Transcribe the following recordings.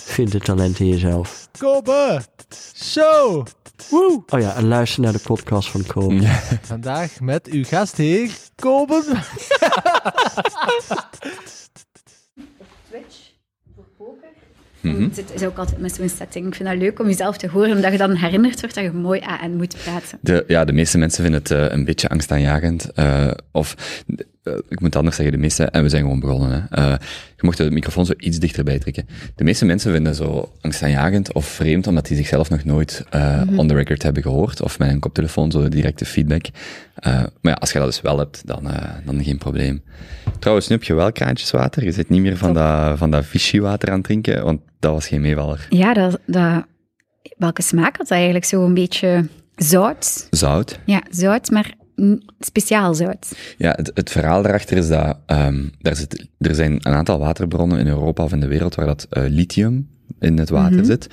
Vind het talent in jezelf. Kobe Show. Woe. Oh ja, en luister naar de podcast van Kobe. Vandaag met uw gastheer, Kobe. Twitch, voor poker. Mhm. Het is ook altijd met zo'n setting. Ik vind dat leuk om jezelf te horen, omdat je dan herinnerd wordt dat je mooi aan en moet praten. De, ja, de meeste mensen vinden het eh, een beetje angstaanjagend. eh, of, ik moet anders zeggen, de meeste, en we zijn gewoon begonnen. Hè. Eh, je mocht de microfoon zo iets dichterbij trekken. De meeste mensen vinden zo angstaanjagend of vreemd, omdat die zichzelf nog nooit eh, on the record hebben gehoord, of met een koptelefoon zo directe feedback. Eh, maar ja, als je dat dus wel hebt, dan, eh, dan geen probleem. Trouwens, nu heb je wel kraantjeswater. Je zit niet meer van dat, van dat Vichy-water aan het drinken, want dat was geen meevaller. Ja, dat, dat, welke smaak had dat eigenlijk? Zo een beetje zout. Zout. Ja, zout, maar speciaal. Ja, het, het verhaal daarachter is dat ehm, daar zit, er zijn een aantal waterbronnen in Europa of in de wereld waar dat eh, lithium in het water zit.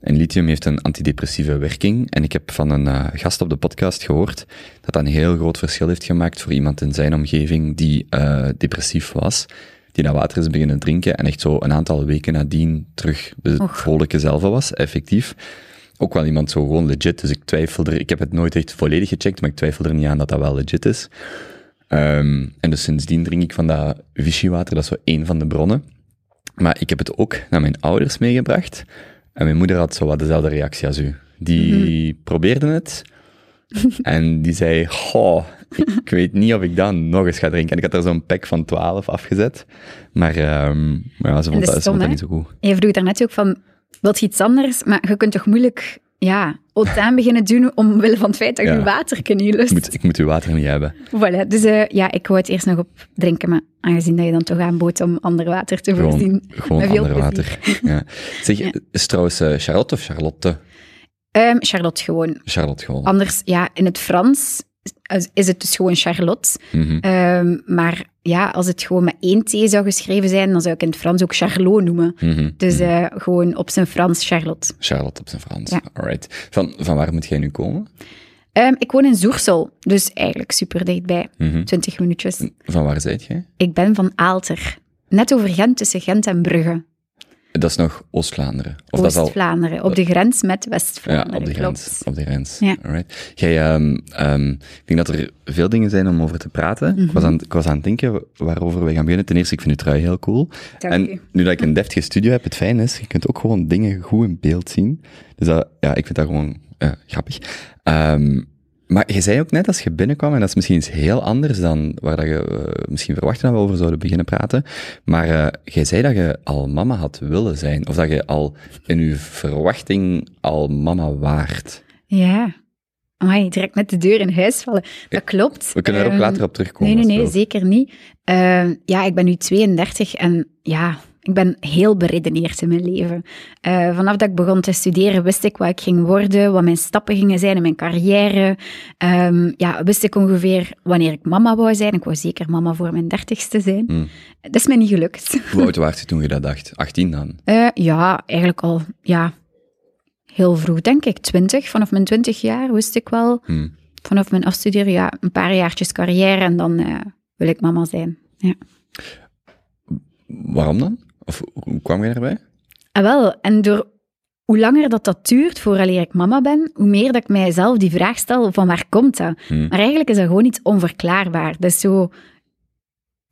En lithium heeft een antidepressieve werking. En ik heb van een eh, gast op de podcast gehoord dat dat een heel groot verschil heeft gemaakt voor iemand in zijn omgeving die eh, depressief was. Die dat water is beginnen drinken en echt zo een aantal weken nadien terug de vrolijke zelf was, effectief. Ook wel iemand zo gewoon legit, dus ik twijfel er, ik heb het nooit echt volledig gecheckt, maar ik twijfel er niet aan dat dat wel legit is. Ehm, en dus sindsdien drink ik van dat Vichy-water, dat is zo één van de bronnen. Maar ik heb het ook naar mijn ouders meegebracht. En mijn moeder had zo wat dezelfde reactie als u. Die probeerde het. en die zei, goh, ik weet niet of ik dat nog eens ga drinken. En ik had er zo'n pack van 12 afgezet. Maar, maar ja, ze vond dat stom, dat niet zo goed. Je vroeg daarnet ook van, wilt je iets anders? Maar je kunt toch moeilijk, ja, autaan beginnen doen omwille van het feit dat je Ja. water kan niet lust. Ik moet, ik moet uw water niet hebben. Voilà, dus eh, ja, ik wou het eerst nog op drinken, maar aangezien dat je dan toch aanbood om ander water te Gewoon, voorzien. gewoon ander plezier. water. Ja. Zeg, Ja. is trouwens eh, Charlotte of Charlotte? Ehm, Charlotte gewoon. Charlotte gewoon. Anders, ja, in het Frans is- het dus gewoon Charlotte. Mhm. Ehm, maar ja, als het gewoon met één T zou geschreven zijn, dan zou ik in het Frans ook Charlot noemen. Mhm. Dus eh, gewoon op zijn Frans Charlotte. Charlotte op zijn Frans. Ja. Alright. Van, van waar moet jij nu komen? Ehm, ik woon in Zoersel, dus eigenlijk super dichtbij. Mhm. 20 minuutjes. Van waar zijt jij? Ik ben van Aalter. Net over Gent, tussen Gent en Brugge. Dat is nog Oost-Vlaanderen. Al... Oost-Vlaanderen, op de grens met Ja, West-Vlaanderen. op de grens. klopt. Op de grens. Ja. Alright. Jij, ehm, ehm, ik denk dat er veel dingen zijn om over te praten. ik, Mhm. was aan, ik was aan het denken waarover wij gaan beginnen. Ten eerste, ik vind uw trui heel cool. Dank en u. nu dat ik een deftige studio heb, het fijn is, je kunt ook gewoon dingen goed in beeld zien. Dus dat, ja, ik vind dat gewoon eh, grappig. Ehm, maar je zei ook net als je binnenkwam, en dat is misschien iets heel anders dan waar dat je eh, misschien verwachtte dat we over zouden beginnen praten, maar eh jij zei dat je al mama had willen zijn, of dat je al in je verwachting al mama waard. Ja. Amai, direct met de deur in huis vallen. Dat klopt. We kunnen er ook Ehm, later op terugkomen. Nee, nee, nee, zeker niet. Ehm, ja, ik ben nu 32 en ja, ik ben heel beredeneerd in mijn leven. Eh, vanaf dat ik begon te studeren wist ik wat ik ging worden, wat mijn stappen gingen zijn in mijn carrière. Ehm, ja, wist ik ongeveer wanneer ik mama wou zijn. Ik wou zeker mama voor mijn dertigste zijn. Hmm. Dat is mij niet gelukt. Hoe oud was je toen je dat dacht? 18 dan? Eh, ja, eigenlijk al ja, heel vroeg, denk ik. 20, vanaf mijn 20 jaar wist ik wel. Hmm. Vanaf mijn afstuderen, ja, een paar jaartjes carrière en dan eh, wil ik mama zijn. Ja. Waarom dan? Of hoe kwam je daarbij? Ah, wel, en door hoe langer dat dat duurt vooraleer ik mama ben, hoe meer dat ik mijzelf die vraag stel van waar komt dat? Hmm. Maar eigenlijk is dat gewoon iets onverklaarbaar. Dat is zo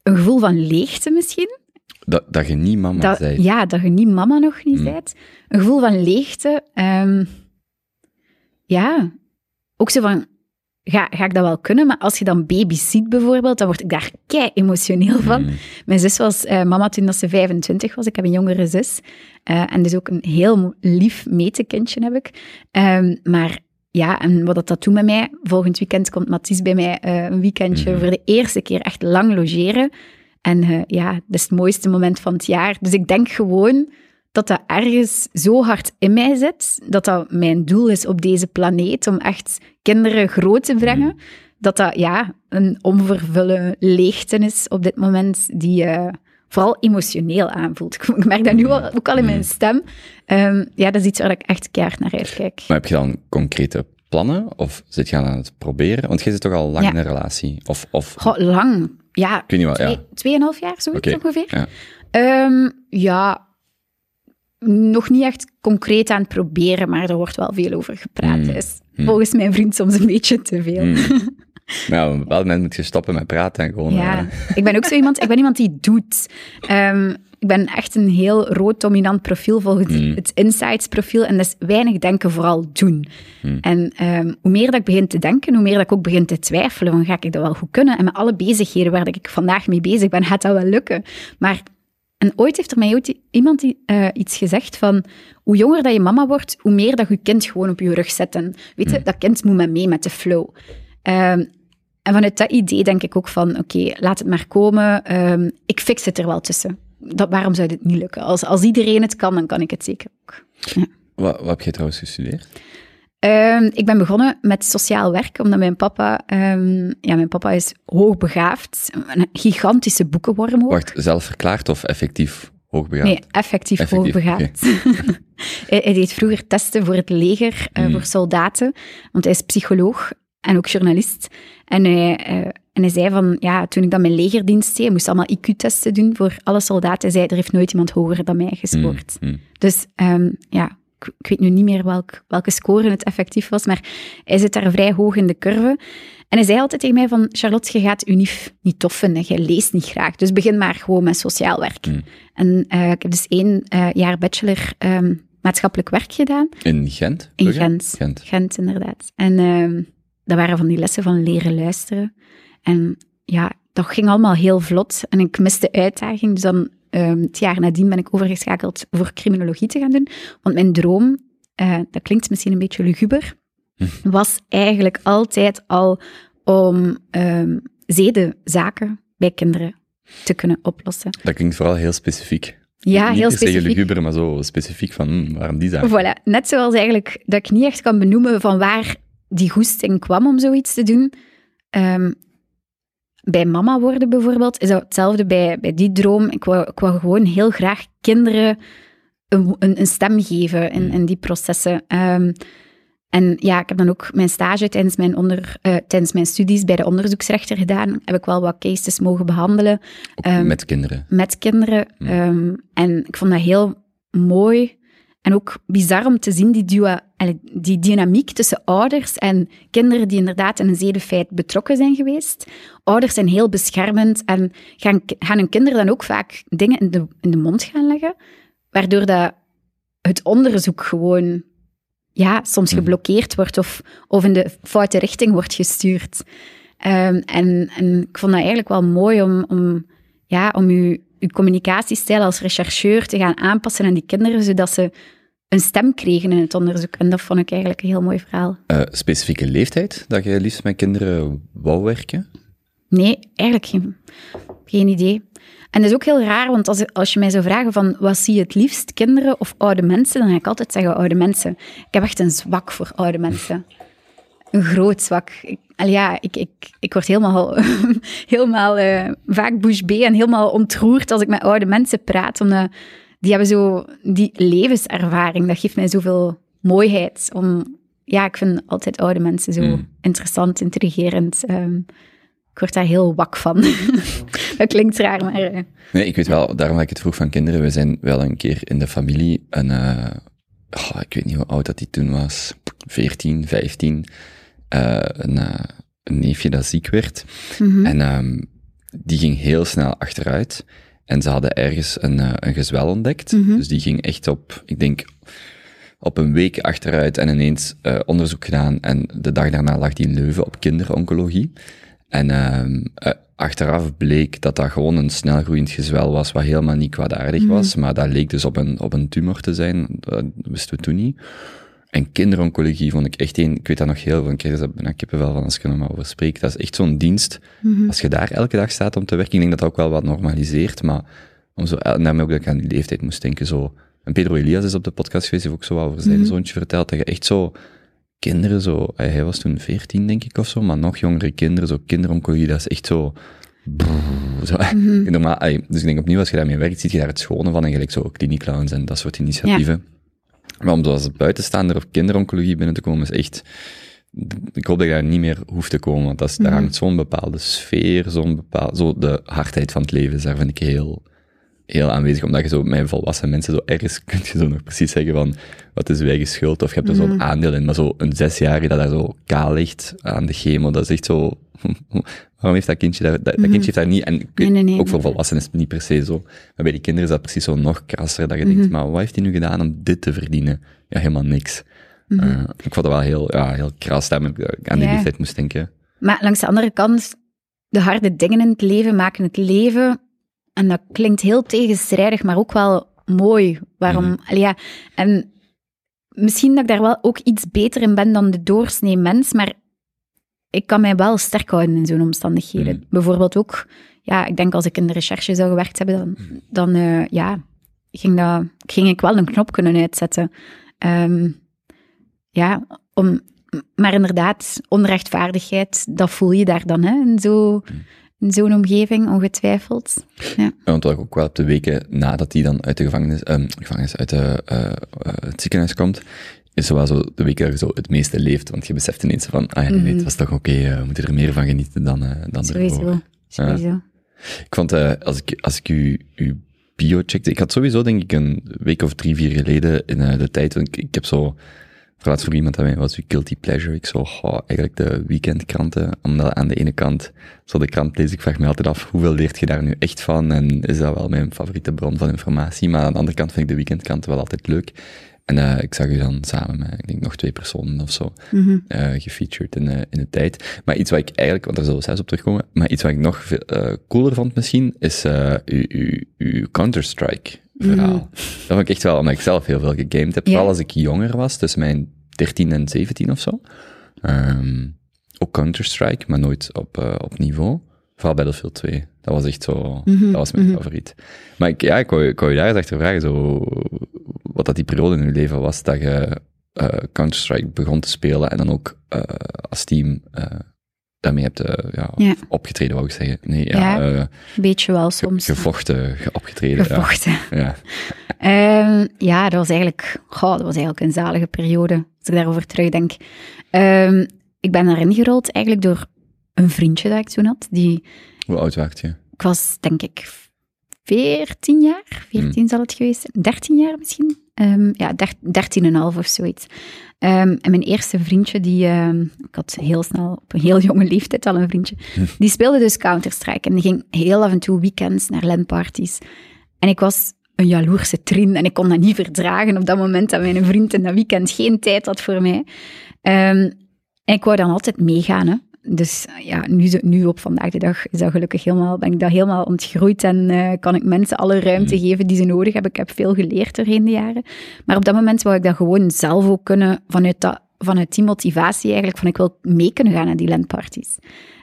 een gevoel van leegte misschien. Dat, dat je niet mama Dat, zei. ja, dat je niet mama nog niet Hmm. bent. Een gevoel van leegte. ehm, ja, ook zo van, ga, ga ik dat wel kunnen? Maar als je dan babysit bijvoorbeeld, dan word ik daar kei emotioneel van. Hmm. Mijn zus was eh, mama toen dat ze 25 was. Ik heb een jongere zus. Eh, en dus ook een heel lief metekindje heb ik. Ehm, maar ja, en wat dat, dat doet met mij, volgend weekend komt Mathies bij mij eh, een weekendje Mhm. voor de eerste keer echt lang logeren. En ja, dat is het mooiste moment van het jaar. Dus ik denk gewoon dat dat ergens zo hard in mij zit, dat dat mijn doel is op deze planeet, om echt kinderen groot te brengen, dat dat ja, een onvervullen leegte is op dit moment, die eh, vooral emotioneel aanvoelt. Ik merk dat nu al, ook al in mijn stem. Ehm, ja, dat is iets waar ik echt keihard naar uitkijk. Maar heb je dan concrete plannen? Of zit je aan het proberen? Want jij zit toch al lang Ja. in een relatie? Of, of Goh, lang. Ja, ik weet niet wat, twee, ja. tweeënhalf jaar, zoiets ongeveer. ja. Ehm, ja, nog niet echt concreet aan het proberen, maar er wordt wel veel over gepraat. Mm, Is volgens mijn vriend soms een beetje te veel. Mm. Ja, op een bepaald moment moet je stoppen met praten en gewoon... Ja, eh, ik ben ook zo iemand, ik ben iemand die doet. Ehm, ik ben echt een heel rood dominant profiel volgens Mm. het insights profiel en dat is weinig denken, vooral doen. Mm. En ehm, hoe meer dat ik begin te denken, hoe meer dat ik ook begin te twijfelen, van ga ik dat wel goed kunnen? En met alle bezigheden waar ik vandaag mee bezig ben, gaat dat wel lukken? Maar en ooit heeft er mij ooit iemand die, eh, iets gezegd van hoe jonger dat je mama wordt, hoe meer dat je kind gewoon op je rug zet. En weet je, dat kind moet met mee met de flow. Ehm, en vanuit dat idee denk ik ook van, oké, laat het maar komen. Ehm, ik fix het er wel tussen. Dat, waarom zou dit niet lukken? Als, als iedereen het kan, dan kan ik het zeker ook. wat, wat heb je trouwens gestudeerd? Ehm, ik ben begonnen met sociaal werk, omdat mijn papa... ehm, ja, mijn papa is hoogbegaafd. Een gigantische boekenworm ook. Wacht, zelfverklaard of effectief hoogbegaafd? Nee, effectief, Effectief, hoogbegaafd. hij, hij deed vroeger testen voor het leger, eh, Hmm. voor soldaten, want hij is psycholoog en ook journalist. En hij, eh, en hij zei van, ja, toen ik dan mijn legerdienst deed, moest allemaal IQ-testen doen voor alle soldaten. Hij zei, er heeft nooit iemand hoger dan mij gescoord. Mm, mm. Dus ehm, ja, ik, ik weet nu niet meer welk, welke score het effectief was, maar hij zit daar vrij hoog in de curve. En hij zei altijd tegen mij van, Charlotte, je gaat UNIF niet tof vinden, je leest niet graag, dus begin maar gewoon met sociaal werk. Mm. En eh, ik heb dus één eh, jaar bachelor ehm, maatschappelijk werk gedaan, In Gent? in? Gent. Gent. Gent, inderdaad. En ehm, dat waren van die lessen van leren luisteren. En ja, dat ging allemaal heel vlot. En ik miste uitdaging. Dus dan, ehm, het jaar nadien ben ik overgeschakeld voor criminologie te gaan doen. Want mijn droom, eh, dat klinkt misschien een beetje luguber, was eigenlijk altijd al om ehm zedenzaken bij kinderen te kunnen oplossen. Dat klinkt vooral heel specifiek. Ja, Niet heel specifiek. luguber, maar zo specifiek van, hm, waarom die zaak? Voilà, net zoals eigenlijk dat ik niet echt kan benoemen van waar die goesting kwam om zoiets te doen. Ehm, bij mama worden bijvoorbeeld, is dat hetzelfde bij, bij die droom. Ik wou, ik wou gewoon heel graag kinderen een, een, een stem geven in, in die processen. Ehm, en ja, ik heb dan ook mijn stage tijdens mijn, onder, eh, tijdens mijn studies bij de onderzoeksrechter gedaan. Heb ik wel wat cases mogen behandelen ehm, Met kinderen. met kinderen. Ehm, en ik vond dat heel mooi en ook bizar om te zien die, dua, die dynamiek tussen ouders en kinderen die inderdaad in een zedenfeit betrokken zijn geweest. Ouders zijn heel beschermend en gaan, gaan hun kinderen dan ook vaak dingen in de, in de mond gaan leggen, waardoor dat het onderzoek gewoon ja, soms geblokkeerd wordt of, of in de foute richting wordt gestuurd. Ehm, en, en ik vond dat eigenlijk wel mooi om, om, ja, om uw, uw communicatiestijl als rechercheur te gaan aanpassen aan die kinderen, zodat ze een stem kregen in het onderzoek. En dat vond ik eigenlijk een heel mooi verhaal. Eh, specifieke leeftijd dat je liefst met kinderen wou werken? Nee, eigenlijk geen, geen idee. En dat is ook heel raar, want als, als je mij zou vragen van wat zie je het liefst, kinderen of oude mensen, dan ga ik altijd zeggen oude mensen. Ik heb echt een zwak voor oude mensen. Een groot zwak. Ik, al ja, ik, ik, ik word helemaal, helemaal eh, vaak bouche en helemaal ontroerd als ik met oude mensen praat, omdat die hebben zo die levenservaring. Dat geeft mij zoveel mooiheid. Om, ja, ik vind altijd oude mensen zo Mm. interessant, intrigerend. ehm, ik word daar heel wak van. dat klinkt raar, maar... eh, Nee, ik weet wel, daarom dat ik het vroeg van kinderen. We zijn wel een keer in de familie een, eh, oh, ik weet niet hoe oud dat die toen was, 14, 15, eh, een, eh, een neefje dat ziek werd. mhm. En ehm, die ging heel snel achteruit. En ze hadden ergens een, eh, een gezwel ontdekt. Mhm. Dus die ging echt op, ik denk, op een week achteruit en ineens onderzoek gedaan. En de dag daarna lag die in Leuven op kinderoncologie. En ehm, eh, achteraf bleek dat dat gewoon een snelgroeiend gezwel was, wat helemaal niet kwaadaardig was. Maar dat leek dus op een, op een tumor te zijn. Dat wisten we toen niet. En kinderoncologie vond ik echt een, ik weet dat nog heel veel, ik krijg er bijna kippenvel van als ik er nog maar over spreek. Dat is echt zo'n dienst. Als je daar elke dag staat om te werken, ik denk dat dat ook wel wat normaliseert, maar om zo, en daarmee ook dat ik aan die leeftijd moest denken, zo En Pedro Elias is op de podcast geweest, heeft ook zo wat over zijn Mhm. zoontje verteld, dat je echt zo kinderen zo, hij was toen 14 denk ik of zo, maar nog jongere kinderen, zo kinderoncologie, dat is echt zo, brrr, zo Mhm. normaal, ey, dus ik denk opnieuw, als je daarmee werkt, zie je daar het schone van en gelijk zo klinieklounge en dat soort initiatieven. Maar om zoals buitenstaander op kinderoncologie binnen te komen, is echt, ik hoop dat je daar niet meer hoeft te komen, want dat is, daar Mhm. hangt zo'n bepaalde sfeer, zo'n bepaald, zo de hardheid van het leven, is daar vind ik heel, heel aanwezig, omdat je zo met volwassen mensen zo ergens kun je zo nog precies zeggen van, wat is uw eigen schuld, of je hebt er Mhm. zo'n aandeel in, maar zo een zesjarige dat daar zo kaal ligt aan de chemo, dat is echt zo, waarom heeft dat kindje daar, dat, dat kindje heeft daar niet, en ik weet- Mhm. Nee, nee, nee. ook voor volwassenen is het niet per se zo, maar bij die kinderen is dat precies zo nog krasser, dat je Mhm. denkt, maar wat heeft hij nu gedaan om dit te verdienen? Ja, helemaal niks. Mhm. Eh, ik vond dat wel heel, ja, heel kras, dat ik aan die Ja. leeftijd moest denken. Maar langs de andere kant, de harde dingen in het leven maken het leven. En dat klinkt heel tegenstrijdig, maar ook wel mooi. Waarom? Mhm. Ja, en misschien dat ik daar wel ook iets beter in ben dan de doorsnee mens, maar ik kan mij wel sterk houden in zo'n omstandigheden. Mhm. Bijvoorbeeld ook, ja, ik denk als ik in de recherche zou gewerkt hebben, dan, dan eh, ja, ging, dat, ging ik wel een knop kunnen uitzetten. Ehm, ja, om, maar inderdaad, onrechtvaardigheid, dat voel je daar dan, hè, in in zo'n omgeving, ongetwijfeld. Ja, Want wat ik ook wel op de weken nadat hij dan uit de gevangenis, ehm, gevangenis uit de, eh, eh, het ziekenhuis komt, is wel zo de weken dat je zo het meeste leeft. Want je beseft ineens van, ah ja, nee, het was toch oké, eh, we moeten er meer van genieten dan, eh dan ervoor. Sowieso. Sowieso. Ik vond, eh, als ik, als ik uw, uw bio checkte, ik had sowieso denk ik een week of drie, vier geleden in de tijd, want ik, ik heb zo, verlaatst voor iemand aan mij, was uw guilty pleasure, ik zo, goh, eigenlijk de weekendkranten, omdat aan de ene kant, zo de krant lees ik vraag me altijd af, hoeveel leert je daar nu echt van, en is dat wel mijn favoriete bron van informatie, maar aan de andere kant vind ik de weekendkranten wel altijd leuk. En eh, ik zag u dan samen met, ik denk nog twee personen of zo, Mhm. eh, gefeatured in, eh, in de tijd. Maar iets wat ik eigenlijk, want daar zullen we zelfs op terugkomen, maar iets wat ik nog veel, cooler vond misschien, is uw, uw, uw Counter-Strike verhaal. Dat vond ik echt wel, omdat ik zelf heel veel gegamed heb, vooral als ik jonger was, tussen mijn 13 en 17 of zo. Ehm, ook Counter-Strike, maar nooit op, op niveau. Vooral Battlefield 2. Dat was echt zo, Mhm, dat was mijn favoriet. Maar ik, ja, ik wou, ik wou je daar eens achter vragen, zo, wat dat die periode in je leven was, dat je eh, Counter-Strike begon te spelen en dan ook eh, als team eh, daarmee hebt ja, Ja. opgetreden, wou ik zeggen. Nee, ja, Ja, Een beetje wel ge- soms. gevochten, ge- opgetreden. Gevochten. Ja. Ja. Ehm, ja, dat was eigenlijk, goh, dat was eigenlijk een zalige periode, als ik daarover terugdenk. Ehm, ik ben daarin gerold eigenlijk door een vriendje dat ik toen had. Die, Hoe oud werd je? ik was denk ik 14 jaar, 14 zal het geweest zijn, 13 jaar misschien. Ehm, ja, der- 13,5 of zoiets. Ehm, en mijn eerste vriendje, die, ehm, ik had heel snel, op een heel jonge leeftijd al een vriendje, die speelde dus Counter-Strike en die ging heel af en toe weekends naar LAN-parties. En ik was een jaloerse trin en ik kon dat niet verdragen op dat moment dat mijn vriend in dat weekend geen tijd had voor mij. En ik wou dan altijd meegaan, hè. Dus ja, nu, nu op vandaag de dag is dat gelukkig helemaal, ben ik dat helemaal ontgroeid en eh, kan ik mensen alle ruimte geven die ze nodig hebben. Ik heb veel geleerd doorheen de jaren. Maar op dat moment wou ik dat gewoon zelf ook kunnen, vanuit, dat, vanuit die motivatie eigenlijk, van ik wil mee kunnen gaan naar die landparties.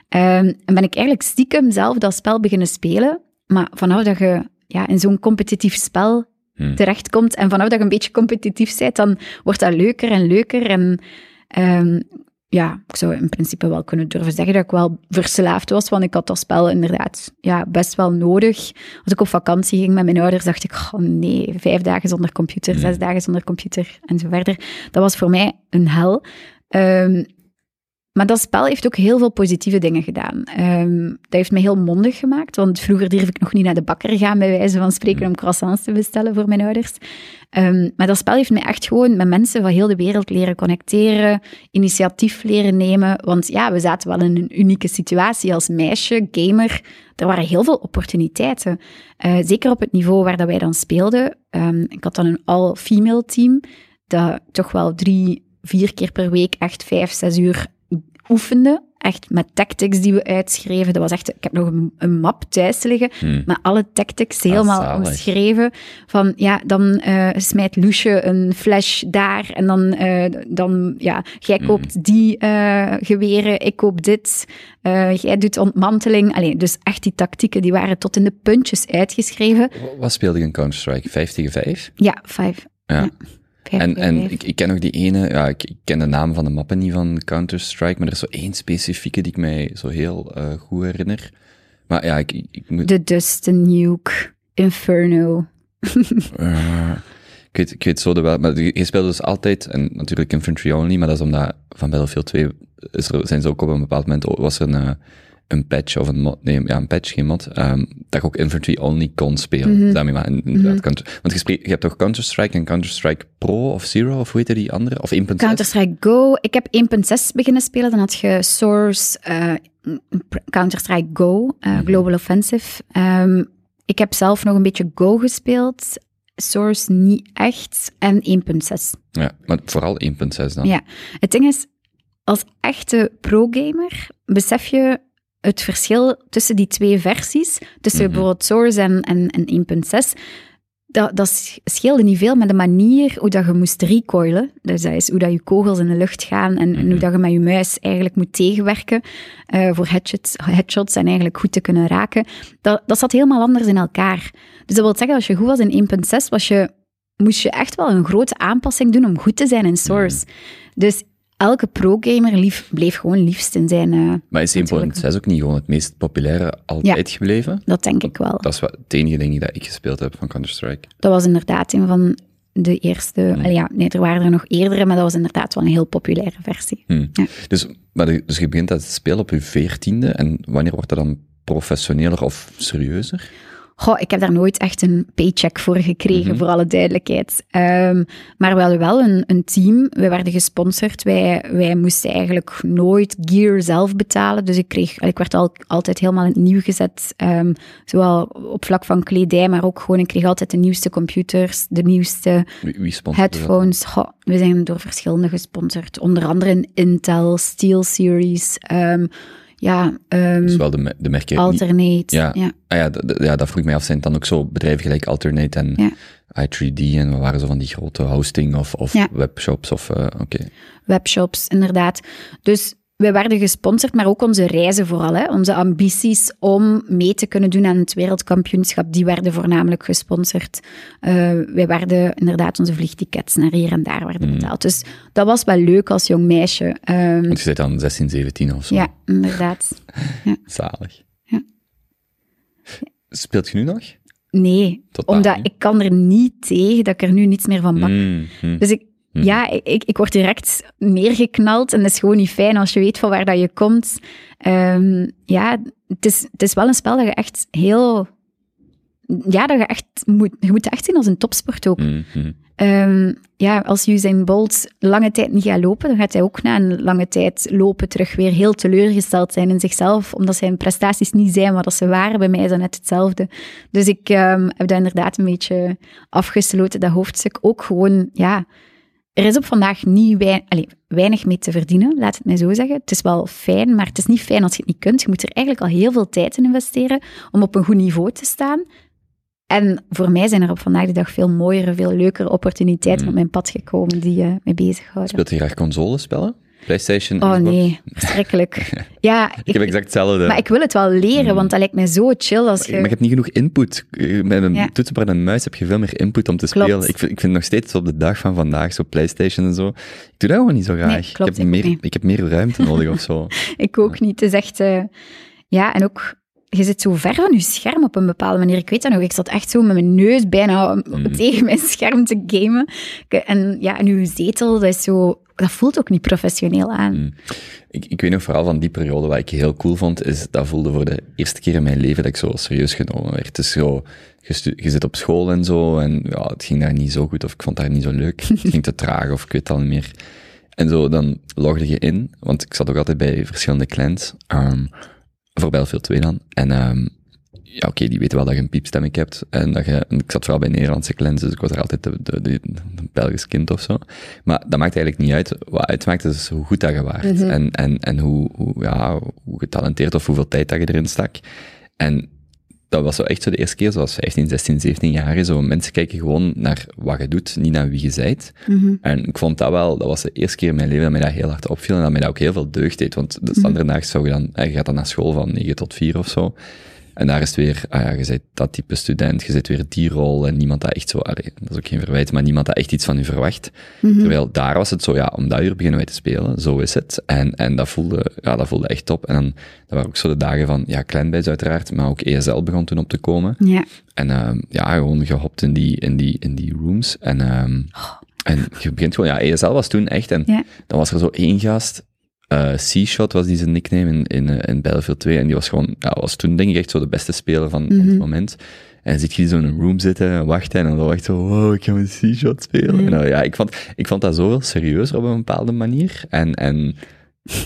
Ehm, en ben ik eigenlijk stiekem zelf dat spel beginnen spelen. Maar vanaf dat je ja, in zo'n competitief spel Hmm. terechtkomt en vanaf dat je een beetje competitief bent, dan wordt dat leuker en leuker. En ehm, ja, ik zou in principe wel kunnen durven zeggen dat ik wel verslaafd was, want ik had dat spel inderdaad ja, best wel nodig. Als ik op vakantie ging met mijn ouders, dacht ik, oh nee, vijf dagen zonder computer, zes dagen zonder computer en zo verder. Dat was voor mij een hel. Ehm, maar dat spel heeft ook heel veel positieve dingen gedaan. Ehm, dat heeft me heel mondig gemaakt, want vroeger durf ik nog niet naar de bakker gaan, bij wijze van spreken, om croissants te bestellen voor mijn ouders. Ehm, maar dat spel heeft me echt gewoon met mensen van heel de wereld leren connecteren, initiatief leren nemen. Want ja, we zaten wel in een unieke situatie als meisje, gamer. Er waren heel veel opportuniteiten. Eh, zeker op het niveau waar dat wij dan speelden. Ehm, ik had dan een all-female team, dat toch wel drie, vier keer per week echt vijf, zes uur oefende. echt met tactics die we uitschreven. Dat was echt, ik heb nog een, een map thuis liggen Hmm. met alle tactics helemaal zalig. omschreven. Van ja, dan eh, smijt Loesje een flash daar en dan, eh, dan ja, jij Hmm. koopt die eh, geweren, ik koop dit. jij doet ontmanteling. Allee, dus echt die tactieken, die waren tot in de puntjes uitgeschreven. Wa- Wat speelde je in Counter-Strike? 5 tegen 5? Ja, vijf. Ja. Vijf En, en ik, ik ken nog die ene, ja, ik, ik ken de naam van de mappen niet van Counter-Strike, maar er is zo één specifieke die ik mij zo heel eh, goed herinner. Maar ja, ik, ik, moet... De Dust, de Nuke, Inferno. eh, ik, weet, ik weet zo de wel, maar je speelt dus altijd, en natuurlijk Infantry only, maar dat is omdat van Battlefield 2 is er, zijn ze ook op een bepaald moment, was er een, eh, een patch of een mod, nee, ja, een patch, geen mod, ehm, dat je ook Infantry only kon spelen. Mhm. Daarmee maar in, Counter- want je, spreekt- je hebt toch Counter-Strike en Counter-Strike Pro of Zero, of hoe heet die andere? Of 1.6? Counter-Strike Go. Ik heb 1.6 beginnen spelen. Dan had je Source, eh, Counter-Strike Go, eh, Mhm. Global Offensive. Ehm, ik heb zelf nog een beetje Go gespeeld. Source niet echt. En 1.6. Ja, maar vooral 1.6 dan. Ja. Het ding is, als echte pro-gamer besef je het verschil tussen die twee versies. Tussen Mhm. bijvoorbeeld Source en, en, en 1.6. Dat, dat scheelde niet veel met de manier hoe dat je moest recoilen. Dus dat is hoe dat je kogels in de lucht gaan en, en hoe Mhm. dat je met je muis eigenlijk moet tegenwerken eh, voor headshots, headshots en eigenlijk goed te kunnen raken. Dat, dat zat helemaal anders in elkaar. Dus dat wil zeggen, als je goed was in 1.6, was je, moest je echt wel een grote aanpassing doen om goed te zijn in Source. Dus elke pro-gamer bleef gewoon liefst in zijn... eh, Maar is 1.6 ook niet gewoon het meest populaire altijd gebleven? dat denk ik wel. Dat is wat, het enige ding dat ik gespeeld heb van Counter-Strike. Dat was inderdaad een van de eerste... allee, Ja, nee, er waren er nog eerdere, maar dat was inderdaad wel een heel populaire versie. Hmm. Ja. Dus, maar de- dus je begint dat spelen op je veertiende, en wanneer wordt dat dan professioneler of serieuzer? Goh, ik heb daar nooit echt een paycheck voor gekregen, Mhm. voor alle duidelijkheid. Ehm, maar we hadden wel een, een team. We werden gesponsord. Wij, wij moesten eigenlijk nooit gear zelf betalen. Dus ik, kreeg, ik werd al, altijd helemaal in het nieuw gezet. ehm, zowel op vlak van kledij, maar ook gewoon... Ik kreeg altijd de nieuwste computers, de nieuwste Wie, wie headphones. Goh, we zijn door verschillende gesponsord. Onder andere Intel, SteelSeries. ehm ja, Dus wel de, de merken... Alternate. Ja. ja. Ah ja, dat vroeg ik mij af. Zijn het dan ook zo bedrijven gelijk Alternate en Ja. i3D en wat waren zo van die grote hosting of, of Ja. webshops? Of, Oké. webshops, inderdaad. Dus we werden gesponsord, maar ook onze reizen vooral. Hè. Onze ambities om mee te kunnen doen aan het wereldkampioenschap, die werden voornamelijk gesponsord. Eh, wij werden inderdaad onze vliegtickets naar hier en daar werden betaald. Dus dat was wel leuk als jong meisje. Ehm, Want je zit dan 16, 17 of zo. ja, inderdaad. Zalig. Ja. Speelt je nu nog? Nee, Totaal omdat niet. ik kan er niet tegen dat ik er nu niets meer van bak. Mm, mm. Dus ik, Hmm. ja, ik, ik word direct neergeknald en dat is gewoon niet fijn als je weet van waar dat je komt. Ehm, ja, het is, het is wel een spel dat je echt heel... Ja, dat je echt moet... Je moet het echt zien als een topsport ook. Mm. Ehm, ja, als Usain Bolt lange tijd niet gaat lopen, dan gaat hij ook na een lange tijd lopen terug weer heel teleurgesteld zijn in zichzelf, omdat zijn prestaties niet zijn wat dat ze waren. Bij mij is dat net hetzelfde. Dus ik ehm, heb dat inderdaad een beetje afgesloten, dat hoofdstuk. Ook gewoon, ja, er is op vandaag niet weinig mee te verdienen, laat het mij zo zeggen. Het is wel fijn, maar het is niet fijn als je het niet kunt. Je moet er eigenlijk al heel veel tijd in investeren om op een goed niveau te staan. En voor mij zijn er op vandaag de dag veel mooiere, veel leukere opportuniteiten Mm. op mijn pad gekomen die uh, mij bezighouden. Speelt je graag consolespellen? PlayStation? Oh nee, verschrikkelijk. Ja, Ik heb exact hetzelfde. maar ik wil het wel leren, want dat lijkt mij zo chill als je... Maar je hebt niet genoeg input. Eh, Met een Ja. toetsenbord en een muis heb je veel meer input om te Klopt. spelen. Ik vind, ik vind nog steeds op de dag van vandaag, zo PlayStation en zo, ik doe dat gewoon niet zo graag. Nee, klopt, ik, heb ik meer, ik heb meer ruimte nodig of zo. Ik ook niet. Het is echt... eh, ja, en ook... Je zit zo ver van je scherm op een bepaalde manier. Ik weet dat nog, ik zat echt zo met mijn neus bijna Mm. tegen mijn scherm te gamen. En ja, en uw zetel, dat is zo... Dat voelt ook niet professioneel aan. Mm. Ik, ik weet nog vooral van die periode wat ik heel cool vond, is dat voelde voor de eerste keer in mijn leven dat ik zo serieus genomen werd. Dus zo, je, zit op school en zo, en ja, het ging daar niet zo goed, of ik vond daar niet zo leuk. Het ging te traag, of ik weet al niet meer. En zo, dan logde je in, want ik zat ook altijd bij verschillende clans, ehm voor Battlefield 2 dan. En ehm, ja, oké, die weten wel dat je een piepstemming hebt. En dat je, en ik zat vooral bij Nederlandse clients, dus ik was er altijd de, de, de, de Belgisch kind of zo. Maar dat maakt eigenlijk niet uit. Wat uitmaakt is hoe goed dat je waart. En, en, en hoe, hoe, ja, hoe getalenteerd of hoeveel tijd dat je erin stak. En dat was zo echt zo de eerste keer, zoals 15, 16, 17 jaar. Zo, mensen kijken gewoon naar wat je doet, niet naar wie je zijt. En ik vond dat wel, dat was de eerste keer in mijn leven dat mij dat heel hard opviel en dat mij dat ook heel veel deugd deed. Want de standaard zou je dan, je gaat dan naar school van 9 tot 4 of zo. En daar is het weer, ah ja, je bent dat type student, je zit weer die rol en niemand dat echt zo, allee, dat is ook geen verwijt, maar niemand dat echt iets van u verwacht. Terwijl daar was het zo, ja, om dat uur beginnen wij te spelen, zo is het. En, en dat voelde, ja, dat voelde echt top. En dan, dat waren ook zo de dagen van, ja, Kleinbijs uiteraard, maar ook ESL begon toen op te komen. Ja. En ehm ja, gewoon gehopt in die, in die, in die rooms. En, ehm en je begint gewoon, ja, ESL was toen echt, en Ja. dan was er zo één gast, eh C-Shot was die zijn nickname in, in, eh, in Battlefield 2, en die was gewoon, ja, was toen denk ik echt zo de beste speler van, van het moment. En dan zit je zo in een room zitten en wachten, en dan was echt zo, wow, ik ga met C-Shot spelen. En, dan, ja, ik vond, ik vond dat zoveel serieuzer op een bepaalde manier. En, en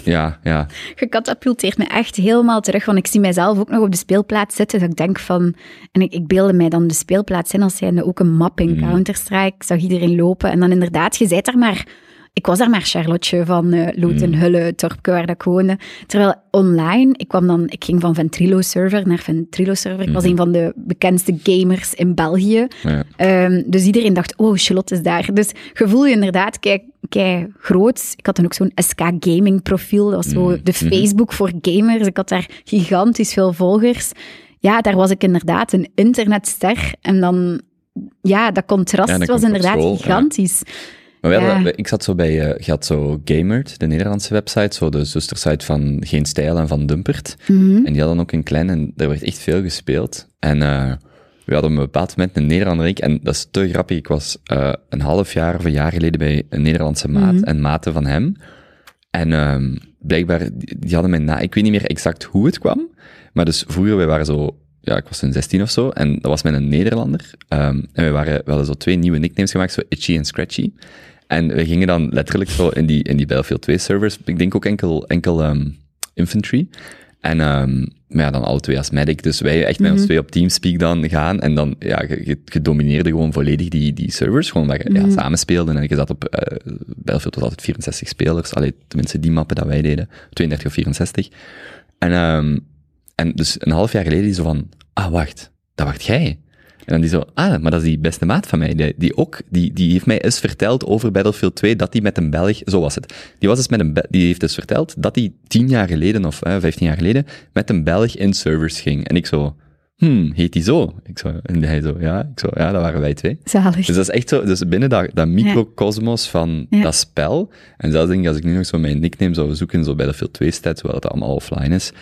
ja, ja, Gecatapulteert me echt helemaal terug, want ik zie mijzelf ook nog op de speelplaats zitten, dat ik denk van... En ik, ik beelde mij dan de speelplaats in als zijnde ook een map in Counter-Strike. Ik zag iedereen lopen en dan inderdaad, je zei daar maar... Ik was daar maar Charlotte van eh Lotenhulle, het dorpje waar dat ik woonde. Terwijl online, ik kwam dan, ik ging van Ventrilo-server naar Ventrilo-server. Ik was een van de bekendste gamers in België. ja. Ehm, dus iedereen dacht, oh, Charlotte is daar. Dus je voel je inderdaad kei, kei groot. Ik had dan ook zo'n SK Gaming profiel. Dat was zo de Facebook voor gamers. Ik had daar gigantisch veel volgers. Ja, daar was ik inderdaad een internetster. En dan, ja, dat contrast Ja, was inderdaad school, ja. Maar Ja. we- ik zat zo bij, eh, je had zo Gamerd, de Nederlandse website, zo de zustersite van Geen Stijl en van Dumpert. Mhm. En die hadden ook een klein, en daar werd echt veel gespeeld. En eh, we hadden op een bepaald moment een Nederlander, ik, en dat is te grappig, ik was eh, een half jaar of een jaar geleden bij een Nederlandse maat Mhm. en maten van hem. En ehm, blijkbaar, die, hadden mij na, ik weet niet meer exact hoe het kwam, maar dus vroeger, wij waren zo, ja, ik was toen 16 of zo, en dat was met een Nederlander. Ehm, en we, waren, we hadden zo twee nieuwe nicknames gemaakt, zo Itchy en Scratchy. En we gingen dan letterlijk zo in die, in die Battlefield 2 servers, ik denk ook enkel, enkel ehm, infantry. En ehm, maar ja, dan alle twee als medic. Dus wij echt met ons twee op Teamspeak dan gaan. En dan, ja, je, domineerde gewoon volledig die, die servers. Gewoon omdat je ja, samen speelde. En je zat op, eh Battlefield was altijd 64 spelers. Allee, tenminste die mappen dat wij deden. 32 of 64. En, ehm, en dus een half jaar geleden die zo van, ah, wacht, dat wacht jij. En dan die zo, ah, maar dat is die beste maat van mij. Die, die ook, die, die heeft mij eens verteld over Battlefield 2 dat hij met een Belg, zo was het. Die was dus met een, die heeft dus verteld dat hij tien jaar geleden of eh, 15 jaar geleden met een Belg in servers ging. En ik zo, hmm, heet die zo? Ik zo, en hij zo, ja, ik zo, ja, dat waren wij twee. Zalig. Dus dat is echt zo, dus binnen dat, dat microcosmos van Ja. dat spel, en zelfs denk ik, als ik nu nog zo mijn nickname zou zoeken, zo bij de Field 2 stats, terwijl het allemaal offline is,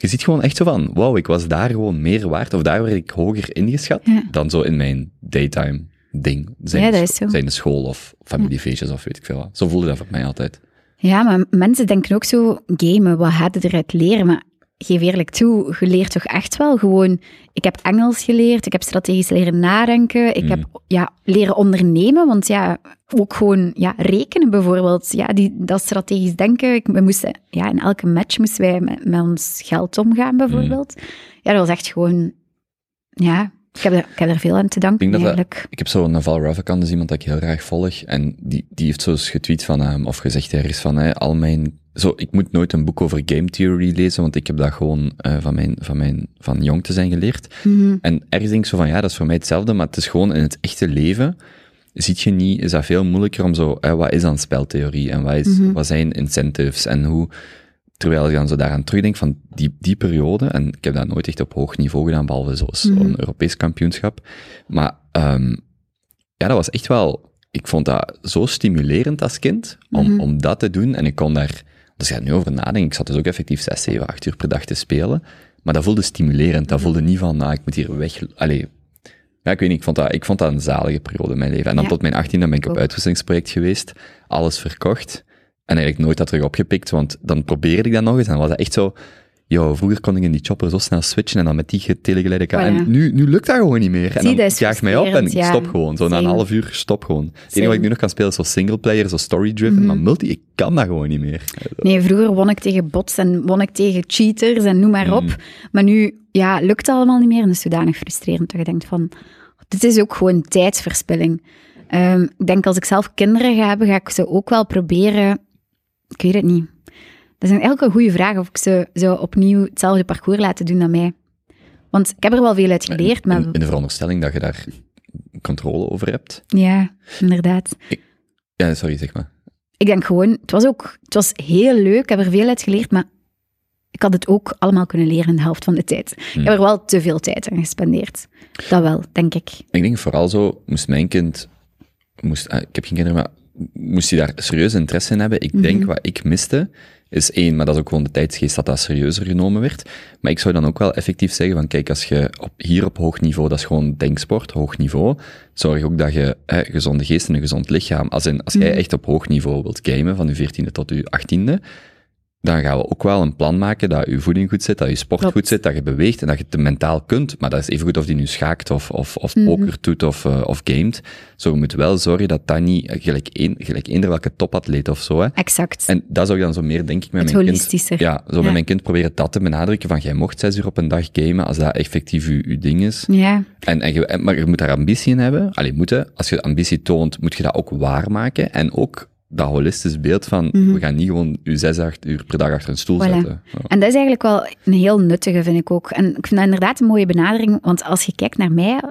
je ziet gewoon echt zo van, wauw, ik was daar gewoon meer waard, of daar werd ik hoger ingeschat, Ja. dan zo in mijn daytime ding. Zijn, Ja, dat is zo. zijn de school of familiefeestjes of weet ik veel wat. Zo voelde dat voor mij altijd. Ja, maar mensen denken ook zo, gamen, wat je eruit leren? Maar geef eerlijk toe, je leert toch echt wel gewoon... Ik heb Engels geleerd, ik heb strategisch leren nadenken, ik heb ja, leren ondernemen, want ja, ook gewoon ja, rekenen bijvoorbeeld. Ja, die, dat strategisch denken. Ik, we moesten, ja, in elke match moesten wij met, met ons geld omgaan bijvoorbeeld. Ja, dat was echt gewoon... Ja, ik heb, er, ik heb er veel aan te danken Ik denk dat dat- eigenlijk. Ik heb zo Naval Ravikant, dus iemand dat ik heel graag volg, en die, die heeft zo eens getweet van, hem of gezegd ergens van, hè, al mijn, zo, ik moet nooit een boek over game theory lezen, want ik heb dat gewoon eh, van, mijn, van, mijn, van jong te zijn geleerd. En ergens denk ik zo van, ja, dat is voor mij hetzelfde, maar het is gewoon in het echte leven, ziet je niet, is dat veel moeilijker om zo, hè, wat is dan speltheorie, en wat, is, wat zijn incentives, en hoe, terwijl ik dan zo daaraan terugdenk van die, die periode, en ik heb dat nooit echt op hoog niveau gedaan, behalve zo- zo'n Europees kampioenschap, maar ehm, ja, dat was echt wel, ik vond dat zo stimulerend als kind, om, om dat te doen, en ik kon daar, ik daar nu over nadenk, ik zat dus ook effectief 6, 7, 8 uur per dag te spelen, maar dat voelde stimulerend, dat voelde niet van, nou, ik moet hier weg, allee, ja, ik weet niet, ik vond dat, ik vond dat een zalige periode in mijn leven. En dan Ja. tot mijn 18 dan ben ik op uitwisselingsproject geweest, alles verkocht, en eigenlijk nooit dat terug opgepikt, want dan probeerde ik dat nog eens, en dan was dat echt zo, Yo, vroeger kon ik in die chopper zo snel switchen en dan met die telegeleide Voilà. En nu, nu lukt dat gewoon niet meer. En Zie, dan jaag mij op en ik ja. stop gewoon. Zo na een half uur, stop gewoon. Het enige Same. wat ik nu nog kan spelen is zo singleplayer, zo story-driven, Mhm. maar multi, ik kan dat gewoon niet meer. Nee, vroeger won ik tegen bots en won ik tegen cheaters en noem maar op. Mm. Maar nu ja, lukt het allemaal niet meer en dat is zodanig frustrerend dat je denkt van... Dit is ook gewoon tijdsverspilling. Ehm, ik denk als ik zelf kinderen ga hebben, ga ik ze ook wel proberen... Ik weet het niet. Dat is eigenlijk een goede vraag of ik ze zou opnieuw hetzelfde parcours laten doen dan mij. Want ik heb er wel veel uit geleerd, maar In, in de veronderstelling dat je daar controle over hebt. ja, inderdaad. Ja, sorry, zeg maar. Ik denk gewoon, het was ook het was heel leuk, ik heb er veel uit geleerd, maar ik had het ook allemaal kunnen leren in de helft van de tijd. Ik heb er wel te veel tijd aan gespendeerd. Dat wel, denk ik. Ik denk vooral zo, moest mijn kind, moest, ah, ik heb geen kinderen, maar moest hij daar serieus interesse in hebben? Ik denk wat ik miste, is één, maar dat is ook gewoon de tijdsgeest dat dat serieuzer genomen werd. Maar ik zou dan ook wel effectief zeggen van, kijk, als je op, hier op hoog niveau, dat is gewoon denksport, hoog niveau, zorg ook dat je eh, gezonde geest en een gezond lichaam, als, in, als jij echt op hoog niveau wilt gamen, van je 14e tot je 18e, dan gaan we ook wel een plan maken dat je voeding goed zit, dat je sport Klopt. goed zit, dat je beweegt en dat je het mentaal kunt. Maar dat is even goed of die nu schaakt of, of, of Mhm. poker doet of, eh, of gamet. Zo, je moet wel zorgen dat dat niet, gelijk, een, gelijk eender welke topatleet of zo, hè. Exact. En dat zou ik dan zo meer, denk ik, met Het mijn kind... holistischer. Ja, zo Ja. met mijn kind proberen dat te benadrukken van, jij mocht zes uur op een dag gamen, als dat effectief je, je ding is. Ja, En, en je, maar je moet daar ambitie in hebben. Allee, moeten. Als je ambitie toont, moet je dat ook waarmaken. En ook dat holistisch beeld van, we gaan niet gewoon je zes, acht uur per dag achter een stoel Mhm. Voilà. zetten. Ja. en dat is eigenlijk wel een heel nuttige, vind ik ook. En ik vind dat inderdaad een mooie benadering, want als je kijkt naar mij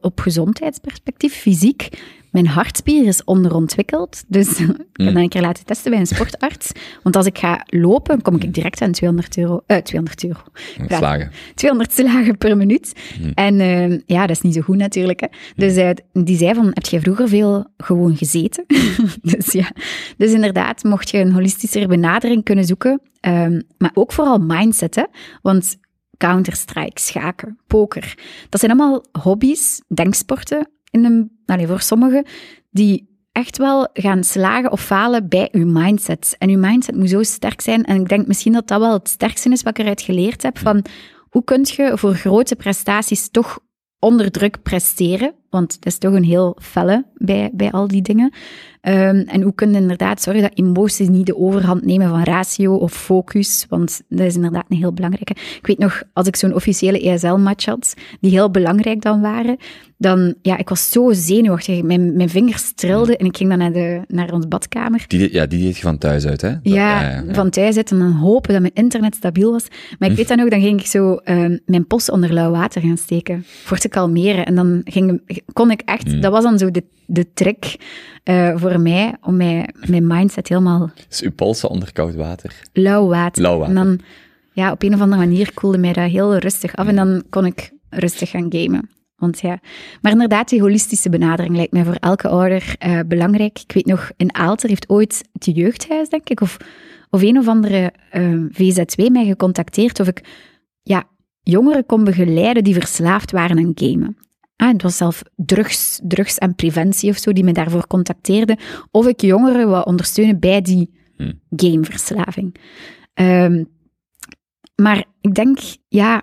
op gezondheidsperspectief, fysiek, mijn hartspier is onderontwikkeld. Dus ik heb dat een keer laten testen bij een sportarts. Want als ik ga lopen, kom ik direct aan 200 euro. Eh, 200 euro. Ja. Slagen. 200 slagen per minuut. En eh, ja, dat is niet zo goed natuurlijk. Hè. Dus eh, die zei van, heb jij vroeger veel gewoon gezeten? dus ja, dus inderdaad, mocht je een holistischere benadering kunnen zoeken, ehm, maar ook vooral mindset, hè. Want Counter-Strike, schaken, poker, dat zijn allemaal hobby's, denksporten, in een, allee, voor sommigen, die echt wel gaan slagen of falen bij uw mindset. En uw mindset moet zo sterk zijn. En ik denk misschien dat dat wel het sterkste is wat ik eruit geleerd heb. Van hoe kun je voor grote prestaties toch onder druk presteren? Want dat is toch een heel felle bij, bij al die dingen. Ehm, en hoe kun je inderdaad zorgen dat emoties niet de overhand nemen van ratio of focus? Want dat is inderdaad een heel belangrijke. Ik weet nog, als ik zo'n officiële ESL-match had, die heel belangrijk dan waren, dan, ja, ik was zo zenuwachtig. Mijn, mijn vingers trilden en ik ging dan naar, de, naar ons badkamer. Die, ja, die deed je van thuis uit, hè? Dat- Ja, van thuis uit en dan hopen dat mijn internet stabiel was. Maar ik weet dan ook, dan ging ik zo ehm, mijn post onder lauw water gaan steken, voor te kalmeren. En dan ging, kon ik echt, dat was dan zo de, de trick eh, voor mij, om mij, mijn mindset helemaal Dus uw polsen onder koud water. lauw water. Lauw water. En dan, ja, op een of andere manier koelde mij dat heel rustig af en dan kon ik rustig gaan gamen. Want ja, maar inderdaad, die holistische benadering lijkt mij voor elke ouder eh, belangrijk. Ik weet nog, in Aalter heeft ooit het jeugdhuis, denk ik, of, of een of andere eh, VZ2 mij gecontacteerd of ik ja, jongeren kon begeleiden die verslaafd waren aan gamen. Ah, het was zelf drugs, drugs en preventie of zo die me daarvoor contacteerden. Of ik jongeren wou ondersteunen bij die Hmm. gameverslaving. Ehm, maar ik denk, ja,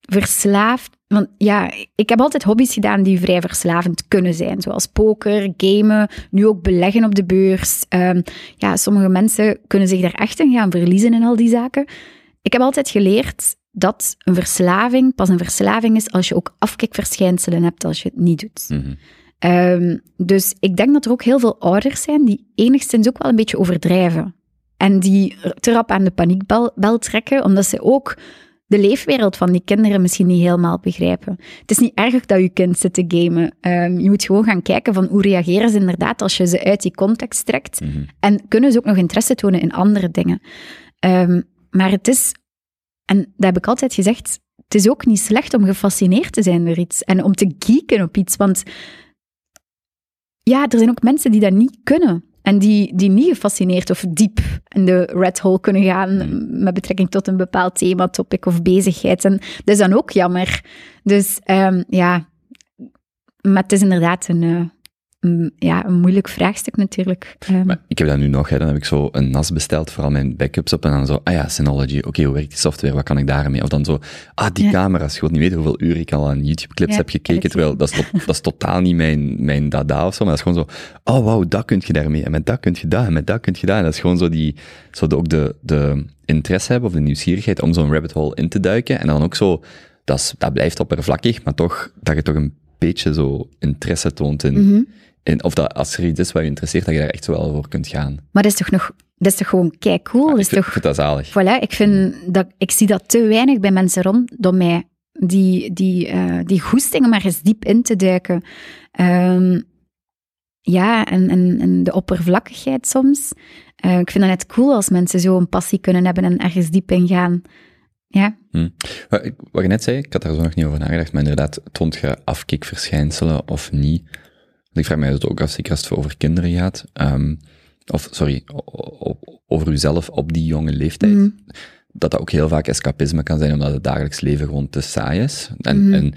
verslaafd. Want ja, ik heb altijd hobby's gedaan die vrij verslavend kunnen zijn. Zoals poker, gamen, nu ook beleggen op de beurs. Ehm, ja, sommige mensen kunnen zich daar echt in gaan verliezen in al die zaken. Ik heb altijd geleerd dat een verslaving pas een verslaving is als je ook afkikverschijnselen hebt als je het niet doet. Mhm. Ehm, dus ik denk dat er ook heel veel ouders zijn die enigszins ook wel een beetje overdrijven. En die te rap aan de paniekbel bel trekken, omdat ze ook de leefwereld van die kinderen misschien niet helemaal begrijpen. Het is niet erg dat je kind zit te gamen. Ehm, je moet gewoon gaan kijken van hoe reageren ze inderdaad als je ze uit die context trekt. Mhm. En kunnen ze ook nog interesse tonen in andere dingen. Ehm, maar het is, en dat heb ik altijd gezegd, het is ook niet slecht om gefascineerd te zijn door iets en om te geeken op iets. Want ja, er zijn ook mensen die dat niet kunnen. En die, die niet gefascineerd of diep in de red hole kunnen gaan met betrekking tot een bepaald thema, topic of bezigheid. En dat is dan ook jammer. Dus ehm, ja, maar het is inderdaad een, eh, mm, ja, een moeilijk vraagstuk natuurlijk. Ehm, Maar ik heb dat nu nog, hè. dan heb ik zo een NAS besteld voor al mijn backups op en dan zo, ah ja, Synology, oké, hoe werkt die software, wat kan ik daarmee? Of dan zo, ah, die Ja. camera's, je wilt niet weten hoeveel uur ik al aan YouTube-clips Ja, heb gekeken, ik terwijl dat is, tot- dat is totaal niet mijn, mijn dada of zo, maar dat is gewoon zo, oh wauw, dat kun je daarmee, en met dat kun je dat, en met dat kun je dat, en dat is gewoon zo die, zo de, ook de, de interesse hebben, of de nieuwsgierigheid om zo'n rabbit hole in te duiken, en dan ook zo, dat, is, dat blijft oppervlakkig, maar toch, dat je toch een beetje zo interesse toont in, mhm. in of dat als er iets is wat je interesseert, dat je daar echt zo wel voor kunt gaan. Maar dat is toch nog, dat is toch gewoon kei cool? Ja, dat ik, is vind, toch, ik vind dat zalig. voilà, ik vind dat, ik zie dat te weinig bij mensen rondom mij. Die, die, eh, die goesting om maar eens diep in te duiken. Ehm, ja, en, en, en de oppervlakkigheid soms. Eh, ik vind dat net cool als mensen zo een passie kunnen hebben en ergens diep in gaan. Ja, Wat, ik- wat je net zei, ik had daar zo nog niet over nagedacht, maar inderdaad, toont je afkikverschijnselen of niet? Ik vraag mij dat ook als het over kinderen gaat. Ehm, of, sorry, over uzelf op die jonge leeftijd. Mhm. Dat dat ook heel vaak escapisme kan zijn, omdat het dagelijks leven gewoon te saai is. En, Mhm. en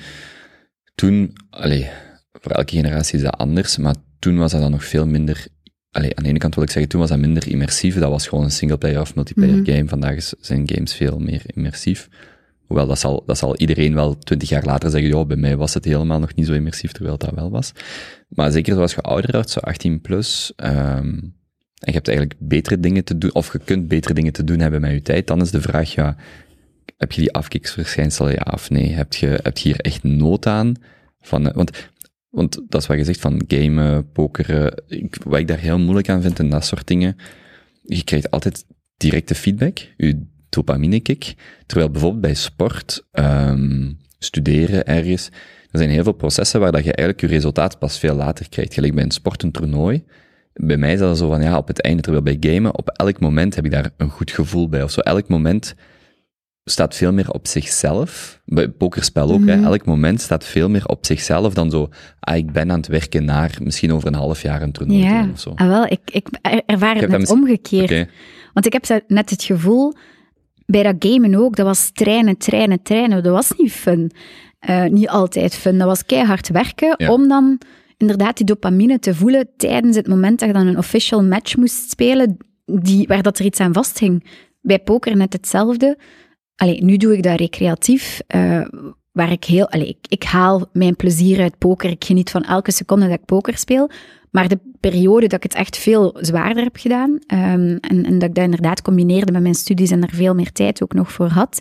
toen, allee, voor elke generatie is dat anders, maar toen was dat dan nog veel minder... Allee, aan de ene kant wil ik zeggen, toen was dat minder immersief. Dat was gewoon een singleplayer of multiplayer Mhm. game. Vandaag is- zijn games veel meer immersief. Hoewel, dat zal, dat zal iedereen wel twintig jaar later zeggen, joh, bij mij was het helemaal nog niet zo immersief, terwijl dat wel was. Maar zeker zoals je ouder wordt, zo 18 plus, ehm, en je hebt eigenlijk betere dingen te doen, of je kunt betere dingen te doen hebben met je tijd, dan is de vraag, ja, heb je die afkiksverschijnselen, ja of nee? Heb je, heb je hier echt nood aan? Van, want, want dat is wat je zegt van gamen, pokeren, ik, wat ik daar heel moeilijk aan vind en dat soort dingen, je krijgt altijd directe feedback, je dopamine kick, terwijl bijvoorbeeld bij sport, ehm, studeren ergens, er zijn heel veel processen waar dat je eigenlijk je resultaat pas veel later krijgt. Gelijk bij een sport, een toernooi. Bij mij is dat zo van, ja, op het einde, terwijl bij gamen, op elk moment heb ik daar een goed gevoel bij. Of zo, elk moment staat veel meer op zichzelf. Bij pokerspel ook, hè. Mhm. Elk moment staat veel meer op zichzelf dan zo, ah, ik ben aan het werken naar misschien over een half jaar een toernooi ja. doen of zo. Ah, wel, ik, ik er- ervaar Ik het net misschien- omgekeerd. Want ik heb net het gevoel, bij dat gamen ook, dat was trainen, trainen, trainen. Dat was niet fun. Eh, niet altijd fun. Dat was keihard werken Ja. om dan inderdaad die dopamine te voelen tijdens het moment dat je dan een official match moest spelen, die, waar dat er iets aan vasthing. Bij poker net hetzelfde. Allee, nu doe ik dat recreatief, eh, waar ik heel... Allee, ik, ik haal mijn plezier uit poker. Ik geniet van elke seconde dat ik poker speel. Maar de periode dat ik het echt veel zwaarder heb gedaan, ehm, en, en dat ik dat inderdaad combineerde met mijn studies en er veel meer tijd ook nog voor had,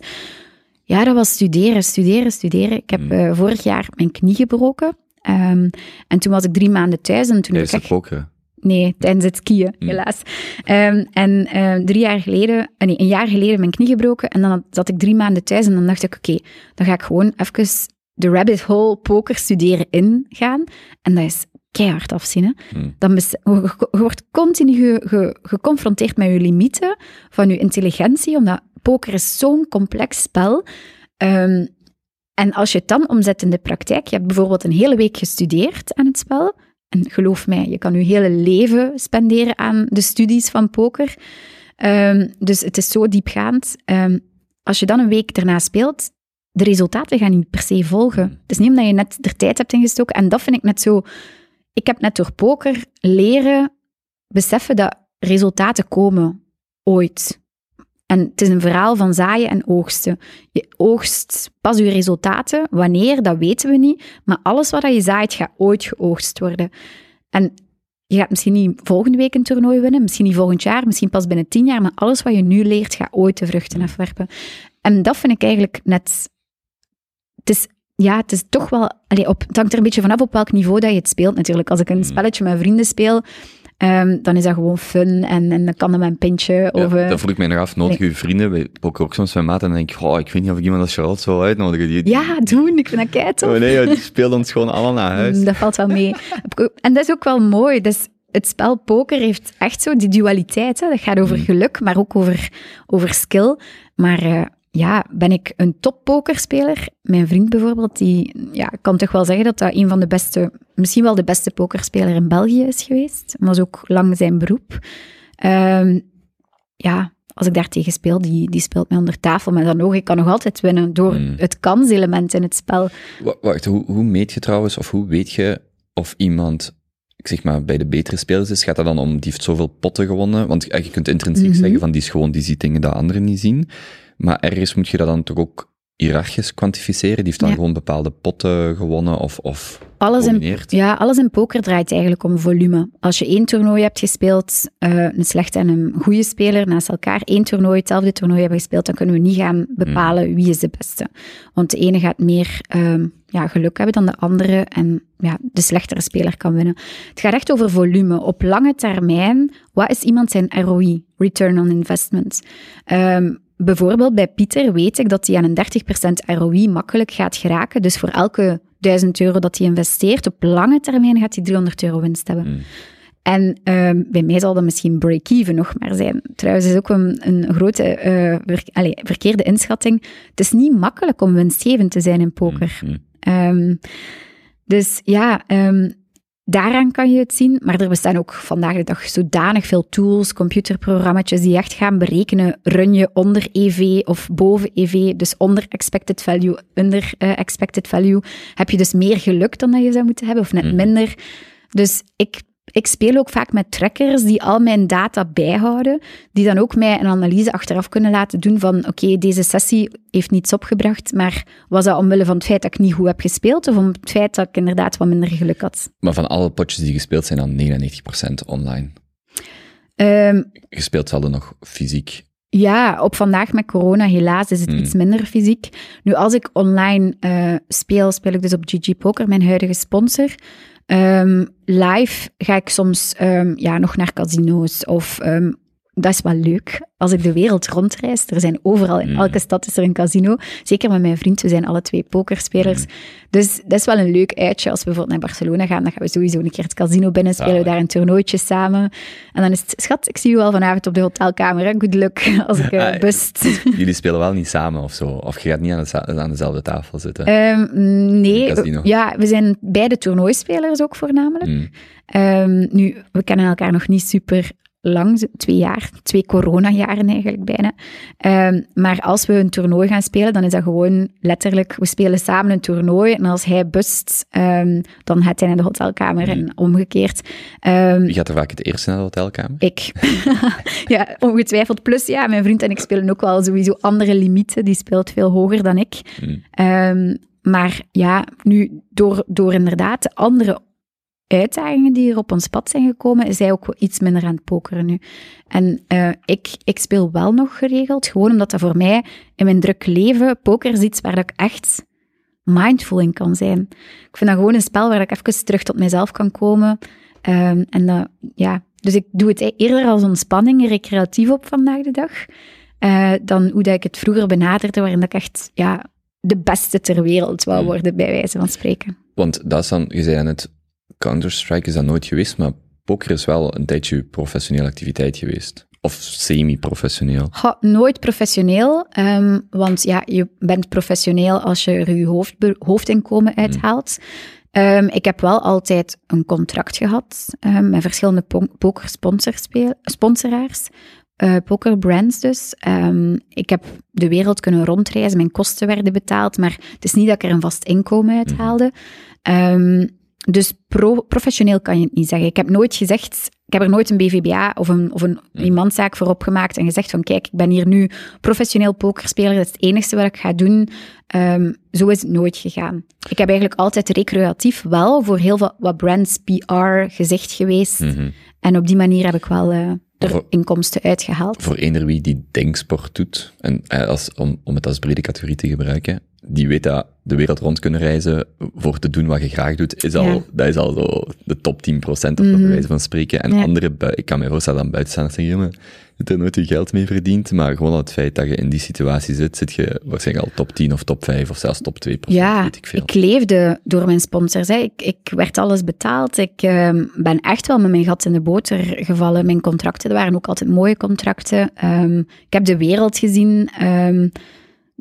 ja, dat was studeren, studeren, studeren. Ik heb Mm. eh, vorig jaar mijn knie gebroken. ehm, en toen was ik drie maanden thuis en toen heb Tijdens ik het echt pokeren. Nee, tijdens het skiën, Mm. helaas. Ehm, en eh, drie jaar geleden, eh, nee, een jaar geleden mijn knie gebroken. En dan zat ik drie maanden thuis en dan dacht ik, oké, dan ga ik gewoon even de rabbit hole poker studeren ingaan. En dat is keihard afzien. Hè? Mm. Dan je, wordt continu ge- ge- geconfronteerd met je limieten van je intelligentie, omdat poker is zo'n complex spel. Ehm, en als je het dan omzet in de praktijk, je hebt bijvoorbeeld een hele week gestudeerd aan het spel, geloof mij, je kan je hele leven spenderen aan de studies van poker. Ehm, dus het is zo diepgaand. Ehm, als je dan een week daarna speelt, de resultaten gaan niet per se volgen. Het is niet omdat je net er tijd hebt ingestoken. En dat vind ik net zo... Ik heb net door poker leren beseffen dat resultaten komen ooit. En het is een verhaal van zaaien en oogsten. Je oogst pas je resultaten. Wanneer, dat weten we niet. Maar alles wat je zaait, gaat ooit geoogst worden. En je gaat misschien niet volgende week een toernooi winnen, misschien niet volgend jaar, misschien pas binnen tien jaar, maar alles wat je nu leert, gaat ooit de vruchten afwerpen. En dat vind ik eigenlijk net... Het is, ja, het is toch wel... Allee, op, het hangt er een beetje vanaf op welk niveau dat je het speelt natuurlijk. Als ik een Mm. spelletje met vrienden speel, ehm, dan is dat gewoon fun en, en dan kan er een pintje Ja, of... eh, dat voel ik mij nog af. Nodig je vrienden, bij poker ook soms met maat, en dan denk ik, oh, ik weet niet of ik iemand als Charlotte zou uitnodigen. Die, ja, doen, ik vind dat kei tof. Oh nee, die speelt ons gewoon allemaal naar huis. Mm, Dat valt wel mee. En dat is ook wel mooi. Dus het spel poker heeft echt zo die dualiteit. Hè. Dat gaat over Mm. geluk, maar ook over, over skill. Maar eh, ja, ben ik een top pokerspeler? Mijn vriend bijvoorbeeld, die ja, kan toch wel zeggen dat dat een van de beste, misschien wel de beste pokerspeler in België is geweest. Dat was ook lang zijn beroep. Ehm, ja, als ik daar tegen speel, die, die speelt mij onder tafel. Maar dan nog, ik kan nog altijd winnen door Mm. het kanselement in het spel. Wa- Wacht, hoe, hoe meet je trouwens, of hoe weet je of iemand ik zeg maar, bij de betere spelers is, gaat dat dan om, die heeft zoveel potten gewonnen? Want eh, je kunt intrinsiek Mhm. zeggen van, die is gewoon, die ziet dingen dat anderen niet zien. Maar ergens moet je dat dan toch ook hiërarchisch kwantificeren? Die heeft dan Ja. gewoon bepaalde potten gewonnen of, of Alles in, ja, alles in poker draait eigenlijk om volume. Als je één toernooi hebt gespeeld, eh, een slechte en een goede speler naast elkaar, één toernooi, hetzelfde toernooi hebben gespeeld, dan kunnen we niet gaan bepalen wie is de beste. Want de ene gaat meer ehm, ja, geluk hebben dan de andere en ja, de slechtere speler kan winnen. Het gaat echt over volume. Op lange termijn, wat is iemand zijn ROI, Return on Investment? Ehm, bijvoorbeeld bij Pieter weet ik dat hij aan een 30% ROI makkelijk gaat geraken. Dus voor elke 1000 euro dat hij investeert, op lange termijn gaat hij 300 euro winst hebben. Mm. En ehm, bij mij zal dat misschien break-even nog maar zijn. Trouwens, is ook een, een grote eh, ver- allee, verkeerde inschatting. Het is niet makkelijk om winstgevend te zijn in poker. Mm. Ehm, dus ja, ehm, daaraan kan je het zien. Maar er bestaan ook vandaag de dag zodanig veel tools, computerprogramma's die echt gaan berekenen, run je onder EV of boven EV, dus onder expected value, under eh, expected value. Heb je dus meer geluk dan dat je zou moeten hebben, of net Mhm. minder. Dus ik, ik speel ook vaak met trackers die al mijn data bijhouden, die dan ook mij een analyse achteraf kunnen laten doen van oké, deze sessie heeft niets opgebracht, maar was dat omwille van het feit dat ik niet goed heb gespeeld of om het feit dat ik inderdaad wat minder geluk had? Maar van alle potjes die gespeeld zijn, dan 99% online. Ehm, Gespeeld hadden nog fysiek. Ja, op vandaag met corona helaas is het Hmm. iets minder fysiek. Nu, als ik online eh, speel, speel ik dus op GG Poker, mijn huidige sponsor. Ehm, live ga ik soms ehm, ja, nog naar casino's of... ehm, dat is wel leuk. Als ik de wereld rondreis, er zijn overal, in Hmm. elke stad is er een casino. Zeker met mijn vriend, we zijn alle twee pokerspelers. Dus dat is wel een leuk uitje. Als we bijvoorbeeld naar Barcelona gaan, dan gaan we sowieso een keer het casino binnen, spelen we daar een toernooitje samen. En dan is het, schat, ik zie je wel vanavond op de hotelkamer, hè. good luck, als ik eh, bust. Jullie spelen wel niet samen of zo? Of je gaat niet aan, de, aan dezelfde tafel zitten? Ehm, nee, ja, we zijn beide toernooispelers ook voornamelijk. Mm. Ehm, nu, we kennen elkaar nog niet super lang, twee jaar, twee coronajaren eigenlijk bijna. Ehm, maar als we een toernooi gaan spelen, dan is dat gewoon letterlijk, we spelen samen een toernooi en als hij bust, ehm, dan gaat hij naar de hotelkamer en omgekeerd. Ehm, Wie gaat er vaak het eerst naar de hotelkamer? ik. ja, ongetwijfeld. Plus, ja, mijn vriend en ik spelen ook wel sowieso andere limieten. Die speelt veel hoger dan ik. Mm. Ehm, maar ja, nu door, door inderdaad de andere uitdagingen die er op ons pad zijn gekomen, is hij ook wel iets minder aan het pokeren nu. En eh, ik, ik speel wel nog geregeld, gewoon omdat dat voor mij in mijn druk leven, poker is iets waar ik echt mindful in kan zijn. Ik vind dat gewoon een spel waar ik even terug tot mezelf kan komen. Ehm, en dat, ja, dus ik doe het e- eerder als ontspanning, recreatief op vandaag de dag, eh, dan hoe dat ik het vroeger benaderde, waarin dat ik echt ja, de beste ter wereld wou Hmm. worden, bij wijze van spreken. Want dat is dan, je zei net, Counter-Strike is dat nooit geweest, maar poker is wel een tijdje je professionele activiteit geweest. Of semi-professioneel. Nooit professioneel, ehm, want ja, je bent professioneel als je er je hoofdinkomen uithaalt. Ehm, ik heb wel altijd een contract gehad ehm, met verschillende po- pokersponsoraars, eh pokerbrands dus. Ik heb de wereld kunnen rondreizen, mijn kosten werden betaald, maar het is niet dat ik er een vast inkomen uit haalde. Ehm, dus pro- professioneel kan je het niet zeggen. Ik heb nooit gezegd, ik heb er nooit een BVBA of een, of een iemandzaak voor opgemaakt en gezegd van kijk, ik ben hier nu professioneel pokerspeler, dat is het enigste wat ik ga doen. Ehm, zo is het nooit gegaan. Ik heb eigenlijk altijd recreatief wel voor heel veel wat brands PR gezicht geweest. Mhm. En op die manier heb ik wel eh, er Voor- inkomsten uitgehaald. Voor eender wie die denksport doet, en eh, als, om, om het als brede categorie te gebruiken, die weet dat de wereld rond kunnen reizen voor te doen wat je graag doet, is al, Ja. dat is al zo de top 10% of zo, bij wijze van spreken. En Ja. andere, ik kan me voorstellen dat buitenstaanders zeggen, jongen, je hebt er nooit je geld mee verdiend, maar gewoon al het feit dat je in die situatie zit, zit je waarschijnlijk al top 10 of top 5 of zelfs top 2%, Ja, weet ik veel. ik leefde door mijn sponsors. Hè. Ik, ik werd alles betaald. Ik ehm, ben echt wel met mijn gat in de boter gevallen. Mijn contracten waren ook altijd mooie contracten. Ehm, ik heb de wereld gezien. Ehm,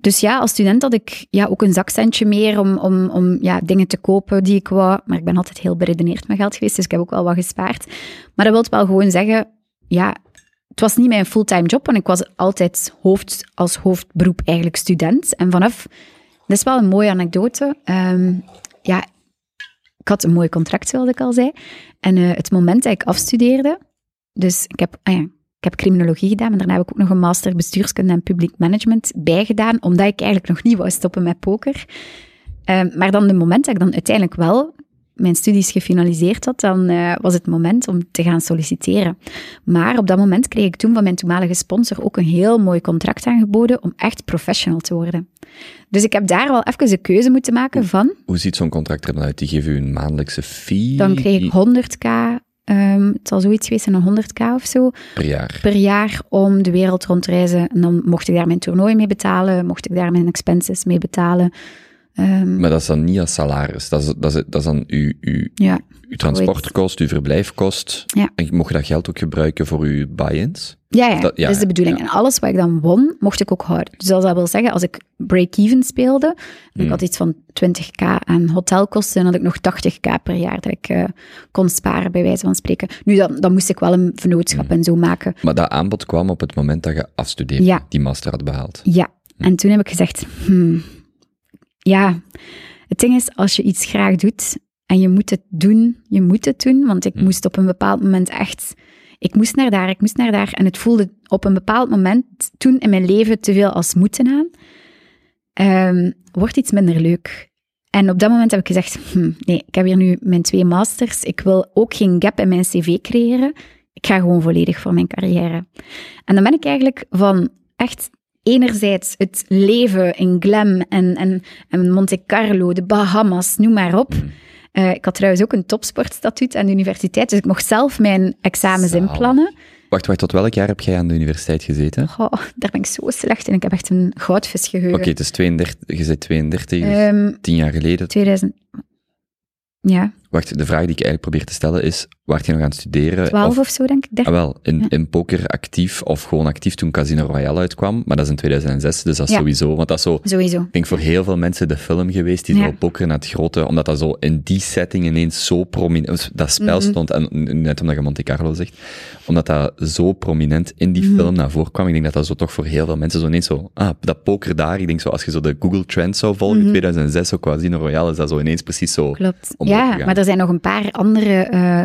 dus ja, als student had ik ja, ook een zakcentje meer om, om, om ja, dingen te kopen die ik wou. Maar ik ben altijd heel beredeneerd met geld geweest, dus ik heb ook wel wat gespaard. Maar dat wil wel gewoon zeggen, ja, het was niet mijn fulltime job, want ik was altijd hoofd, als hoofdberoep eigenlijk student. En vanaf, dat is wel een mooie anekdote. Ehm, ja, ik had een mooi contract, zoals ik al zei. En eh, het moment dat ik afstudeerde, dus ik heb, ah ja, ik heb criminologie gedaan, maar daarna heb ik ook nog een master bestuurskunde en public management bijgedaan, omdat ik eigenlijk nog niet wou stoppen met poker. Ehm, maar dan de moment dat ik dan uiteindelijk wel mijn studies gefinaliseerd had, dan eh, was het moment om te gaan solliciteren. Maar op dat moment kreeg ik toen van mijn toenmalige sponsor ook een heel mooi contract aangeboden om echt professional te worden. Dus ik heb daar wel even een keuze moeten maken van, Hoe ziet zo'n contract er dan uit? Die geven u een maandelijkse fee dan kreeg ik 100k, ehm, het zal zoiets geweest zijn, een 100k of zo, per jaar. per jaar om de wereld rondreizen. En dan mocht ik daar mijn toernooi mee betalen, mocht ik daar mijn expenses mee betalen. Ehm, Maar dat is dan niet als salaris. Dat is, dat is, dat is dan uw, uw, ja, uw transportkost, uw verblijfkost. Ja. En mocht je dat geld ook gebruiken voor uw buy-ins? Ja, ja, Dat- ja, dat is de bedoeling. ja. En alles wat ik dan won, mocht ik ook houden. Dus dat wil zeggen, als ik break-even speelde, en ik Hmm. had iets van 20k aan hotelkosten, dan had ik nog 80k per jaar dat ik eh, kon sparen, bij wijze van spreken. Nu, dan, dan moest ik wel een vennootschap Hmm. en zo maken. Maar dat aanbod kwam op het moment dat je afstudeerde, Ja. die master had behaald. Ja, en toen heb ik gezegd, hmm, ja, het ding is, als je iets graag doet en je moet het doen, je moet het doen, want ik moest op een bepaald moment echt, ik moest naar daar, ik moest naar daar, en het voelde op een bepaald moment toen in mijn leven te veel als moeten aan, Ehm, wordt iets minder leuk. En op dat moment heb ik gezegd, hmm, nee, ik heb hier nu mijn twee masters, ik wil ook geen gap in mijn cv creëren, ik ga gewoon volledig voor mijn carrière. En dan ben ik eigenlijk van echt enerzijds het leven in glam en, en, en Monte Carlo, de Bahamas, noem maar op. Eh, ik had trouwens ook een topsportstatuut aan de universiteit, dus ik mocht zelf mijn examens Zalig. inplannen. Wacht, wacht, tot welk jaar heb jij aan de universiteit gezeten? Goh, daar ben ik zo slecht in. Ik heb echt een goudvisgeheugen. Oké, het is 32, je bent 32, dus Ehm, tien jaar geleden. 2000... Ja, Wacht, de vraag die ik eigenlijk probeer te stellen is, waar je nog aan het studeren? 12 of, of zo, denk ik. ah, 13. wel, in, Ja. in poker actief of gewoon actief toen Casino Royale uitkwam, maar dat is in 2006, dus dat is Ja. sowieso, want dat is zo, Sowieso. ik denk voor heel veel mensen de film geweest die Ja. zo poker naar het grote, omdat dat zo in die setting ineens zo prominent, dat spel Mhm. stond, en net omdat je Monte Carlo zegt, omdat dat zo prominent in die Mhm. film naar voren kwam, ik denk dat dat zo toch voor heel veel mensen zo ineens zo, ah, dat poker daar, ik denk zo, als je zo de Google Trends zou volgen, Mhm. 2006, zo Casino Royale, is dat zo ineens precies zo. Klopt. Ja, maar er zijn nog een paar andere eh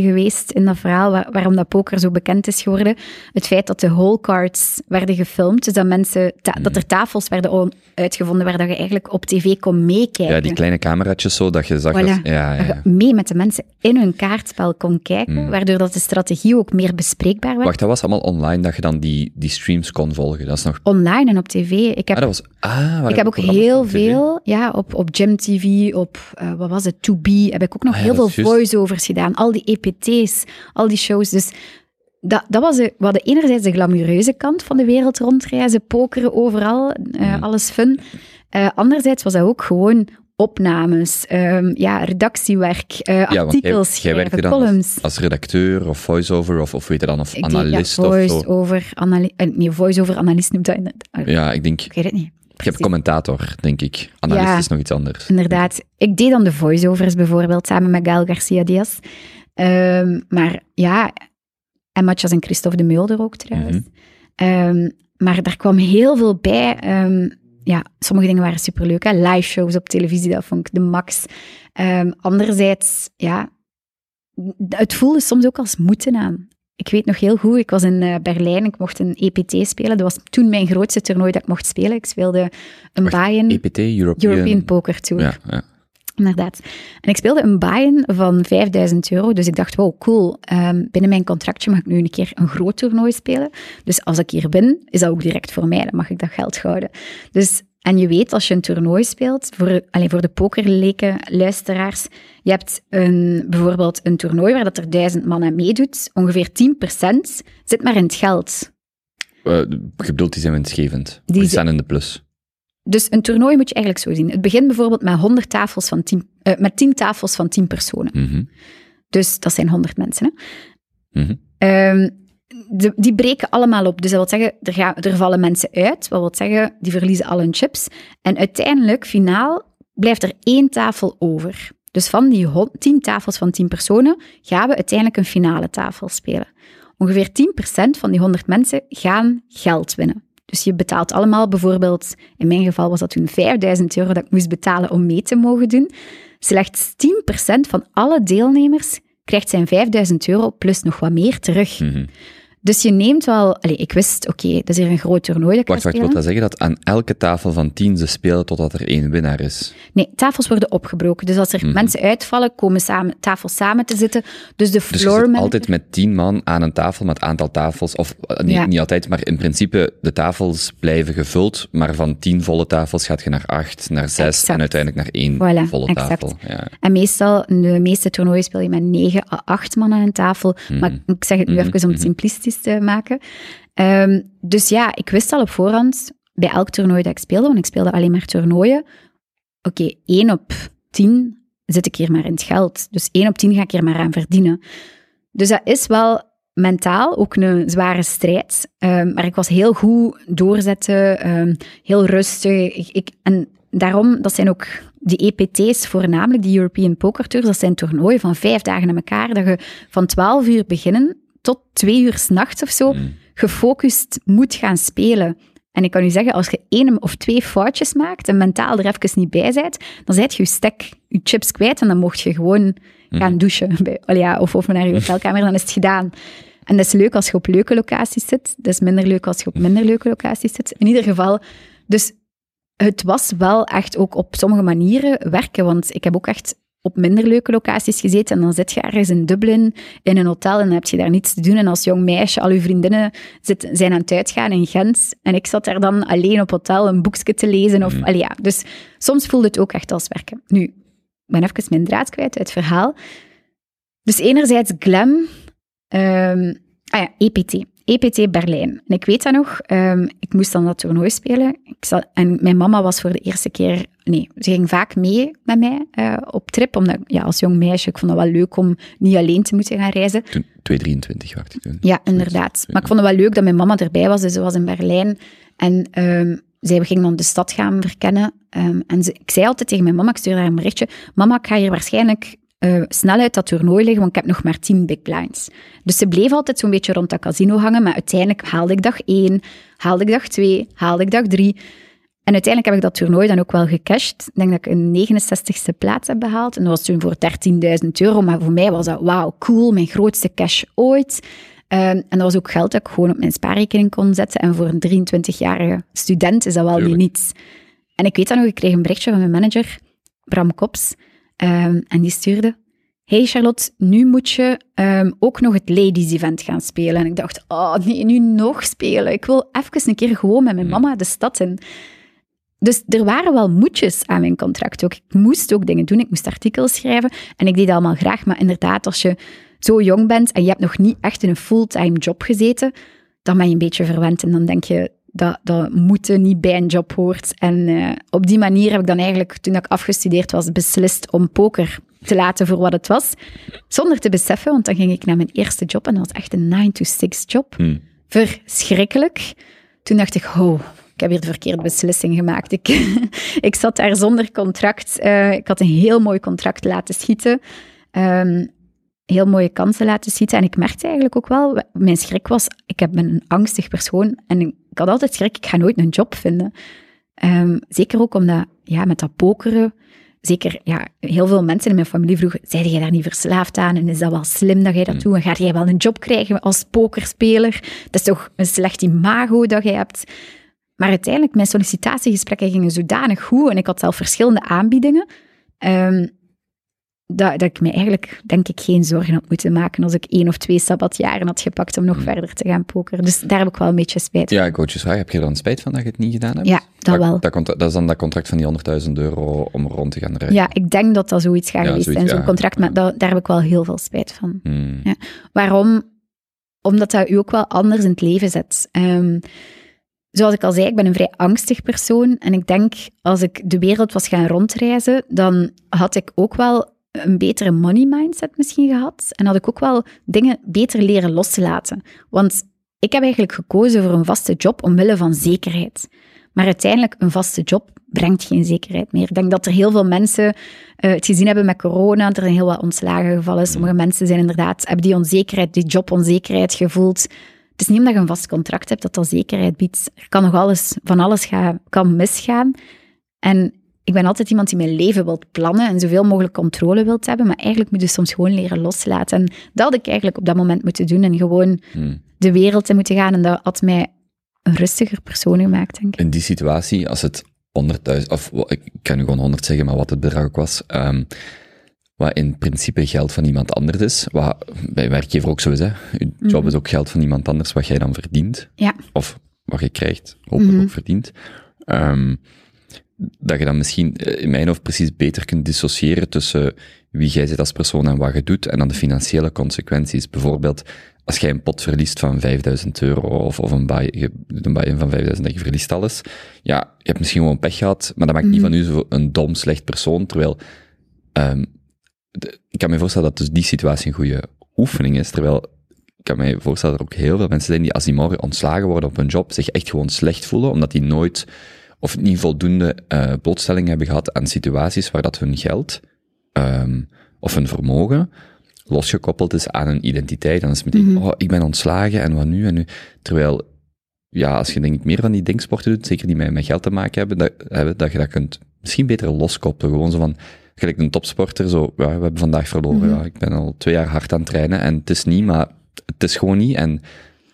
geweest in dat verhaal waar- waarom dat poker zo bekend is geworden. Het feit dat de hole cards werden gefilmd, dus dat, mensen Mhm. dat er tafels werden on- uitgevonden waar dat je eigenlijk op tv kon meekijken. Ja, die kleine cameraatjes zo, dat je zag Voilà. dat... Ja, ja, ja. je mee met de mensen in hun kaartspel kon kijken, Mm. waardoor dat de strategie ook meer bespreekbaar werd. Wacht, dat was allemaal online, dat je dan die, die streams kon volgen. Dat is nog... Online en op tv. Ik heb Ah, dat was... Ah, Ik heb ook heel veel, ja, op, op Gym TV, op, eh, wat was het, To Be, heb ik ook nog Ah heel veel voice-overs gedaan. Al die EPT's, al die shows. Dus dat, dat was de, we hadden enerzijds de glamoureuze kant van de wereld rondreizen, pokeren overal, eh, Mm. alles fun. Eh, anderzijds was dat ook gewoon opnames, ehm, ja, redactiewerk, eh, Ja, want jij, artikels jij schrijven, columns. als, als redacteur of voice-over of, of weet je dan, of Ik deed, ja, analist of zo. voice-over, anali- nee, voice-over analist noemt dat in het... ah, Ja, ik denk... Ik weet het niet. Je hebt commentator, denk ik. Analist Ja. is nog iets anders. Inderdaad. Ik deed dan de voice-overs bijvoorbeeld, samen met Gael Garcia Diaz. Ehm, maar ja, en Matjas en Christophe de Mulder ook trouwens. Mhm. Ehm, maar daar kwam heel veel bij. Ehm, ja, sommige dingen waren superleuk. Hè? Live shows op televisie, dat vond ik de max. Anderzijds, ja, het voelde soms ook als moeten aan. Ik weet nog heel goed, ik was in eh, Berlijn, ik mocht een EPT spelen. Dat was toen mijn grootste toernooi dat ik mocht spelen. Ik speelde een Wacht, buy-in, EPT, European... European Poker Tour. Ja, ja. Inderdaad. En ik speelde een buy-in van 5000 euro. Dus ik dacht, wow, cool. Ehm, binnen mijn contractje mag ik nu een keer een groot toernooi spelen. Dus als ik hier ben, is dat ook direct voor mij. Dan mag ik dat geld houden. Dus, en je weet, als je een toernooi speelt, voor, alleen voor de pokerleken luisteraars, je hebt een, bijvoorbeeld een toernooi waar dat er duizend man aan meedoet. Ongeveer 10% zit maar in het geld. Eh, je bedoelt, die zijn winstgevend. Die staan in de plus. Dus een toernooi moet je eigenlijk zo zien. Het begint bijvoorbeeld met, 100 tafels van 10, eh, met 10 tafels van 10 personen. Mhm, Dus dat zijn 100 mensen. Hè? mhm. Ehm, de- die breken allemaal op. Dus dat wil zeggen, er, gaan, er vallen mensen uit. Wat wil zeggen, die verliezen al hun chips. En uiteindelijk, finaal, blijft er één tafel over. Dus van die hon- 10 tafels van 10 personen gaan we uiteindelijk een finale tafel spelen. Ongeveer 10% van die 100 mensen gaan geld winnen. Dus je betaalt allemaal bijvoorbeeld, in mijn geval was dat toen 5000 euro dat ik moest betalen om mee te mogen doen. Slechts 10% van alle deelnemers krijgt zijn 5000 euro plus nog wat meer terug. Mhm. Dus je neemt wel... Allee, ik wist, oké, dat is hier een groot toernooi dat ik Wacht, wacht, wil dat zeggen dat aan elke tafel van tien ze spelen totdat er één winnaar is? Nee, tafels worden opgebroken. Dus als er Mhm. mensen uitvallen, komen samen, tafels samen te zitten. Dus de Dus je floor zit altijd met tien man aan een tafel met aantal tafels, of eh, nee, Ja. niet altijd, maar in principe de tafels blijven gevuld, maar van tien volle tafels gaat je naar acht, naar zes Exact. en uiteindelijk naar één Voilà, volle exact. tafel. Ja. En meestal, in de meeste toernooien speel je met negen à acht man aan een tafel. Maar ik zeg het nu Mhm, even om het mhm. Te maken. Ehm, dus ja, ik wist al op voorhand, bij elk toernooi dat ik speelde, want ik speelde alleen maar toernooien, oké, één op tien zit ik hier maar in het geld. Dus één op tien ga ik hier maar aan verdienen. Dus dat is wel mentaal ook een zware strijd. Ehm, maar ik was heel goed doorzetten, ehm, heel rustig. Ik, en daarom, dat zijn ook die EPT's voornamelijk, die European Poker Tours, dat zijn toernooien van vijf dagen aan elkaar, dat je van 12 uur beginnen tot twee uur s'nachts of zo Mm. gefocust moet gaan spelen. En ik kan u zeggen, als je één of twee foutjes maakt en mentaal er even niet bij bent, dan zijt je je stek, je chips kwijt en dan mocht je gewoon gaan douchen. Bij, ja, of, of naar je hotelkamer, dan is het gedaan. En dat is leuk als je op leuke locaties zit. Dat is minder leuk als je op minder leuke locaties zit. In ieder geval, dus het was wel echt ook op sommige manieren werken. Want ik heb ook echt op minder leuke locaties gezeten. En dan zit je ergens in Dublin in een hotel en dan heb je daar niets te doen. En als jong meisje, al je vriendinnen zit, zijn aan het uitgaan in Gent. En ik zat daar dan alleen op hotel een boekje te lezen. Of, allee, ja. Dus soms voelde het ook echt als werken. Nu, ik ben even mijn draad kwijt uit het verhaal. Dus enerzijds Glam, ehm, ah ja, EPT. EPT Berlijn. En ik weet dat nog, ehm, ik moest dan dat toernooi spelen. Ik zat, en mijn mama was voor de eerste keer... Nee, ze ging vaak mee met mij eh, op trip. Omdat, ja, als jong meisje, ik vond het wel leuk om niet alleen te moeten gaan reizen. Toen 223 wacht ik toen. Ja, inderdaad. Maar ik vond het wel leuk dat mijn mama erbij was. Dus ze was in Berlijn. En ehm, zij ging dan de stad gaan verkennen. Ehm, en ze, ik zei altijd tegen mijn mama, ik stuurde haar een berichtje. Mama, ik ga hier waarschijnlijk eh, snel uit dat toernooi liggen, want ik heb nog maar tien big blinds. Dus ze bleef altijd zo'n beetje rond dat casino hangen. Maar uiteindelijk haalde ik dag één, haalde ik dag twee, haalde ik dag drie. En uiteindelijk heb ik dat toernooi dan ook wel gecashed. Ik denk dat ik een 69ste plaats heb behaald. En dat was toen voor 13.000 euro. Maar voor mij was dat, wauw, cool, mijn grootste cash ooit. Ehm, en dat was ook geld dat ik gewoon op mijn spaarrekening kon zetten. En voor een 23-jarige student is dat wel nu niets. En ik weet dat nog, ik kreeg een berichtje van mijn manager, Bram Kops. Ehm, en die stuurde... Hey Charlotte, nu moet je ehm, ook nog het ladies event gaan spelen. En ik dacht, oh nee, nu nog spelen. Ik wil even een keer gewoon met mijn mama de stad in. Dus er waren wel moedjes aan mijn contract ook. Ik moest ook dingen doen, ik moest artikels schrijven en ik deed dat allemaal graag. Maar inderdaad, als je zo jong bent en je hebt nog niet echt in een fulltime job gezeten, dan ben je een beetje verwend en dan denk je dat, dat moeten niet bij een job hoort. En eh, op die manier heb ik dan eigenlijk, toen ik afgestudeerd was, beslist om poker te laten voor wat het was. Zonder te beseffen, want dan ging ik naar mijn eerste job en dat was echt een 9-to-6 job. Hm. Verschrikkelijk. Toen dacht ik, oh, ik heb hier de verkeerde beslissing gemaakt. Ik, ik zat daar zonder contract. Eh, ik had een heel mooi contract laten schieten. Ehm, heel mooie kansen laten schieten. En ik merkte eigenlijk ook wel, mijn schrik was, ik heb- ben een angstig persoon. En ik had altijd schrik, ik ga nooit een job vinden. Ehm, zeker ook omdat, ja, met dat pokeren, zeker, ja, heel veel mensen in mijn familie vroegen, zei jij daar niet verslaafd aan? En is dat wel slim dat jij dat doet? En ga jij wel een job krijgen als pokerspeler? Dat is toch een slecht imago dat jij hebt? Maar uiteindelijk, mijn sollicitatiegesprekken gingen zodanig goed en ik had zelf verschillende aanbiedingen, ehm, dat, dat ik me eigenlijk, denk ik, geen zorgen had moeten maken als ik één of twee sabbatjaren had gepakt om nog verder te gaan pokeren. Dus daar heb ik wel een beetje spijt van. Ja, ik wou je vragen, heb je dan spijt van dat je het niet gedaan hebt? Ja, dat wel. Dat, is dan dat contract van die 100.000 euro om rond te gaan rijden. Ja, ik denk dat dat zoiets gaat Ja, geweest zijn, zo'n ja. contract, maar dat, daar heb ik wel heel veel spijt van. Hmm. Ja. Waarom? Omdat dat u ook wel anders in het leven zet. Ehm, zoals ik al zei, ik ben een vrij angstig persoon. En ik denk, als ik de wereld was gaan rondreizen, dan had ik ook wel een betere money mindset misschien gehad. En had ik ook wel dingen beter leren loslaten. Want ik heb eigenlijk gekozen voor een vaste job omwille van zekerheid. Maar uiteindelijk, een vaste job brengt geen zekerheid meer. Ik denk dat er heel veel mensen eh, het gezien hebben met corona, er zijn heel wat ontslagen gevallen. Sommige mensen zijn inderdaad, hebben die onzekerheid, die jobonzekerheid gevoeld. Het is niet omdat je een vast contract hebt dat dat zekerheid biedt. Er kan nog alles, van alles gaan, kan misgaan. En ik ben altijd iemand die mijn leven wilt plannen en zoveel mogelijk controle wilt hebben, maar eigenlijk moet je soms gewoon leren loslaten. En dat had ik eigenlijk op dat moment moeten doen en gewoon Hmm. de wereld in moeten gaan. En dat had mij een rustiger persoon gemaakt, denk ik. In die situatie, als het 100.000, of ik kan nu gewoon 100 zeggen, maar wat het bedrag ook was, ehm, wat in principe geld van iemand anders is, wat bij werkgever ook zo is, hè. Je job is ook geld van iemand anders, wat jij dan verdient, Ja. of wat je krijgt, hopelijk Mhm. ook verdient. Ehm, dat je dan misschien eh, in mijn hoofd precies beter kunt dissociëren tussen wie jij bent als persoon en wat je doet, en dan de financiële consequenties. Bijvoorbeeld, als jij een pot verliest van 5000 euro, of, of een buy- buy-in van 5000 en je verliest alles, ja, je hebt misschien gewoon pech gehad, maar dat maakt niet van u een dom, slecht persoon, terwijl, ehm, de- ik kan me voorstellen dat dus die situatie een goede oefening is, terwijl ik kan me voorstellen dat er ook heel veel mensen zijn die als die morgen ontslagen worden op hun job, zich echt gewoon slecht voelen, omdat die nooit of niet voldoende eh blootstelling hebben gehad aan situaties waar dat hun geld ehm, of hun vermogen losgekoppeld is aan een identiteit. Dan is het meteen, oh, ik ben ontslagen en wat nu en nu. Terwijl, ja, als je denk ik meer van die denksporten doet, zeker die met, met geld te maken hebben, dat, hebben, dat je dat kunt misschien beter loskoppelen. Gewoon zo van, gelijk een topsporter, zo, ja, we hebben vandaag verloren, ja, ik ben al twee jaar hard aan het trainen en het is niet, maar het is gewoon niet. En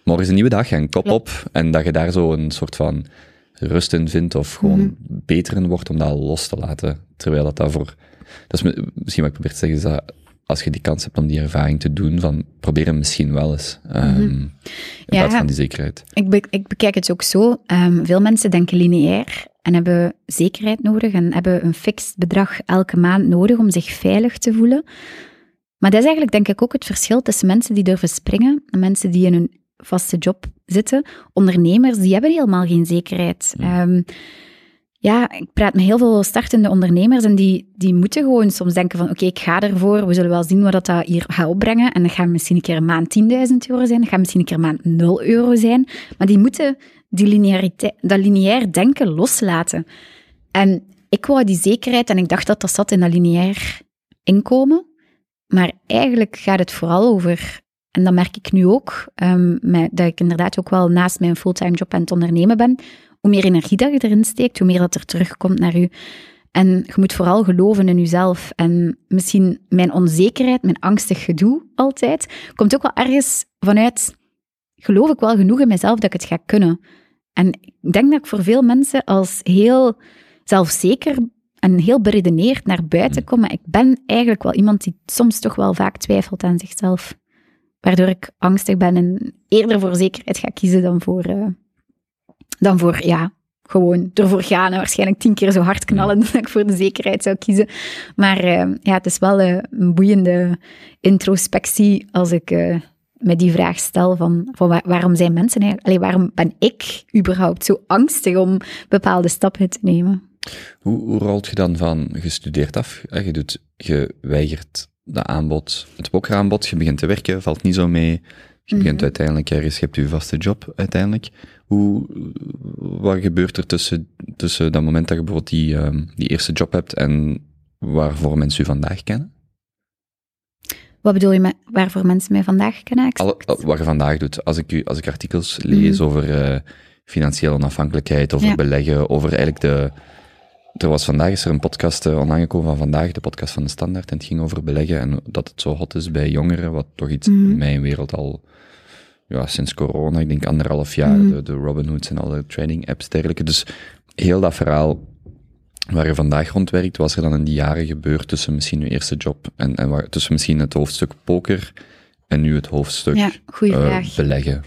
morgen is een nieuwe dag en kop op. En dat je daar zo een soort van rust in vindt of gewoon beter in wordt om dat los te laten. Terwijl dat daarvoor, dat is mi- misschien wat ik probeer te zeggen, is dat als je die kans hebt om die ervaring te doen, van probeer hem misschien wel eens. ehm, In Ja. plaats van die zekerheid. Ik, be- ik bekijk het ook zo. Ehm, veel mensen denken lineair en hebben zekerheid nodig en hebben een fix bedrag elke maand nodig om zich veilig te voelen. Maar dat is eigenlijk denk ik ook het verschil tussen mensen die durven springen en mensen die in hun vaste job zitten. Ondernemers, die hebben helemaal geen zekerheid. Ehm, ja, ik praat met heel veel startende ondernemers en die, die moeten gewoon soms denken van oké, ik ga ervoor, we zullen wel zien wat dat hier gaat opbrengen. En dat gaat misschien een keer een maand 10.000 euro zijn, dat gaat misschien een keer een maand 0 euro zijn. Maar die moeten die dat lineair denken loslaten. En ik wou die zekerheid en ik dacht dat dat zat in dat lineair inkomen. Maar eigenlijk gaat het vooral over, en dat merk ik nu ook, ehm, dat ik inderdaad ook wel naast mijn fulltime job aan het ondernemen ben, hoe meer energie dat je erin steekt, hoe meer dat er terugkomt naar u. En je moet vooral geloven in jezelf. En misschien mijn onzekerheid, mijn angstig gedoe altijd, komt ook wel ergens vanuit, geloof ik wel genoeg in mezelf dat ik het ga kunnen. En ik denk dat ik voor veel mensen als heel zelfzeker en heel beredeneerd naar buiten kom, maar ik ben eigenlijk wel iemand die soms toch wel vaak twijfelt aan zichzelf. Waardoor ik angstig ben en eerder voor zekerheid ga kiezen dan voor, eh, dan voor ja, gewoon ervoor gaan en waarschijnlijk tien keer zo hard knallen dat ik voor de zekerheid zou kiezen. Maar eh, ja, het is wel eh, een boeiende introspectie als ik eh, me die vraag stel van, van waar- waarom zijn mensen eigenlijk, allee, waarom ben ik überhaupt zo angstig om bepaalde stappen te nemen? Hoe, hoe rolt je dan van gestudeerd af? Je, doet, je weigert de aanbod, het pokeraanbod, je begint te werken, valt niet zo mee. Je begint uiteindelijk ergens, je hebt je vaste job uiteindelijk. Hoe, wat gebeurt er tussen, tussen dat moment dat je bijvoorbeeld die, ehm, die eerste job hebt en waarvoor mensen u vandaag kennen? Wat bedoel je met waarvoor mensen mij vandaag kennen? Alle, al- wat je vandaag doet. Als ik, u, als ik artikels lees over eh, financiële onafhankelijkheid, over Ja. beleggen, over eigenlijk de... Er was vandaag is er een podcast uh, online gekomen van vandaag, de podcast van de Standaard, en het ging over beleggen en dat het zo hot is bij jongeren, wat toch iets in mijn wereld al ja, sinds corona, ik denk anderhalf jaar, de, de Robinhoods en alle trading apps dergelijke. Dus heel dat verhaal waar je vandaag rondwerkt, was er dan in die jaren gebeurd tussen misschien je eerste job en, en waar, tussen misschien het hoofdstuk poker en nu het hoofdstuk Ja, eh, beleggen.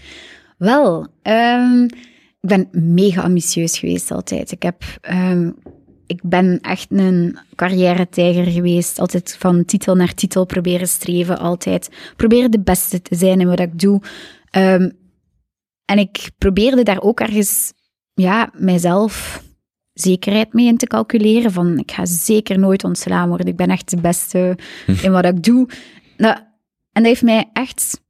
Wel, ehm, ik ben mega ambitieus geweest altijd. Ik, heb, ehm, ik ben echt een carrière-tijger geweest. Altijd van titel naar titel proberen streven. Altijd proberen de beste te zijn in wat ik doe. Ehm, en ik probeerde daar ook ergens ja, mijzelf zekerheid mee in te calculeren. Van, ik ga zeker nooit ontslaan worden. Ik ben echt de beste in wat ik doe. Nou, en dat heeft mij echt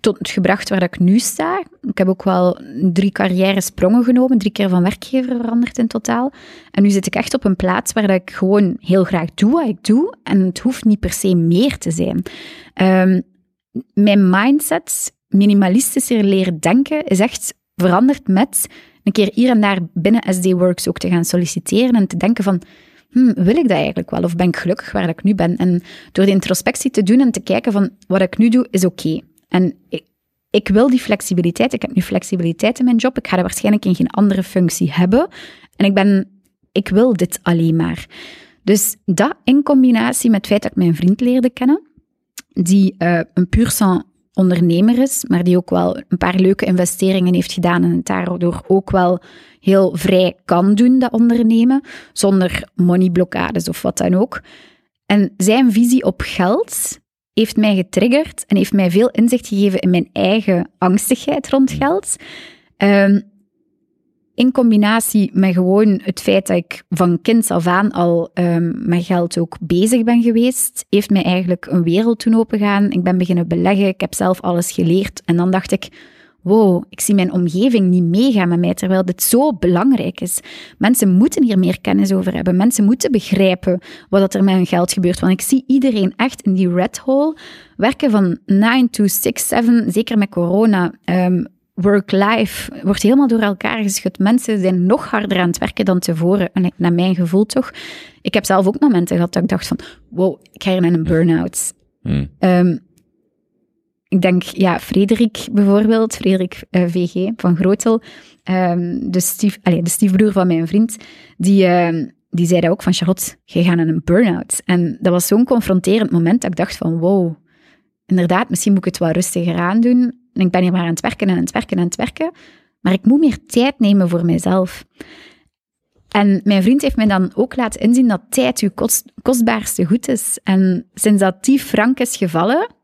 tot het gebracht waar ik nu sta. Ik heb ook wel drie carrière sprongen genomen, drie keer van werkgever veranderd in totaal. En nu zit ik echt op een plaats waar ik gewoon heel graag doe wat ik doe. En het hoeft niet per se meer te zijn. Ehm, mijn mindset minimalistischer leren denken is echt veranderd met een keer hier en daar binnen SD Works ook te gaan solliciteren en te denken van, hmm, wil ik dat eigenlijk wel? Of ben ik gelukkig waar ik nu ben? En door de introspectie te doen en te kijken van, wat ik nu doe, is oké. En ik, wil die flexibiliteit. Ik heb nu flexibiliteit in mijn job. Ik ga dat waarschijnlijk in geen andere functie hebben. En ik ben, ik wil dit alleen maar. Dus dat in combinatie met het feit dat ik mijn vriend leerde kennen, die eh, een puur sang ondernemer is, maar die ook wel een paar leuke investeringen heeft gedaan en het daardoor ook wel heel vrij kan doen, dat ondernemen, zonder moneyblokkades of wat dan ook. En zijn visie op geld heeft mij getriggerd en heeft mij veel inzicht gegeven in mijn eigen angstigheid rond geld. Ehm, in combinatie met gewoon het feit dat ik van kinds af aan al um, met geld ook bezig ben geweest, heeft mij eigenlijk een wereld toen opengaan. Ik ben beginnen beleggen, ik heb zelf alles geleerd. En dan dacht ik, wow, ik zie mijn omgeving niet meegaan met mij, terwijl dit zo belangrijk is. Mensen moeten hier meer kennis over hebben. Mensen moeten begrijpen wat er met hun geld gebeurt. Want ik zie iedereen echt in die red hole werken van 9 to 6, 7, zeker met corona. Um, work-life wordt helemaal door elkaar geschud. Mensen zijn nog harder aan het werken dan tevoren. En naar mijn gevoel toch. Ik heb zelf ook momenten gehad dat ik dacht van, wow, ik ga hier naar een burn-out. Hmm. Um, ik denk, ja, Frederik bijvoorbeeld, Frederik uh, VG van Grootel, um, de, stief, allez, de stiefbroer van mijn vriend, die, uh, die zei dat ook van, Charlotte, je gaat naar een burn-out. En dat was zo'n confronterend moment dat ik dacht van, wow, inderdaad, misschien moet ik het wel rustiger aandoen. Ik ben hier maar aan het werken en aan het werken en aan het werken. Maar ik moet meer tijd nemen voor mezelf. En mijn vriend heeft mij dan ook laten inzien dat tijd uw kost, kostbaarste goed is. En sinds dat die frank is gevallen,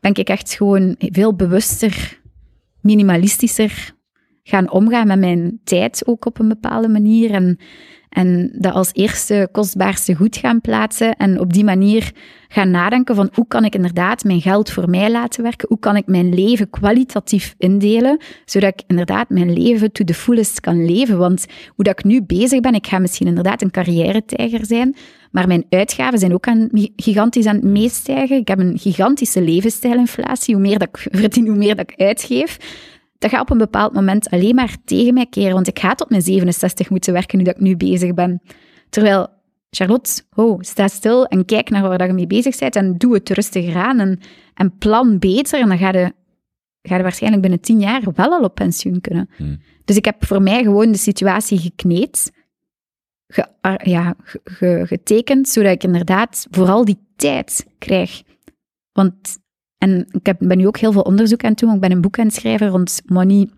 ben ik echt gewoon veel bewuster, minimalistischer gaan omgaan met mijn tijd ook op een bepaalde manier. En, en dat als eerste kostbaarste goed gaan plaatsen. En op die manier gaan nadenken van hoe kan ik inderdaad mijn geld voor mij laten werken? Hoe kan ik mijn leven kwalitatief indelen? Zodat ik inderdaad mijn leven to the fullest kan leven. Want hoe dat ik nu bezig ben, ik ga misschien inderdaad een carrière-tijger zijn. Maar mijn uitgaven zijn ook aan, gigantisch aan het meestijgen. Ik heb een gigantische levensstijlinflatie. Hoe meer dat ik verdien, hoe meer dat ik uitgeef dat gaat op een bepaald moment alleen maar tegen mij keren, want ik ga tot mijn 67 moeten werken nu dat ik nu bezig ben. Terwijl, Charlotte, oh, sta stil en kijk naar waar je mee bezig bent en doe het rustiger aan en, en plan beter en dan ga je, ga je waarschijnlijk binnen tien jaar wel al op pensioen kunnen. Hmm. Dus ik heb voor mij gewoon de situatie gekneed, ge, ja, ge, getekend, zodat ik inderdaad vooral die tijd krijg. Want en ik heb, ben nu ook heel veel onderzoek aan het doen. Ik ben een boek aan het schrijven rond money,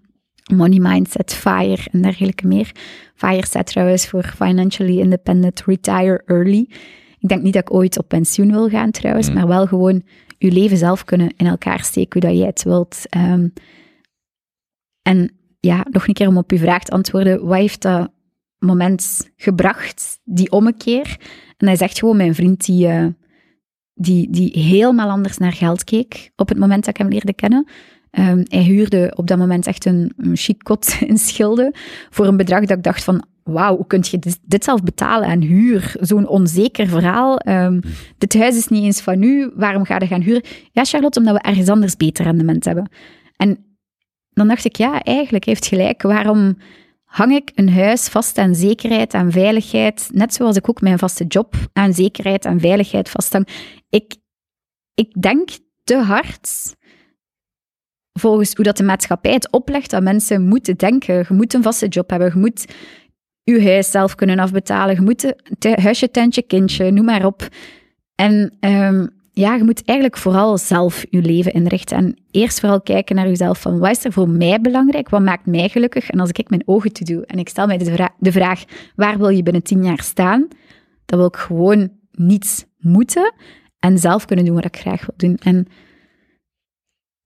money mindset, FIRE en dergelijke meer. FIRE staat trouwens voor Financially Independent Retire Early. Ik denk niet dat ik ooit op pensioen wil gaan trouwens, maar wel gewoon je leven zelf kunnen in elkaar steken, hoe dat jij het wilt. Um, en ja, nog een keer om op uw vraag te antwoorden, wat heeft dat moment gebracht, die ommekeer? En hij zegt gewoon, mijn vriend die... Uh, die, die helemaal anders naar geld keek op het moment dat ik hem leerde kennen. Um, hij huurde op dat moment echt een, een chic kot in Schilde voor een bedrag dat ik dacht van, wauw, hoe kun je dit, dit zelf betalen aan huur? Zo'n onzeker verhaal. Um, dit huis is niet eens van u, waarom ga je gaan huren? Ja, Charlotte, omdat we ergens anders beter rendement hebben. En dan dacht ik, ja, eigenlijk heeft gelijk. Waarom hang ik een huis vast aan zekerheid, aan veiligheid, net zoals ik ook mijn vaste job aan zekerheid en veiligheid vasthang. Ik, ik denk te hard volgens hoe dat de maatschappij het oplegt dat mensen moeten denken. Je moet een vaste job hebben, je moet je huis zelf kunnen afbetalen, je moet een huisje, tentje, kindje, noem maar op. En um, ja, je moet eigenlijk vooral zelf je leven inrichten. En eerst vooral kijken naar jezelf van wat is er voor mij belangrijk? Wat maakt mij gelukkig? En als ik mijn ogen toe doe en ik stel mij de, vra de vraag, waar wil je binnen tien jaar staan? Dan wil ik gewoon niets moeten en zelf kunnen doen wat ik graag wil doen. En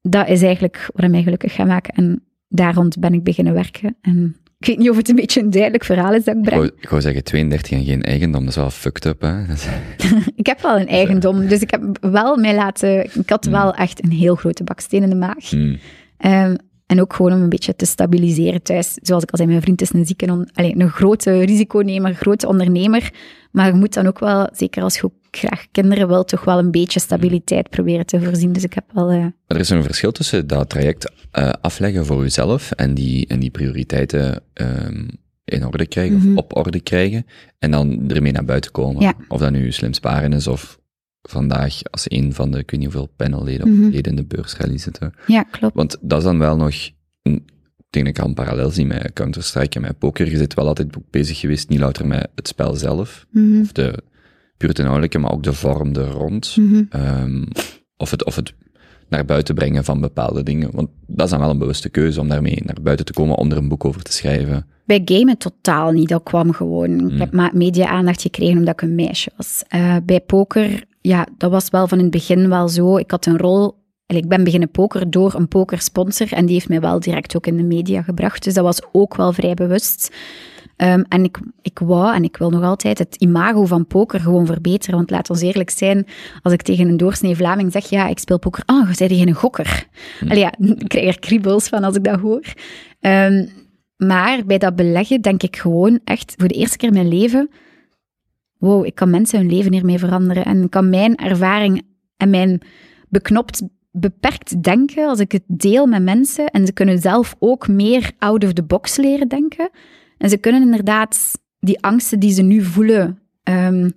dat is eigenlijk wat mij gelukkig gaat maken. En daar rond ben ik beginnen werken. En ik weet niet of het een beetje een duidelijk verhaal is dat ik breng. Ik wou, ik wou zeggen 32 en geen eigendom, dat is wel fucked up, hè? ik heb wel een eigendom, dus ik heb wel mij laten... Ik had wel echt een heel grote baksteen in de maag. Hmm. Um, En ook gewoon om een beetje te stabiliseren thuis. Zoals ik al zei, mijn vriend is een zieke, on- een grote risiconemer, grote ondernemer. Maar je moet dan ook wel, zeker als je ook graag kinderen wil, toch wel een beetje stabiliteit proberen te voorzien. Dus ik heb wel... eh, Maar er is een verschil tussen dat traject eh, afleggen voor jezelf en die, en die prioriteiten ehm, in orde krijgen Mhm. of op orde krijgen en dan ermee naar buiten komen. Ja. Of dat nu slim sparen is of vandaag als een van de, ik weet niet hoeveel panelleden Mhm. leden in de beursrally zitten. ja, klopt. Want dat is dan wel nog, een- ik denk dat ik al een parallel zie met Counter-Strike en met poker. Je zit wel altijd bezig geweest, niet louter met het spel zelf, Mhm, of de puur inhoudelijke, maar ook de vorm er rond. mhm. Ehm, of, het, of het naar buiten brengen van bepaalde dingen. Want dat is dan wel een bewuste keuze om daarmee naar buiten te komen, om er een boek over te schrijven. Bij gamen totaal niet. Dat kwam gewoon. Ik heb ma- media-aandacht gekregen omdat ik een meisje was. Eh, bij poker, ja, dat was wel van in het begin wel zo. Ik had een rol... en Ik ben beginnen poker door een pokersponsor en die heeft mij wel direct ook in de media gebracht. Dus dat was ook wel vrij bewust. Ehm, en ik, ik wou, en ik wil nog altijd, het imago van poker gewoon verbeteren. Want laat ons eerlijk zijn, als ik tegen een doorsnee Vlaming zeg, ja, ik speel poker. Ah, je bent geen gokker. Allee, ja, ik krijg er kriebels van als ik dat hoor. Ehm, maar bij dat beleggen denk ik gewoon echt voor de eerste keer in mijn leven: wow, ik kan mensen hun leven hiermee veranderen. En kan mijn ervaring en mijn beknopt, beperkt denken, als ik het deel met mensen, en ze kunnen zelf ook meer out of the box leren denken. En ze kunnen inderdaad die angsten die ze nu voelen, ehm,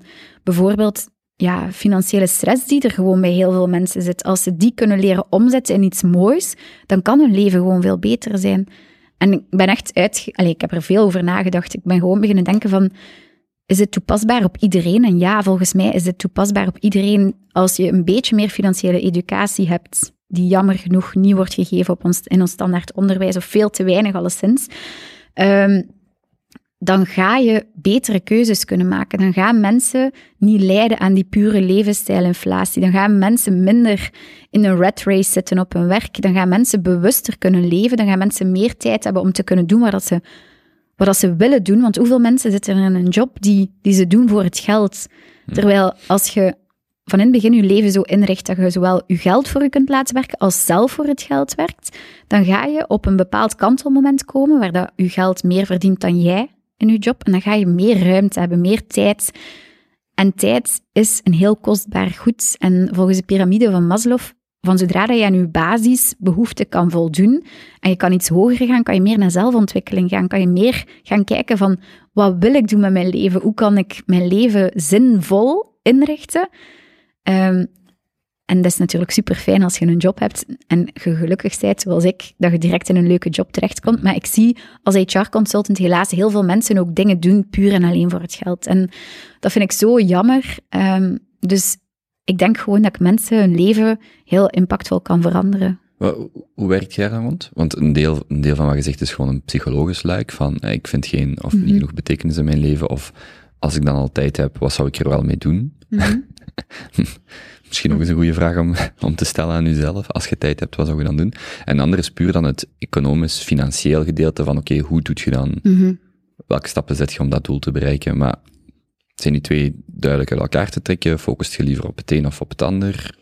bijvoorbeeld ja, financiële stress die er gewoon bij heel veel mensen zit, als ze die kunnen leren omzetten in iets moois, dan kan hun leven gewoon veel beter zijn. En ik ben echt uit... Allee, ik heb er veel over nagedacht. Ik ben gewoon beginnen denken van... Is het toepasbaar op iedereen? En ja, volgens mij is het toepasbaar op iedereen als je een beetje meer financiële educatie hebt, die jammer genoeg niet wordt gegeven op ons, in ons standaard onderwijs, of veel te weinig alleszins. Ehm, dan ga je betere keuzes kunnen maken. Dan gaan mensen niet lijden aan die pure levensstijlinflatie. Dan gaan mensen minder in een rat race zitten op hun werk. Dan gaan mensen bewuster kunnen leven. Dan gaan mensen meer tijd hebben om te kunnen doen wat dat ze, wat dat ze willen doen. Want hoeveel mensen zitten in een job die, die ze doen voor het geld? Terwijl als je van in het begin je leven zo inricht dat je zowel je geld voor je kunt laten werken als zelf voor het geld werkt, dan ga je op een bepaald kantelmoment komen waar dat je geld meer verdient dan jij in je job. En dan ga je meer ruimte hebben, meer tijd. En tijd is een heel kostbaar goed. En volgens de piramide van Maslow, van zodra dat je aan je basisbehoeften kan voldoen en je kan iets hoger gaan, kan je meer naar zelfontwikkeling gaan, kan je meer gaan kijken van wat wil ik doen met mijn leven? Hoe kan ik mijn leven zinvol inrichten? Ehm, en dat is natuurlijk super fijn als je een job hebt en je gelukkig bent, zoals ik, dat je direct in een leuke job terechtkomt. Maar ik zie als HR-consultant helaas heel veel mensen ook dingen doen puur en alleen voor het geld. En dat vind ik zo jammer. Ehm, dus ik denk gewoon dat ik mensen hun leven heel impactvol kan veranderen. Hoe werkt jij daar rond? Want een deel, een deel van wat je zegt is gewoon een psychologisch luik van eh, ik vind geen of niet genoeg betekenis in mijn leven of als ik dan al tijd heb, wat zou ik er wel mee doen? Misschien nog eens een goede vraag om, om te stellen aan jezelf. Als je tijd hebt, wat zou je dan doen? En de andere is puur dan het economisch-financieel gedeelte van oké, hoe doet je dan, welke stappen zet je om dat doel te bereiken? Maar zijn die twee duidelijk uit elkaar te trekken? Focust je liever op het een of op het ander?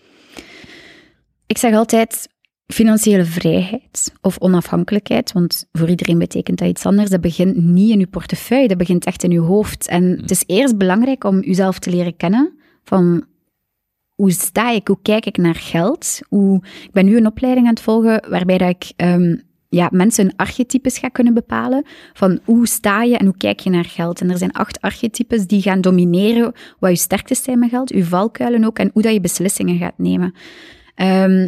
Ik zeg altijd financiële vrijheid of onafhankelijkheid, want voor iedereen betekent dat iets anders. Dat begint niet in je portefeuille, dat begint echt in je hoofd. En het is eerst belangrijk om jezelf te leren kennen van hoe sta ik, hoe kijk ik naar geld. Hoe, ik ben nu een opleiding aan het volgen waarbij dat ik ehm, ja, mensen hun archetypes ga kunnen bepalen van hoe sta je en hoe kijk je naar geld. En er zijn acht archetypes die gaan domineren wat je sterktes zijn met geld, je valkuilen ook en hoe dat je beslissingen gaat nemen. Ehm,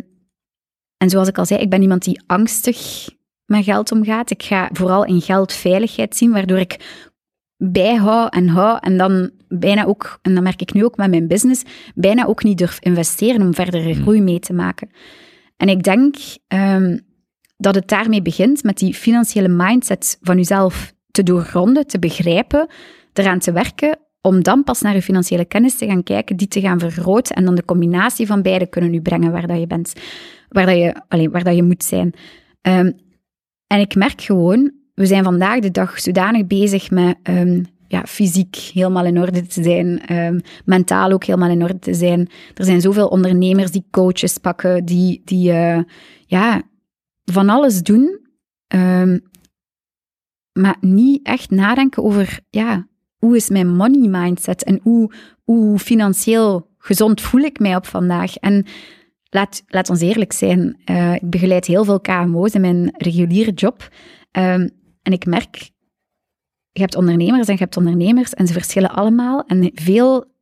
en zoals ik al zei, ik ben iemand die angstig met geld omgaat. Ik ga vooral in geld veiligheid zien, waardoor ik bijhoud en hou en dan bijna ook, en dat merk ik nu ook met mijn business, bijna ook niet durf investeren om verdere groei mee te maken. En ik denk ehm, dat het daarmee begint met die financiële mindset van jezelf te doorgronden, te begrijpen, eraan te werken, om dan pas naar je financiële kennis te gaan kijken, die te gaan vergroten en dan de combinatie van beide kunnen u brengen waar dat je bent, waar dat je, alleen, waar dat je moet zijn. Ehm, en ik merk gewoon, we zijn vandaag de dag zodanig bezig met ehm, ja, fysiek helemaal in orde te zijn, ehm, mentaal ook helemaal in orde te zijn. Er zijn zoveel ondernemers die coaches pakken, die, die, eh, ja, van alles doen, ehm, maar niet echt nadenken over, ja, hoe is mijn money mindset en hoe, hoe financieel gezond voel ik mij op vandaag? En laat, laat ons eerlijk zijn, eh, ik begeleid heel veel KMO's in mijn reguliere job. Ehm, en ik merk, je hebt ondernemers en je hebt ondernemers en ze verschillen allemaal. En veel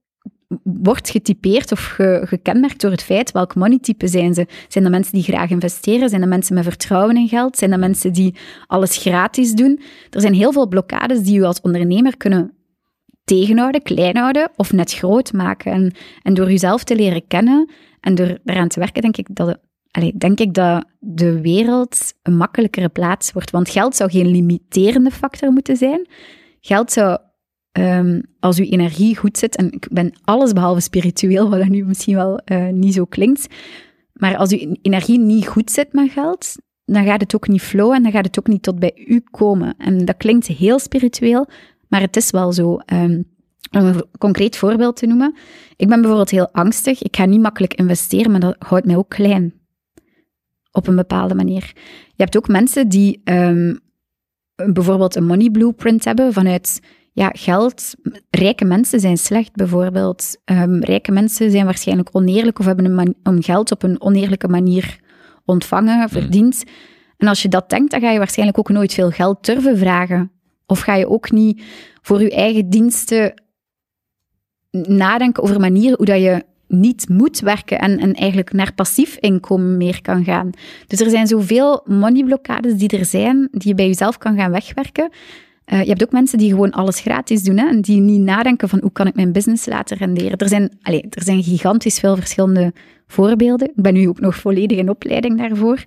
wordt getypeerd of ge- gekenmerkt door het feit welk moneytype zijn ze. Zijn dat mensen die graag investeren? Zijn dat mensen met vertrouwen in geld? Zijn dat mensen die alles gratis doen? Er zijn heel veel blokkades die u als ondernemer kunnen tegenhouden, klein houden of net groot maken. En, en door uzelf te leren kennen en door eraan te werken, denk ik dat, allee, denk ik dat de wereld een makkelijkere plaats wordt. Want geld zou geen limiterende factor moeten zijn. Geld zou, ehm, als uw energie goed zit, en ik ben alles behalve spiritueel, wat dat nu misschien wel eh, niet zo klinkt, maar als uw energie niet goed zit met geld, dan gaat het ook niet flowen en dan gaat het ook niet tot bij u komen. En dat klinkt heel spiritueel, maar het is wel zo. Ehm, om een concreet voorbeeld te noemen. Ik ben bijvoorbeeld heel angstig. Ik ga niet makkelijk investeren, maar dat houdt mij ook klein. Op een bepaalde manier. Je hebt ook mensen die ehm, bijvoorbeeld een money blueprint hebben vanuit ja, geld. Rijke mensen zijn slecht, bijvoorbeeld. Ehm, rijke mensen zijn waarschijnlijk oneerlijk of hebben een om geld op een oneerlijke manier ontvangen, verdiend. En als je dat denkt, dan ga je waarschijnlijk ook nooit veel geld durven vragen. Of ga je ook niet voor je eigen diensten nadenken over manieren hoe dat je niet moet werken en, en eigenlijk naar passief inkomen meer kan gaan. Dus er zijn zoveel moneyblokkades die er zijn, die je bij jezelf kan gaan wegwerken. Eh, je hebt ook mensen die gewoon alles gratis doen hè, en die niet nadenken van hoe kan ik mijn business laten renderen. Er zijn, allez, er zijn gigantisch veel verschillende voorbeelden. Ik ben nu ook nog volledig in opleiding daarvoor.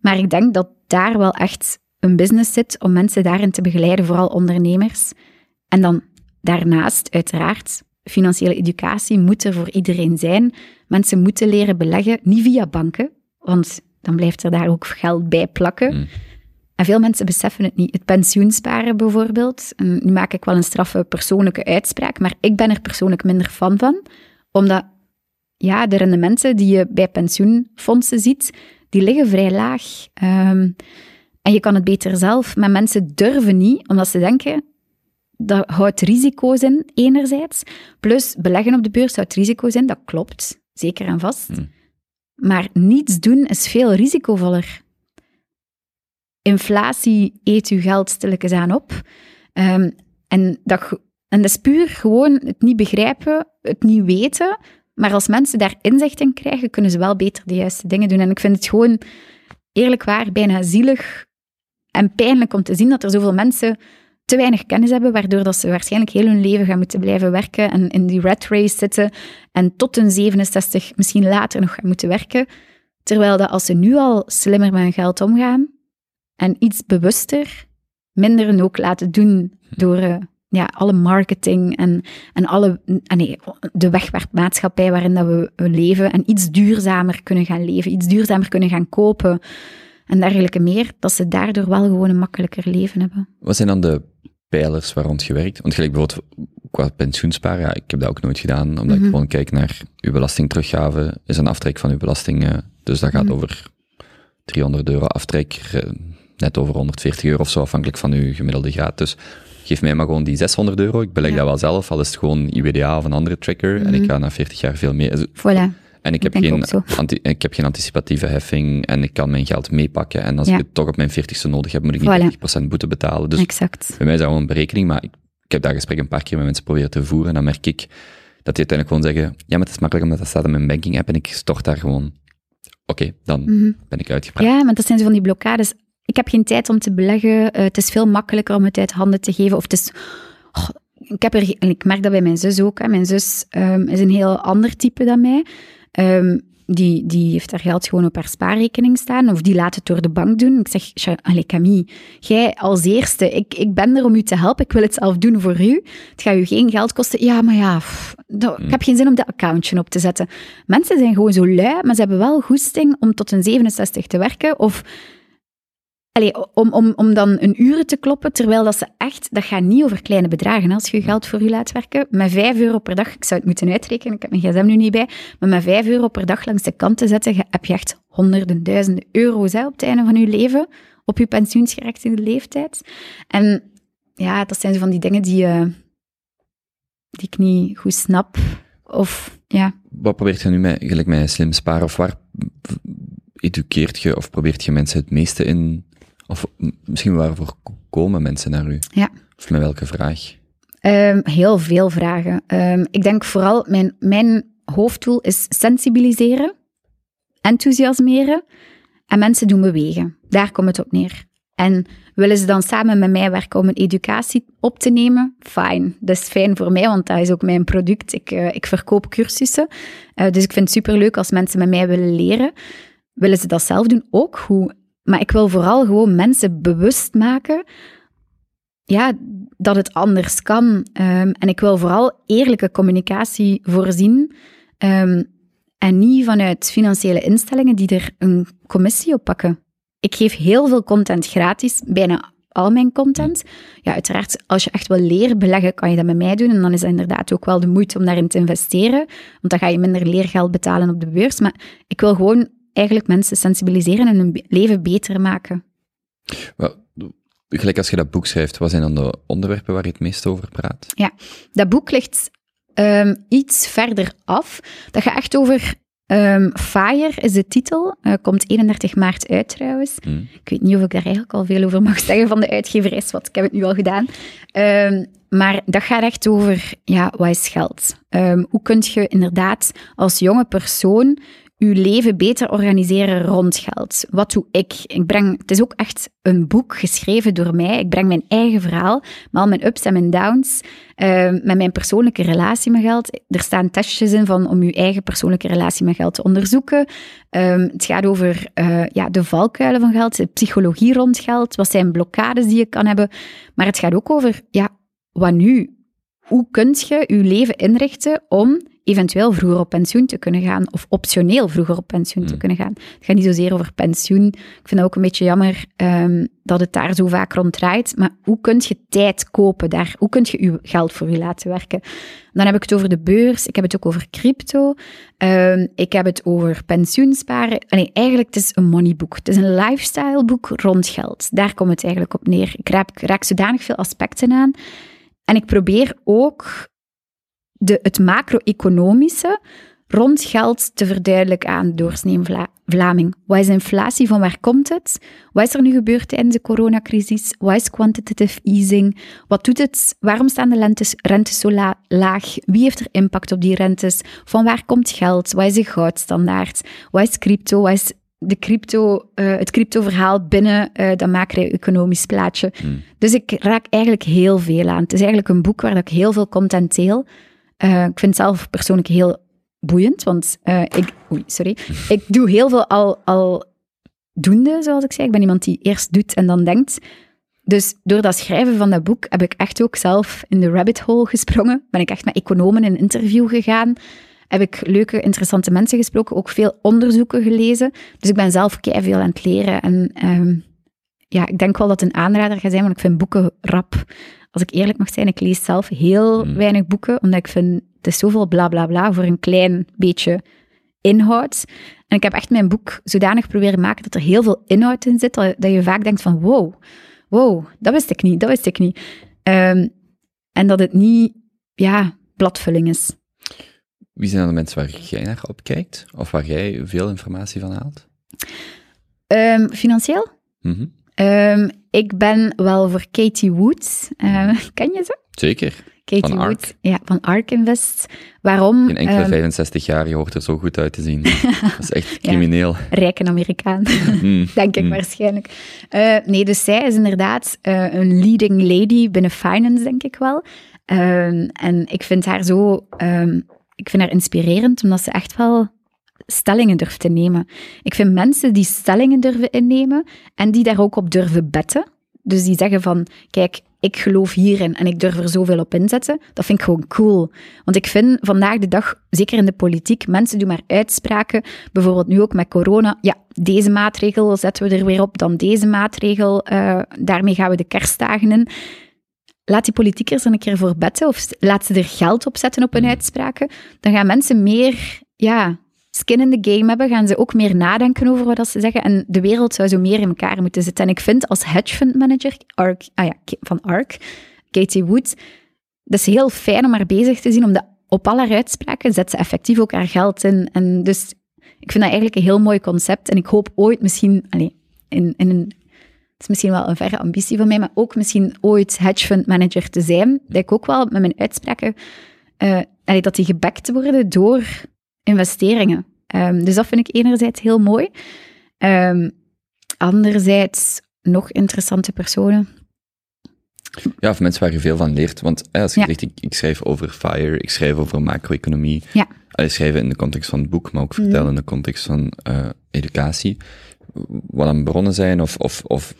Maar ik denk dat daar wel echt een business zit om mensen daarin te begeleiden, vooral ondernemers. En dan daarnaast, uiteraard, financiële educatie moet er voor iedereen zijn. Mensen moeten leren beleggen, niet via banken, want dan blijft er daar ook geld bij plakken. Mm. En veel mensen beseffen het niet. Het pensioensparen bijvoorbeeld. En nu maak ik wel een straffe persoonlijke uitspraak, maar ik ben er persoonlijk minder fan van, omdat ja, de rendementen die je bij pensioenfondsen ziet, die liggen vrij laag. Ehm, en je kan het beter zelf, maar mensen durven niet, omdat ze denken, dat houdt risico's in, enerzijds. Plus, beleggen op de beurs houdt risico's in, dat klopt, zeker en vast. Hmm. Maar niets doen is veel risicovoller. Inflatie eet uw geld stilletjes aan op. Ehm, en, dat, en dat is puur gewoon het niet begrijpen, het niet weten. Maar als mensen daar inzicht in krijgen, kunnen ze wel beter de juiste dingen doen. En ik vind het gewoon, eerlijk waar, bijna zielig en pijnlijk om te zien dat er zoveel mensen te weinig kennis hebben, waardoor dat ze waarschijnlijk heel hun leven gaan moeten blijven werken en in die rat race zitten en tot hun 67 misschien later nog gaan moeten werken. Terwijl dat als ze nu al slimmer met hun geld omgaan en iets bewuster, minder ook laten doen door eh, ja, alle marketing en, en alle, ah nee, de wegwerpmaatschappij waarin dat we leven en iets duurzamer kunnen gaan leven, iets duurzamer kunnen gaan kopen en dergelijke meer, dat ze daardoor wel gewoon een makkelijker leven hebben. Wat zijn dan de pijlers waar rond gewerkt? Want gelijk bijvoorbeeld qua pensioensparen, ja, ik heb dat ook nooit gedaan, omdat ik gewoon kijk naar uw belastingteruggave, is een aftrek van uw belasting, dus dat gaat over 300 euro aftrek, eh, net over 140 euro of zo, afhankelijk van uw gemiddelde graad. Dus geef mij maar gewoon die 600 euro, ik beleg Ja. dat wel zelf, al is het gewoon IWDA of een andere tracker, en ik ga na 40 jaar veel meer... Voilà. En ik heb, geen, ik heb geen anticipatieve heffing en ik kan mijn geld meepakken. En als Ja. ik het toch op mijn 40ste nodig heb, moet ik niet Voilà. 30% boete betalen. Dus exact. bij mij is dat gewoon een berekening, maar ik, ik heb dat gesprek een paar keer met mensen proberen te voeren. En dan merk ik dat die uiteindelijk gewoon zeggen, ja, maar het is makkelijk omdat dat staat in mijn banking app en ik stort daar gewoon. Oké, dan ben ik uitgepraat. Ja, maar dat zijn zo van die blokkades. Ik heb geen tijd om te beleggen. eh, het is veel makkelijker om het uit handen te geven. Of het is... Oh, ik, heb er, en ik merk dat bij mijn zus ook. Hè. Mijn zus ehm, is een heel ander type dan mij. Ehm, die, die heeft haar geld gewoon op haar spaarrekening staan. Of die laat het door de bank doen. Ik zeg, "Cha- allee, Camille, jij als eerste, ik, ik ben er om u te helpen. Ik wil het zelf doen voor u. Het gaat u geen geld kosten. Ja, maar ja, pff, dat- ik heb geen zin om dat accountje op te zetten. Mensen zijn gewoon zo lui, maar ze hebben wel goesting om tot hun 67 te werken. Of Allee, om, om, om dan een uren te kloppen, terwijl dat ze echt, dat gaat niet over kleine bedragen. Als je geld voor je laat werken, met 5 euro per dag, ik zou het moeten uitrekenen, ik heb mijn gsm nu niet bij, maar met 5 euro per dag langs de kant te zetten, heb je echt honderden, duizenden euro's op het einde van je leven, op je pensioensgerechtigde leeftijd. En ja, dat zijn zo van die dingen die, eh, die ik niet goed snap. Of ja, Wat probeert je nu met, gelijk met slim sparen, of waar educeert je of probeert je mensen het meeste in, of misschien waarvoor komen mensen naar u? Ja. Of met welke vraag? Ehm, heel veel vragen. Ehm, ik denk vooral, mijn, mijn hoofddoel is sensibiliseren, enthousiasmeren en mensen doen bewegen. Daar komt het op neer. En willen ze dan samen met mij werken om een educatie op te nemen? Fijn. Dat is fijn voor mij, want dat is ook mijn product. Ik, eh, ik verkoop cursussen. Eh, dus ik vind het superleuk als mensen met mij willen leren. Willen ze dat zelf doen? Ook goed. Maar ik wil vooral gewoon mensen bewust maken ja, dat het anders kan. Ehm, en ik wil vooral eerlijke communicatie voorzien. ehm, en niet vanuit financiële instellingen die er een commissie op pakken. Ik geef heel veel content gratis, bijna al mijn content. Ja, uiteraard, als je echt wil leren beleggen, kan je dat met mij doen. En dan is het inderdaad ook wel de moeite om daarin te investeren. Want dan ga je minder leergeld betalen op de beurs. Maar ik wil gewoon eigenlijk mensen sensibiliseren en hun leven beter maken. Gelijk als je dat boek schrijft, wat zijn dan de onderwerpen waar je het meest over praat? Dat boek ligt ehm, iets verder af. Dat gaat echt over ehm, Fire, is de titel. Eh, komt 31 maart uit trouwens. Hm. Ik weet niet of ik daar eigenlijk al veel over mag zeggen van de uitgeverij, want ik heb het nu al gedaan. Ehm, maar dat gaat echt over, ja, wat is geld? Hoe kun je inderdaad als jonge persoon je leven beter organiseren rond geld? Wat doe ik? ik breng, het is ook echt een boek geschreven door mij. Ik breng mijn eigen verhaal, met al mijn ups en mijn downs, ehm, met mijn persoonlijke relatie met geld. Er staan testjes in van om je eigen persoonlijke relatie met geld te onderzoeken. Ehm, het gaat over eh, ja, de valkuilen van geld, de psychologie rond geld, wat zijn blokkades die je kan hebben. Maar het gaat ook over, ja, wat nu? Hoe kun je je leven inrichten om eventueel vroeger op pensioen te kunnen gaan, of optioneel vroeger op pensioen te Mm. kunnen gaan? Het gaat niet zozeer over pensioen. Ik vind dat ook een beetje jammer ehm, dat het daar zo vaak rond draait. Maar hoe kun je tijd kopen daar? Hoe kun je je geld voor je laten werken? Dan heb ik het over de beurs, ik heb het ook over crypto, ehm, ik heb het over pensioensparen. Allee, eigenlijk, het is een moneyboek. Het is een lifestyleboek rond geld. Daar komt het eigenlijk op neer. Ik raak, ik raak zodanig veel aspecten aan. En ik probeer ook de, het macro-economische rond geld te verduidelijken aan de doorsnee Vla Vlaming. Wat is inflatie? Van waar komt het? Wat is er nu gebeurd tijdens de coronacrisis? Wat is quantitative easing? Wat doet het? Waarom staan de lentes, rentes zo la- laag? Wie heeft er impact op die rentes? Van waar komt geld? Wat is de goudstandaard? Wat is crypto? Wat is de crypto, eh, het cryptoverhaal binnen eh, dat macro-economisch plaatje? Hmm. Dus ik raak eigenlijk heel veel aan. Het is eigenlijk een boek waar ik heel veel content deel. Eh, ik vind het zelf persoonlijk heel boeiend, want eh, ik, oei, sorry, ik doe heel veel al, al doende, zoals ik zei. Ik ben iemand die eerst doet en dan denkt. Dus door dat schrijven van dat boek heb ik echt ook zelf in de rabbit hole gesprongen. Ben ik echt met economen in interview gegaan. Heb ik leuke, interessante mensen gesproken, ook veel onderzoeken gelezen. Dus ik ben zelf veel aan het leren. En ehm, ja, ik denk wel dat het een aanrader gaat zijn, want ik vind boeken rap. Als ik eerlijk mag zijn, ik lees zelf heel Mm. weinig boeken, omdat ik vind, het is zoveel bla bla bla voor een klein beetje inhoud. En ik heb echt mijn boek zodanig proberen maken dat er heel veel inhoud in zit, dat, dat je vaak denkt van wow, wow, dat wist ik niet, dat wist ik niet. Ehm, en dat het niet, ja, bladvulling is. Wie zijn dan de mensen waar jij naar opkijkt? Of waar jij veel informatie van haalt? Ehm, financieel? Mhm. Ehm, ik ben wel voor Katie Woods. Eh, ken je ze? Zeker. Katie Van Ark. Woods. Ja, van Ark Invest. Waarom? Geen enkele Ehm, 65 jaar, je hoort er zo goed uit te zien. dat is echt crimineel. rijke Amerikaan. Mm, denk ik mm. waarschijnlijk. Eh, nee, dus zij is inderdaad eh, een leading lady binnen finance, denk ik wel. Ehm, en ik vind haar zo, ehm, ik vind haar inspirerend, omdat ze echt wel stellingen durft te nemen. Ik vind mensen die stellingen durven innemen en die daar ook op durven betten. Dus die zeggen van, kijk, ik geloof hierin en ik durf er zoveel op inzetten, dat vind ik gewoon cool. Want ik vind vandaag de dag, zeker in de politiek, mensen doen maar uitspraken, bijvoorbeeld nu ook met corona, ja, deze maatregel zetten we er weer op, dan deze maatregel, eh, daarmee gaan we de kerstdagen in. Laat die politiekers er een keer voor betten of laat ze er geld op zetten op hun uitspraken. Dan gaan mensen meer ja, skin in the game hebben, gaan ze ook meer nadenken over wat ze zeggen. En de wereld zou zo meer in elkaar moeten zitten. En ik vind als hedge fund manager ah ja, van ARK, Katie Wood, dat is heel fijn om haar bezig te zien, omdat op alle uitspraken zet ze effectief ook haar geld in. En dus ik vind dat eigenlijk een heel mooi concept. En ik hoop ooit misschien, allez, in, in een het is misschien wel een verre ambitie van mij, maar ook misschien ooit hedge fund manager te zijn. Dat ik ook wel met mijn uitspraken, uh, dat die gebackt worden door investeringen. Um, dus dat vind ik enerzijds heel mooi. Um, anderzijds nog interessante personen. Ja, of mensen waar je veel van leert. Want eh, als je zegt, ik, ik, schrijf over FIRE, ik schrijf over macro-economie. Ja. Allee, schrijven in de context van het boek, maar ook vertellen in de context van uh, educatie wat aan bronnen zijn of, of, of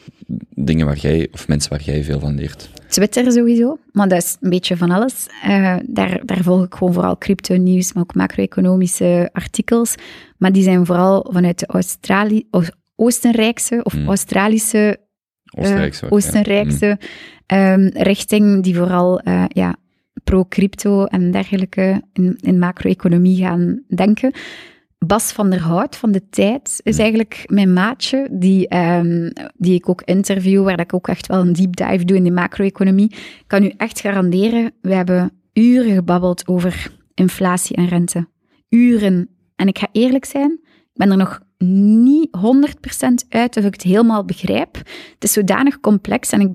dingen waar jij, of mensen waar jij veel van leert? Twitter sowieso, maar dat is een beetje van alles. Uh, daar, daar volg ik gewoon vooral crypto-nieuws, maar ook macro-economische artikels. Maar die zijn vooral vanuit de Australi Oostenrijkse of mm. Australische Oostenrijkse, uh, Oostenrijkse ja. um, richting, die vooral uh, ja, pro-crypto en dergelijke in, in macro-economie gaan denken. Bas van der Hout van De Tijd is eigenlijk mijn maatje, die, um, die ik ook interview, waar ik ook echt wel een deep dive doe in de macro-economie. Ik kan u echt garanderen, we hebben uren gebabbeld over inflatie en rente. Uren. En ik ga eerlijk zijn, ik ben er nog niet 100% uit of ik het helemaal begrijp. Het is zodanig complex en, ik,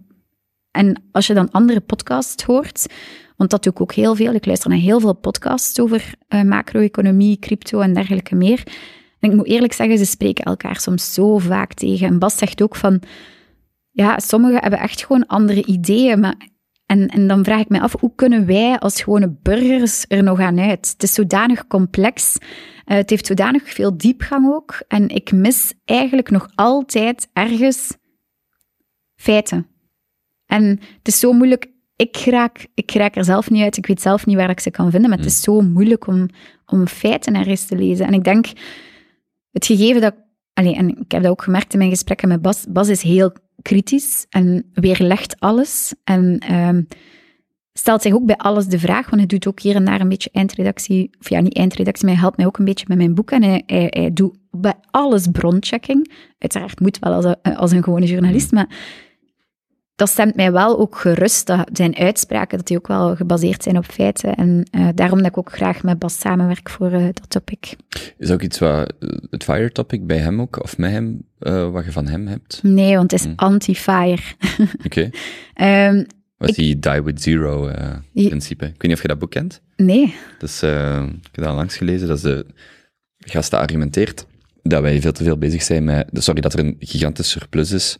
en als je dan andere podcasts hoort, want dat doe ik ook heel veel. Ik luister naar heel veel podcasts over uh, macro-economie, crypto en dergelijke meer. En ik moet eerlijk zeggen, ze spreken elkaar soms zo vaak tegen. En Bas zegt ook van, ja, sommigen hebben echt gewoon andere ideeën, maar en, en dan vraag ik me af, hoe kunnen wij als gewone burgers er nog aan uit? Het is zodanig complex, uh, het heeft zodanig veel diepgang ook. En ik mis eigenlijk nog altijd ergens feiten. En het is zo moeilijk ik raak, ik raak er zelf niet uit. Ik weet zelf niet waar ik ze kan vinden. Maar het is hmm. zo moeilijk om, om feiten ergens te lezen. En ik denk, het gegeven dat... Allez, en ik heb dat ook gemerkt in mijn gesprekken met Bas. Bas is heel kritisch en weerlegt alles. En um, stelt zich ook bij alles de vraag, want hij doet ook hier en daar een beetje eindredactie. Of ja, niet eindredactie, maar hij helpt mij ook een beetje met mijn boek. En hij, hij, hij doet bij alles bronchecking. Uiteraard moet wel als een, als een gewone journalist, maar dat stemt mij wel ook gerust, dat zijn uitspraken, dat die ook wel gebaseerd zijn op feiten. En uh, daarom dat ik ook graag met Bas samenwerk voor uh, dat topic. Is ook iets wat, het fire topic bij hem ook, of met hem, uh, wat je van hem hebt? Nee, want het is hm. anti-fire. Oké. Okay. um, wat is die Die With Zero principe? Ik weet niet of je dat boek kent? Nee. Dus, ik heb dat langs gelezen, dat is de gasten argumenteert dat wij veel te veel bezig zijn met, sorry, dat er een gigantisch surplus is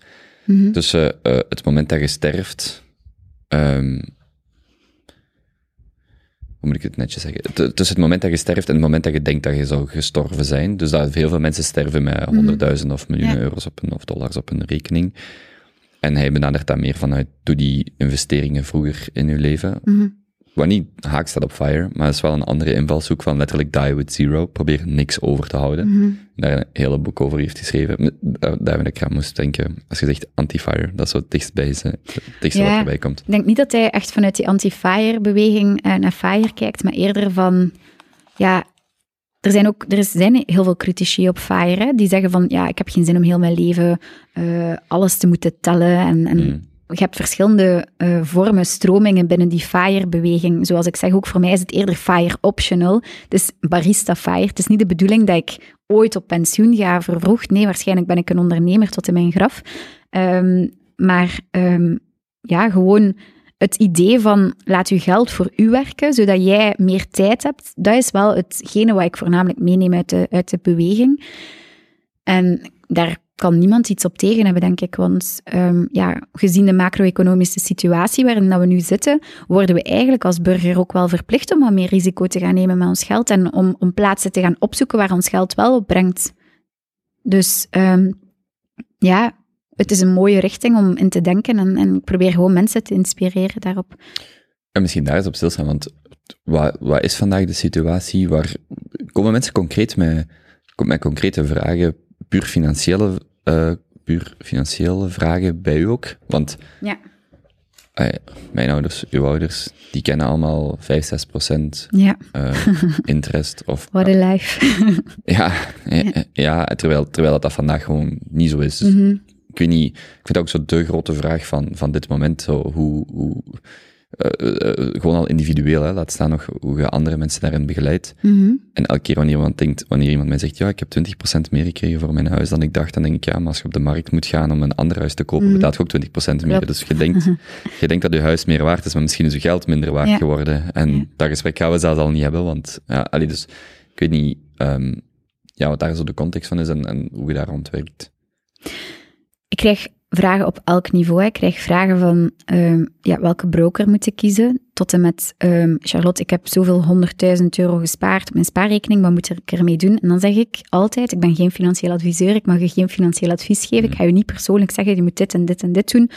Mm Tussen uh, het moment dat je sterft, um, hoe moet ik het netjes zeggen? tussen het moment dat je sterft en het moment dat je denkt dat je zou gestorven zijn. Dus dat heel veel mensen sterven met mhm. honderdduizend of miljoenen euro's op een, of dollars op een rekening. En hij benadert dat meer vanuit, doe die investeringen vroeger in je leven. Mm wat niet haak staat op Fire, maar het is wel een andere invalshoek van letterlijk die with zero. Probeer niks over te houden. Mm -hmm. Daar een hele boek over heeft geschreven. Daar ben ik aan moest denken. Als je zegt anti-fire, dat is zo het het dichtste wat erbij komt. Ik denk niet dat hij echt vanuit die anti-fire-beweging uh, naar Fire kijkt, maar eerder van, ja, er zijn ook er zijn heel veel critici op Fire, die zeggen van, ja, ik heb geen zin om heel mijn leven uh, alles te moeten tellen en, en mm je hebt verschillende uh, vormen, stromingen binnen die FIRE-beweging. Zoals ik zeg, ook voor mij is het eerder FIRE optional. Dus barista FIRE. Het is niet de bedoeling dat ik ooit op pensioen ga vervroegd. Nee, waarschijnlijk ben ik een ondernemer tot in mijn graf. Um, maar um, ja, gewoon het idee van laat uw geld voor u werken, zodat jij meer tijd hebt, dat is wel hetgene wat ik voornamelijk meeneem uit de, uit de beweging. En daar kan niemand iets op tegen hebben, denk ik. Want um, ja, gezien de macro-economische situatie waarin we nu zitten, worden we eigenlijk als burger ook wel verplicht om wat meer risico te gaan nemen met ons geld en om, om plaatsen te gaan opzoeken waar ons geld wel op brengt. Dus um, ja, het is een mooie richting om in te denken en, en ik probeer gewoon mensen te inspireren daarop. En misschien daar eens op stilstaan, want wat, wat is vandaag de situatie waar... Komen mensen concreet met, met concrete vragen, puur financiële, eh, puur financiële vragen bij u ook? Want Ja. mijn ouders, uw ouders, die kennen allemaal 5, 6 procent Ja, eh, interest. Of, what a life. ja, ja, ja, terwijl, terwijl dat, dat vandaag gewoon niet zo is. Dus Mhm. Ik weet niet, ik vind dat ook zo de grote vraag van, van dit moment. Zo, hoe, hoe, eh, eh, gewoon al individueel, hè, laat staan nog hoe je andere mensen daarin begeleidt. Mhm. En elke keer wanneer iemand denkt, wanneer iemand mij zegt, ja, ik heb 20% meer gekregen voor mijn huis dan ik dacht, dan denk ik, ja, maar als je op de markt moet gaan om een ander huis te kopen, Mhm. betaalt je ook 20% meer. Dus je denkt, je denkt dat je huis meer waard is, maar misschien is je geld minder waard Ja. geworden. En Ja. dat gesprek gaan we zelfs al niet hebben, want, ja, allee, dus, ik weet niet, ehm, ja, wat daar zo de context van is en, en hoe je daar rond werkt. Ik krijg vragen op elk niveau. Ik krijg vragen van ehm, ja, welke broker moet ik kiezen, tot en met ehm, Charlotte, ik heb zoveel honderdduizend euro gespaard op mijn spaarrekening, wat moet ik ermee doen? En dan zeg ik altijd, ik ben geen financieel adviseur, ik mag je geen financieel advies geven, ik ga je niet persoonlijk zeggen, je moet dit en dit en dit doen.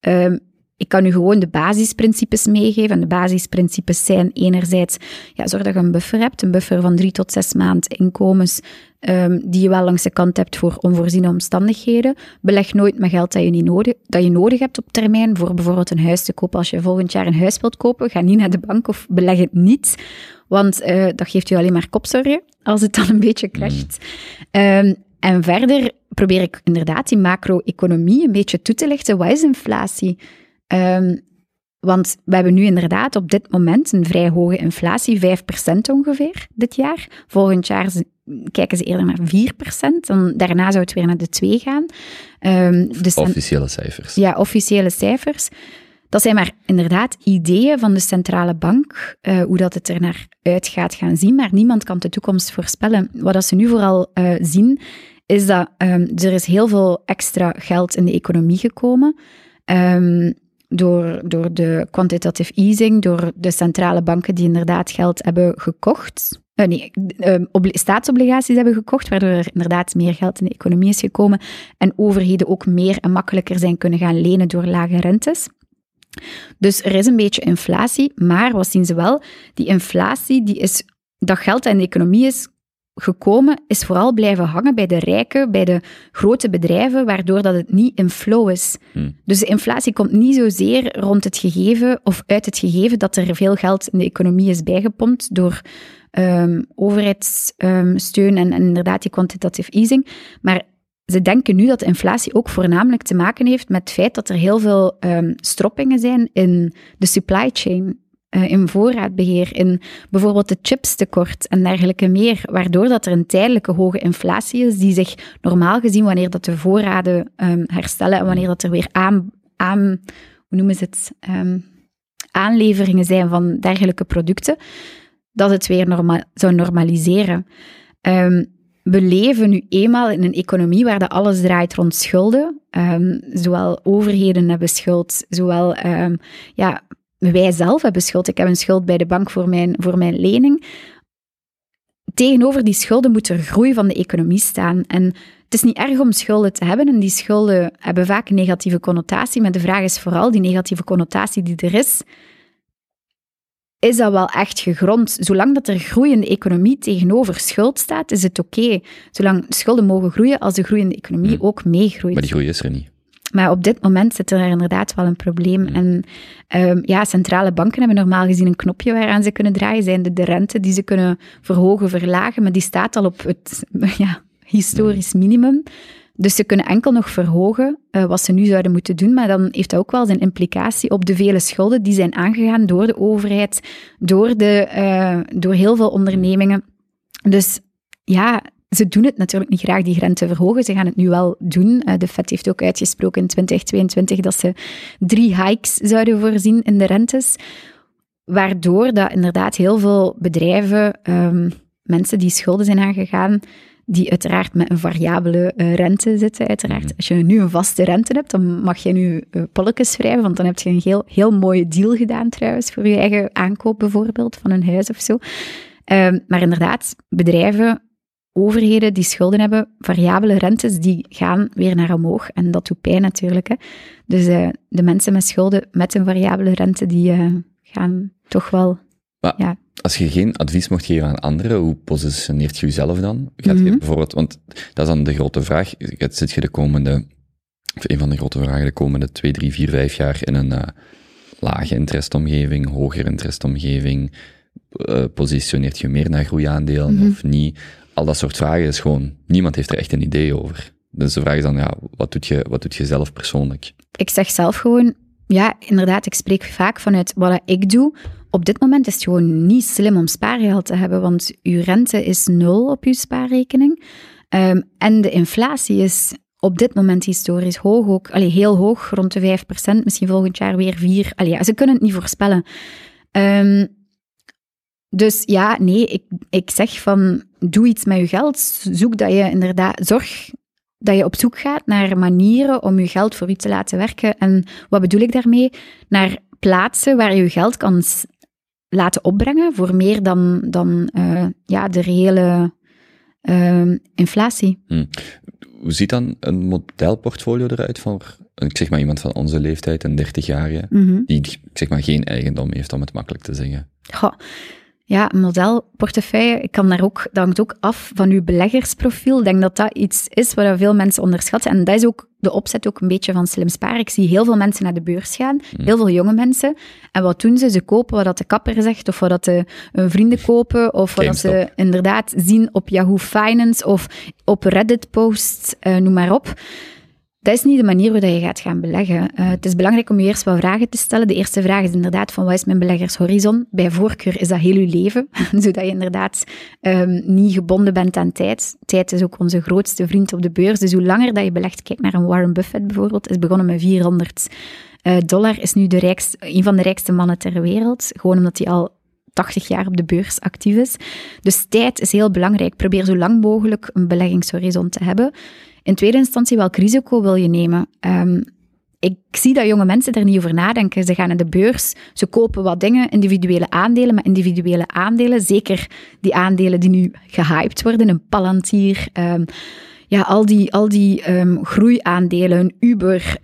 Ehm, ik kan u gewoon de basisprincipes meegeven. En de basisprincipes zijn enerzijds, ja, zorg dat je een buffer hebt, een buffer van drie tot zes maanden inkomens, ehm, die je wel langs de kant hebt voor onvoorziene omstandigheden. Beleg nooit met geld dat je, niet nodig, dat je nodig hebt op termijn, voor bijvoorbeeld een huis te kopen. Als je volgend jaar een huis wilt kopen, ga niet naar de bank of beleg het niet, want eh, dat geeft je alleen maar kopzorgen als het dan een beetje crasht. Ehm, en verder probeer ik inderdaad die macro-economie een beetje toe te lichten. Wat is inflatie? Ehm, want we hebben nu inderdaad op dit moment een vrij hoge inflatie, 5% ongeveer dit jaar. Volgend jaar kijken ze eerder naar 4%, dan daarna zou het weer naar de 2 gaan. Ehm, dus Officiële cijfers. ja, officiële cijfers. Dat zijn maar inderdaad ideeën van de centrale bank, eh, hoe dat het er naar uit gaat gaan zien, maar niemand kan de toekomst voorspellen. Wat dat ze nu vooral eh, zien, is dat ehm, er is heel veel extra geld in de economie gekomen. Ehm, door, door de quantitative easing, door de centrale banken die inderdaad geld hebben gekocht. Eh, nee, ehm, obli- staatsobligaties hebben gekocht, waardoor er inderdaad meer geld in de economie is gekomen en overheden ook meer en makkelijker zijn kunnen gaan lenen door lage rentes. Dus er is een beetje inflatie, maar wat zien ze wel? Die inflatie, die is, dat geld in de economie is gekomen, is vooral blijven hangen bij de rijken, bij de grote bedrijven, waardoor dat het niet in flow is. Hmm. Dus de inflatie komt niet zozeer rond het gegeven of uit het gegeven dat er veel geld in de economie is bijgepompt door ehm, overheidssteun en, en inderdaad die quantitative easing. Maar ze denken nu dat de inflatie ook voornamelijk te maken heeft met het feit dat er heel veel ehm, stroppingen zijn in de supply chain, eh, in voorraadbeheer, in bijvoorbeeld de chipstekort en dergelijke meer, waardoor dat er een tijdelijke hoge inflatie is die zich normaal gezien, wanneer dat de voorraden ehm, herstellen en wanneer dat er weer aan, aan hoe noemen ze het, Ehm, aanleveringen zijn van dergelijke producten, dat het weer zou normaliseren. Ehm, we leven nu eenmaal in een economie waar dat alles draait rond schulden. Zowel overheden hebben schuld, zowel ja, wij zelf hebben schuld. Ik heb een schuld bij de bank voor mijn, voor mijn lening. Tegenover die schulden moet er groei van de economie staan. En het is niet erg om schulden te hebben en die schulden hebben vaak een negatieve connotatie, maar de vraag is vooral die negatieve connotatie die er is, is dat wel echt gegrond? Zolang dat er groei in de economie tegenover schuld staat, is het oké. Zolang schulden mogen groeien, als de groei in de economie Hmm. ook meegroeit. Maar die groei is er niet. Maar op dit moment zit er inderdaad wel een probleem. Hmm. En ehm, ja, centrale banken hebben normaal gezien een knopje waaraan ze kunnen draaien. Zijn de, de rente die ze kunnen verhogen, verlagen. Maar die staat al op het ja, historisch minimum. Dus ze kunnen enkel nog verhogen eh, wat ze nu zouden moeten doen. Maar dan heeft dat ook wel zijn implicatie op de vele schulden die zijn aangegaan door de overheid, door, de, eh, door heel veel ondernemingen. Dus ja, ze doen het natuurlijk niet graag, die rente verhogen. Ze gaan het nu wel doen. Eh, de Fed heeft ook uitgesproken in 2022 dat ze drie hikes zouden voorzien in de rentes. Waardoor dat inderdaad heel veel bedrijven, ehm, mensen die schulden zijn aangegaan, die uiteraard met een variabele eh, rente zitten, uiteraard. Mhm. Als je nu een vaste rente hebt, dan mag je nu uh, polletjes schrijven, want dan heb je een heel, heel mooie deal gedaan trouwens, voor je eigen aankoop bijvoorbeeld, van een huis of zo. Ehm, maar inderdaad, bedrijven overheden die schulden hebben, variabele rentes, die gaan weer naar omhoog. En dat doet pijn natuurlijk. Hè. Dus eh, de mensen met schulden met een variabele rente, die eh, gaan toch wel... Maar Ja. als je geen advies mocht geven aan anderen, hoe positioneert je jezelf dan? Gaat je Mhm. bijvoorbeeld, want dat is dan de grote vraag, zit je de komende, of een van de grote vragen, de komende twee, drie, vier, vijf jaar in een eh, lage interestomgeving, hogere interestomgeving, positioneert je meer naar groeiaandelen Mhm. of niet? Al dat soort vragen is gewoon, niemand heeft er echt een idee over. Dus de vraag is dan, ja, wat doet je, wat doet je zelf persoonlijk? Ik zeg zelf gewoon, ja, inderdaad, ik spreek vaak vanuit wat ik doe. Op dit moment is het gewoon niet slim om spaargeld te hebben, want uw rente is nul op uw spaarrekening. Ehm, en de inflatie is op dit moment historisch hoog, ook allee, heel hoog, rond de 5%, misschien volgend jaar weer 4%. Allee, ja, ze kunnen het niet voorspellen. Ehm, dus ja, nee, ik, ik zeg van, doe iets met je geld. Zoek dat je inderdaad, zorg dat je op zoek gaat naar manieren om je geld voor u te laten werken. En wat bedoel ik daarmee? Naar plaatsen waar je je geld kan laten opbrengen voor meer dan, dan eh, ja, de reële ehm, inflatie. Hoe ziet dan een modelportfolio eruit voor, ik zeg maar iemand van onze leeftijd, een 30-jarige, Mhm. die, ik zeg maar, geen eigendom heeft, om het makkelijk te zeggen? Goh. Ja, een modelportefeuille, ik kan daar ook, dat hangt ook af van uw beleggersprofiel. Ik denk dat dat iets is wat veel mensen onderschatten. En dat is ook de opzet ook een beetje van slim sparen. Ik zie heel veel mensen naar de beurs gaan, heel veel jonge mensen. En wat doen ze? Ze kopen wat dat de kapper zegt, of wat dat de hun vrienden kopen, of wat dat ze inderdaad zien op Yahoo Finance of op Reddit-posts, eh, noem maar op. Dat is niet de manier waarop je gaat gaan beleggen. Eh, het is belangrijk om je eerst wat vragen te stellen. De eerste vraag is inderdaad van wat is mijn beleggershorizon? Bij voorkeur is dat heel je leven, zodat je inderdaad ehm, niet gebonden bent aan tijd. Tijd is ook onze grootste vriend op de beurs. Dus hoe langer dat je belegt, kijk naar een Warren Buffett bijvoorbeeld, is begonnen met 400 eh, dollar, is nu de rijkste, een van de rijkste mannen ter wereld. Gewoon omdat hij al 80 jaar op de beurs actief is. Dus tijd is heel belangrijk. Probeer zo lang mogelijk een beleggingshorizon te hebben. In tweede instantie, welk risico wil je nemen? Ehm, ik zie dat jonge mensen er niet over nadenken. Ze gaan naar de beurs, ze kopen wat dingen, individuele aandelen, maar individuele aandelen, zeker die aandelen die nu gehyped worden, een Palantir, ehm, ja, al die, al die ehm, groeiaandelen, een Uber,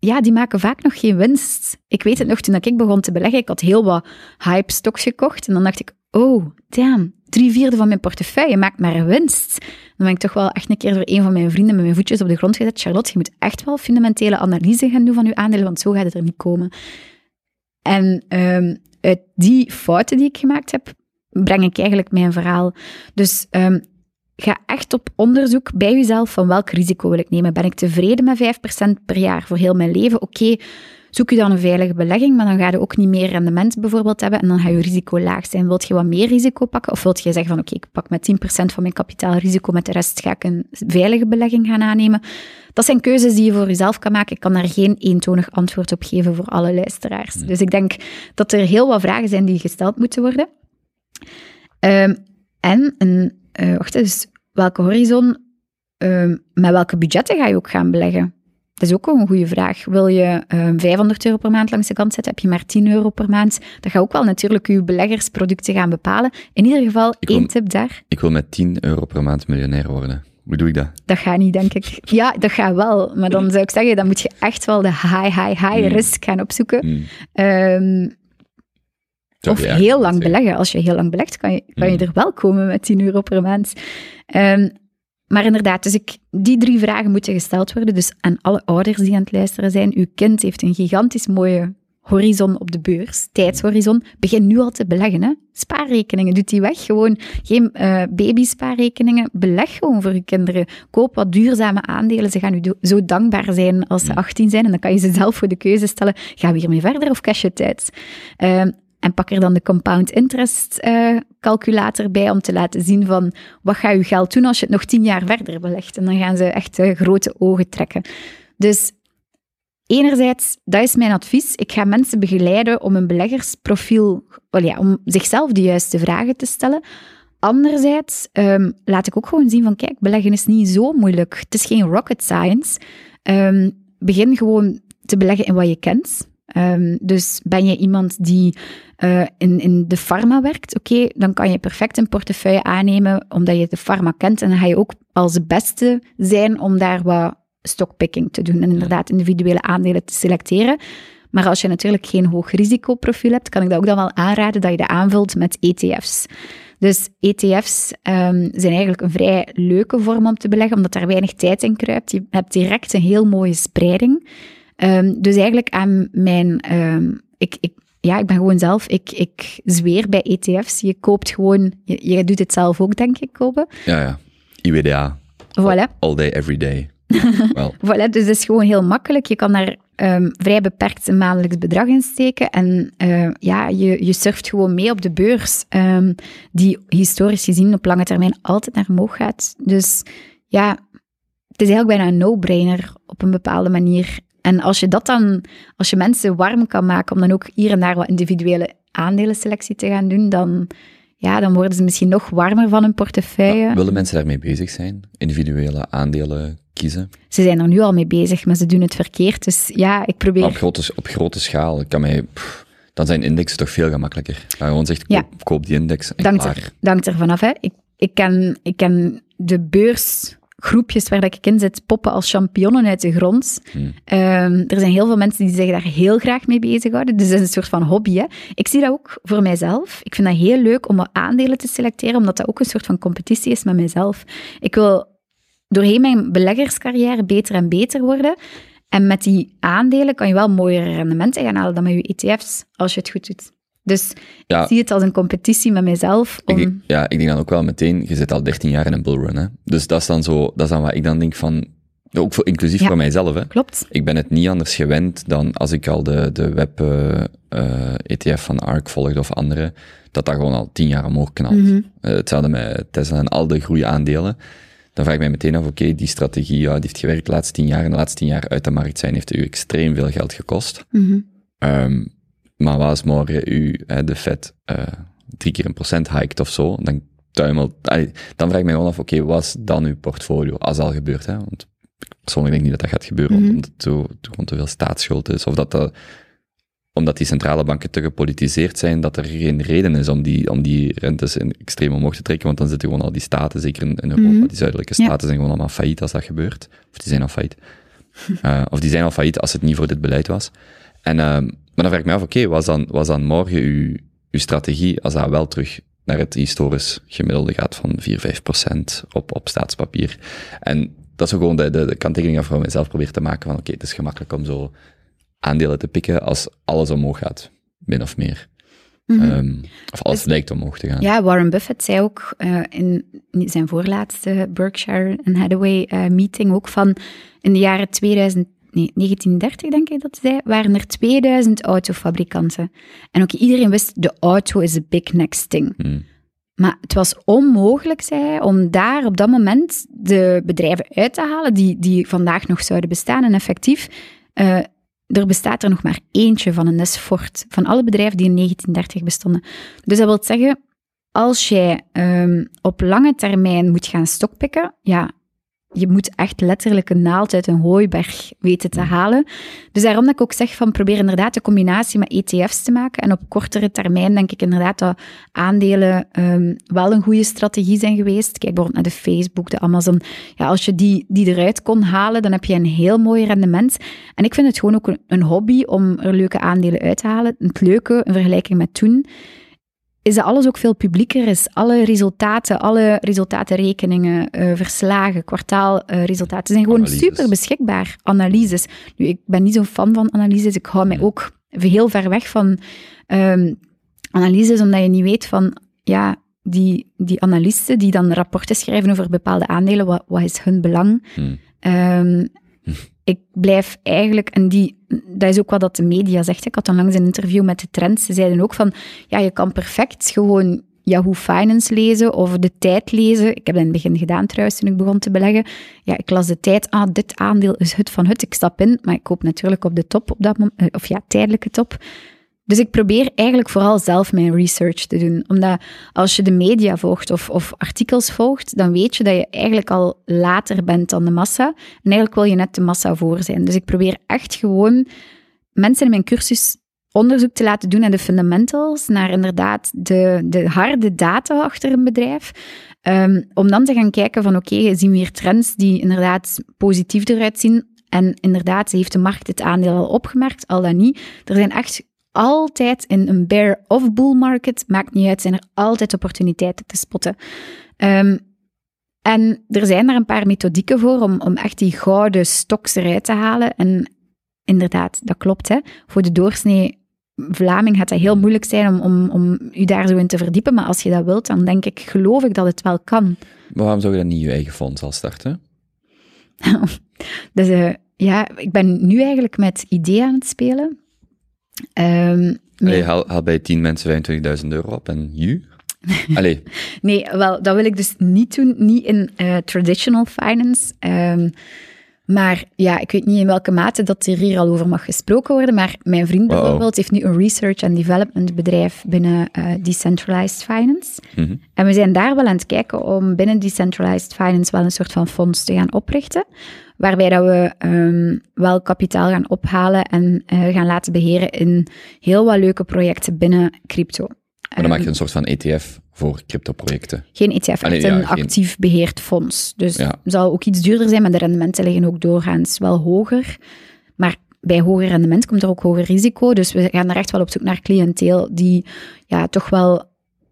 ja, die maken vaak nog geen winst. Ik weet het nog, toen ik begon te beleggen, ik had heel wat hype-stocks gekocht en dan dacht ik, oh, damn, drie vierde van mijn portefeuille maakt maar winst. Dan ben ik toch wel echt een keer door een van mijn vrienden met mijn voetjes op de grond gezet. Charlotte, je moet echt wel fundamentele analyse gaan doen van je aandelen, want zo gaat het er niet komen. En ehm, uit die fouten die ik gemaakt heb, breng ik eigenlijk mijn verhaal. Dus ehm, ga echt op onderzoek bij jezelf van welk risico wil ik nemen. Ben ik tevreden met 5% per jaar voor heel mijn leven? Oké, zoek je dan een veilige belegging, maar dan ga je ook niet meer rendement bijvoorbeeld hebben en dan gaat je risico laag zijn. Wilt je wat meer risico pakken? Of wilt je zeggen van oké, ik pak met 10% van mijn kapitaalrisico, met de rest ga ik een veilige belegging gaan aannemen? Dat zijn keuzes die je voor jezelf kan maken. Ik kan daar geen eentonig antwoord op geven voor alle luisteraars. Dus ik denk dat er heel wat vragen zijn die gesteld moeten worden. Ehm, en, een, eh, wacht eens, welke horizon, ehm, met welke budgetten ga je ook gaan beleggen? Dat is ook wel een goede vraag. Wil je ehm, 500 euro per maand langs de kant zetten? Heb je maar 10 euro per maand? Dat gaat ook wel natuurlijk je beleggersproducten gaan bepalen. In ieder geval, wil- één tip daar. Ik wil met 10 euro per maand miljonair worden. Hoe doe ik dat? Dat gaat niet, denk ik. Ja, dat gaat wel. Maar dan zou ik zeggen, dan moet je echt wel de high, high, high Hmm. risk gaan opzoeken. Ehm, Of heel lang zeggen. beleggen. Als je heel lang belegt, kan je, kan je Hmm. er wel komen met 10 euro per maand. Ehm, maar inderdaad, dus ik, die drie vragen moeten gesteld worden. Dus aan alle ouders die aan het luisteren zijn, uw kind heeft een gigantisch mooie horizon op de beurs, tijdshorizon. Begin nu al te beleggen. Hè? Spaarrekeningen, doet die weg. Gewoon geen eh babyspaarrekeningen. Beleg gewoon voor je kinderen. Koop wat duurzame aandelen. Ze gaan u zo dankbaar zijn als ze 18 zijn. En dan kan je ze zelf voor de keuze stellen. Gaan we hiermee verder of cash je tijd? En pak er dan de compound interest eh, calculator bij om te laten zien van wat gaat je geld doen als je het nog tien jaar verder belegt. En dan gaan ze echt eh, grote ogen trekken. Dus enerzijds, dat is mijn advies. Ik ga mensen begeleiden om een beleggersprofiel, ja, om zichzelf de juiste vragen te stellen. Anderzijds ehm, laat ik ook gewoon zien van, kijk, beleggen is niet zo moeilijk. Het is geen rocket science. Ehm, begin gewoon te beleggen in wat je kent. Ehm, dus ben je iemand die eh, in, in de pharma werkt, oké, dan kan je perfect een portefeuille aannemen, omdat je de pharma kent. En dan ga je ook als beste zijn om daar wat stockpicking te doen en inderdaad individuele aandelen te selecteren. Maar als je natuurlijk geen hoog risicoprofiel hebt, kan ik dat ook dan wel aanraden dat je dat aanvult met ETF's. Dus ETF's ehm, zijn eigenlijk een vrij leuke vorm om te beleggen, omdat daar weinig tijd in kruipt. Je hebt direct een heel mooie spreiding. Ehm, dus eigenlijk aan mijn... ehm, ik, ik, ja, ik ben gewoon zelf... Ik, ik zweer bij ETF's. Je koopt gewoon... Je, je doet het zelf ook, denk ik, kopen. Ja, ja. IWDA. Voilà. All day, every day. Wel, Voilà, dus het is gewoon heel makkelijk. Je kan daar ehm, vrij beperkt een maandelijks bedrag in steken. En eh, ja, je, je surft gewoon mee op de beurs, die historisch gezien op lange termijn altijd naar omhoog gaat. Dus ja, het is eigenlijk bijna een no-brainer op een bepaalde manier. En als je dat dan, als je mensen warm kan maken om dan ook hier en daar wat individuele aandelenselectie te gaan doen, dan, ja, dan worden ze misschien nog warmer van hun portefeuille. willen mensen daarmee bezig zijn? Individuele aandelen kiezen? Ze zijn er nu al mee bezig, maar ze doen het verkeerd. Dus ja, ik probeer... Maar op grote, op grote schaal kan mij... pff, dan zijn indexen toch veel gemakkelijker. Gewoon zegt, koop, Ja. koop die index en Dankt klaar. er, dankt er vanaf. Hè. Ik, ik, ken, ik ken de beursgroepjes waar dat ik in zit poppen als champignonnen uit de grond. Hmm. Ehm, er zijn heel veel mensen die zich daar heel graag mee bezighouden. Dus dat is een soort van hobby. Hè. Ik zie dat ook voor mijzelf. Ik vind dat heel leuk om wat aandelen te selecteren, omdat dat ook een soort van competitie is met mijzelf. Ik wil doorheen mijn beleggerscarrière beter en beter worden. En met die aandelen kan je wel mooiere rendementen gaan halen dan met je ETF's, als je het goed doet. Dus Ja. ik zie het als een competitie met mezelf. Om... ja, ik denk dan ook wel meteen, je zit al 13 jaar in een bullrun. Hè? Dus dat is dan zo, dat is dan wat ik dan denk van, ook voor, inclusief Ja. voor mijzelf. Hè? Klopt. Ik ben het niet anders gewend dan als ik al de, de web eh, eh, ETF van ARK volgde of andere, dat dat gewoon al 10 jaar omhoog knalt. Mhm. Eh, hetzelfde met Tesla en al de groeiaandelen. Dan vraag ik mij meteen af, oké, die strategie, ja, die heeft gewerkt de laatste 10 jaar en de laatste 10 jaar uit de markt zijn, heeft u extreem veel geld gekost. Ehm, maar als morgen u hè, de Fed eh, drie keer een procent hiked of zo, dan tuimelt... allee, dan vraag ik mij gewoon af, oké, wat is dan uw portfolio, als dat al gebeurt? Hè? Want ik persoonlijk denk niet dat dat gaat gebeuren, Mhm. omdat het zo, gewoon te veel staatsschuld is, of dat dat, omdat die centrale banken te gepolitiseerd zijn, dat er geen reden is om die, om die rentes in extreem omhoog te trekken, want dan zitten gewoon al die staten, zeker in, Europa, Mhm. die zuidelijke Ja. staten zijn gewoon allemaal failliet als dat gebeurt. Of die zijn al failliet. Eh, of die zijn al failliet als het niet voor dit beleid was. En, ehm, maar dan vraag ik me af, oké, was, dan, was dan morgen uw, uw strategie, als dat wel terug naar het historisch gemiddelde gaat van 4, 5 procent op, op staatspapier. En dat is ook gewoon de, de, de kanttekening die ik mezelf probeer te maken van, oké, het is gemakkelijk om zo aandelen te pikken als alles omhoog gaat, min of meer. Ehm, of alles Dus- lijkt omhoog te gaan. Ja, Warren Buffett zei ook eh, in zijn voorlaatste Berkshire Hathaway eh, meeting ook van in de jaren 2000, nee, 1930 denk ik dat zei, waren er 2000 autofabrikanten. En ook iedereen wist, de auto is the big next thing. Hmm. Maar het was onmogelijk, zei hij, om daar op dat moment de bedrijven uit te halen die, die vandaag nog zouden bestaan. En effectief, eh, er bestaat er nog maar eentje van, en dat is Ford. Van alle bedrijven die in 1930 bestonden. Dus dat wil zeggen, als jij ehm, op lange termijn moet gaan stokpikken, ja, je moet echt letterlijk een naald uit een hooiberg weten te halen. Dus daarom dat ik ook zeg van probeer inderdaad de combinatie met ETF's te maken. En op kortere termijn denk ik inderdaad dat aandelen ehm, wel een goede strategie zijn geweest. Kijk bijvoorbeeld naar de Facebook, de Amazon. Ja, als je die, die eruit kon halen, dan heb je een heel mooi rendement. En ik vind het gewoon ook een, een hobby om er leuke aandelen uit te halen. Het leuke, in vergelijking met toen, is dat alles ook veel publieker is. Alle resultaten, alle resultatenrekeningen, eh, verslagen, kwartaalresultaten zijn gewoon Analyses. super beschikbaar. Analyses. Nu, ik ben niet zo'n fan van analyses. Ik hou mij ook heel ver weg van ehm, analyses, omdat je niet weet van, ja, die, die analisten die dan rapporten schrijven over bepaalde aandelen, wat, wat is hun belang? Hmm. Ehm, ik blijf eigenlijk, en die, dat is ook wat de media zegt. Ik had onlangs een interview met de Trends. Ze zeiden ook van, ja, je kan perfect gewoon Yahoo Finance lezen of de tijd lezen. Ik heb dat in het begin gedaan trouwens, toen ik begon te beleggen. Ja, ik las de tijd, ah, dit aandeel is het van het. Ik stap in, maar ik koop natuurlijk op de top op dat moment, of ja, tijdelijke top. Dus ik probeer eigenlijk vooral zelf mijn research te doen. Omdat als je de media volgt of, of artikels volgt, dan weet je dat je eigenlijk al later bent dan de massa. En eigenlijk wil je net de massa voor zijn. Dus ik probeer echt gewoon mensen in mijn cursus onderzoek te laten doen naar de fundamentals, naar inderdaad de, de harde data achter een bedrijf. Ehm, om dan te gaan kijken van oké, zien we hier trends die inderdaad positief eruit zien. En inderdaad, heeft de markt het aandeel al opgemerkt, al dan niet. Er zijn echt altijd in een bear of bull market, maakt niet uit, zijn er altijd opportuniteiten te spotten. Ehm, en er zijn er een paar methodieken voor om, om echt die gouden stoks eruit te halen. En inderdaad, dat klopt. Hè. Voor de doorsnee Vlaming gaat dat heel moeilijk zijn om, om, om u daar zo in te verdiepen. Maar als je dat wilt, dan denk ik, geloof ik dat het wel kan. Maar waarom zou je dan niet je eigen fonds al starten? dus uh, ja, ik ben nu eigenlijk met idee aan het spelen. Um, Allee, haal, haal bij 10 mensen 25.000 euro op en you? Allee. nee, wel, dat wil ik dus niet doen. Niet in uh, traditional finance. Um, maar ja, ik weet niet in welke mate dat er hier al over mag gesproken worden. Maar mijn vriend bijvoorbeeld heeft nu een research and development bedrijf binnen uh, Decentralized Finance. Mhm. En we zijn daar wel aan het kijken om binnen Decentralized Finance wel een soort van fonds te gaan oprichten. Waarbij dat we um, wel kapitaal gaan ophalen en uh, gaan laten beheren in heel wat leuke projecten binnen crypto. Maar dan maak je een soort van ETF voor crypto-projecten. Geen ETF, Allee, echt ja, een geen- actief beheerd fonds. Dus Ja. het zal ook iets duurder zijn, maar de rendementen liggen ook doorgaans wel hoger. Maar bij hoger rendement komt er ook hoger risico. Dus we gaan er echt wel op zoek naar cliënteel die ja, toch wel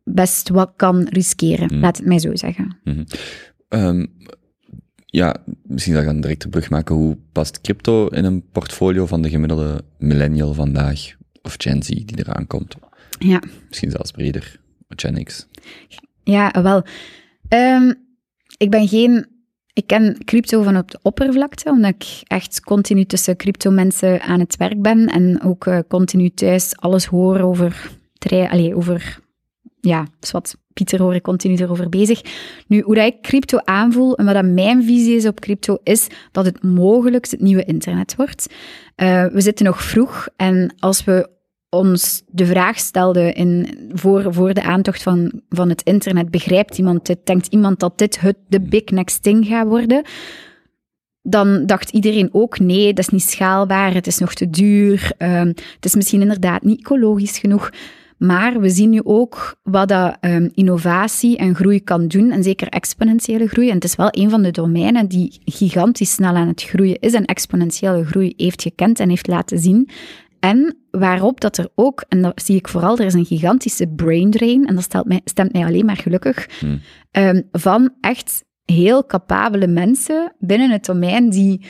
best wat kan riskeren. Mm. Laat het mij zo zeggen. Ehm, ja, misschien zal ik dan direct de brug maken. Hoe past crypto in een portfolio van de gemiddelde millennial vandaag? Of Gen Z die eraan komt? Ja. Misschien zelfs breder. Gen X. Ja, wel. Ehm, ik ben geen... Ik ken crypto van op de oppervlakte, omdat ik echt continu tussen crypto-mensen aan het werk ben en ook eh, continu thuis alles hoor over... Allee, over... Ja, dus wat Pieter hoor ik continu erover bezig. Nu, hoe dat ik crypto aanvoel en wat dat mijn visie is op crypto, is dat het mogelijk het nieuwe internet wordt. Eh, we zitten nog vroeg en als we ons de vraag stelden in, voor, voor de aantocht van, van het internet, begrijpt iemand dit, denkt iemand dat dit het, de big next thing gaat worden? Dan dacht iedereen ook, nee, dat is niet schaalbaar, het is nog te duur, ehm, het is misschien inderdaad niet ecologisch genoeg. Maar we zien nu ook wat dat ehm, innovatie en groei kan doen, en zeker exponentiële groei. En het is wel een van de domeinen die gigantisch snel aan het groeien is en exponentiële groei heeft gekend en heeft laten zien. En waarop dat er ook, en dat zie ik vooral, er is een gigantische brain drain, en dat stelt mij, stemt mij alleen maar gelukkig, Hmm. ehm, van echt heel capabele mensen binnen het domein die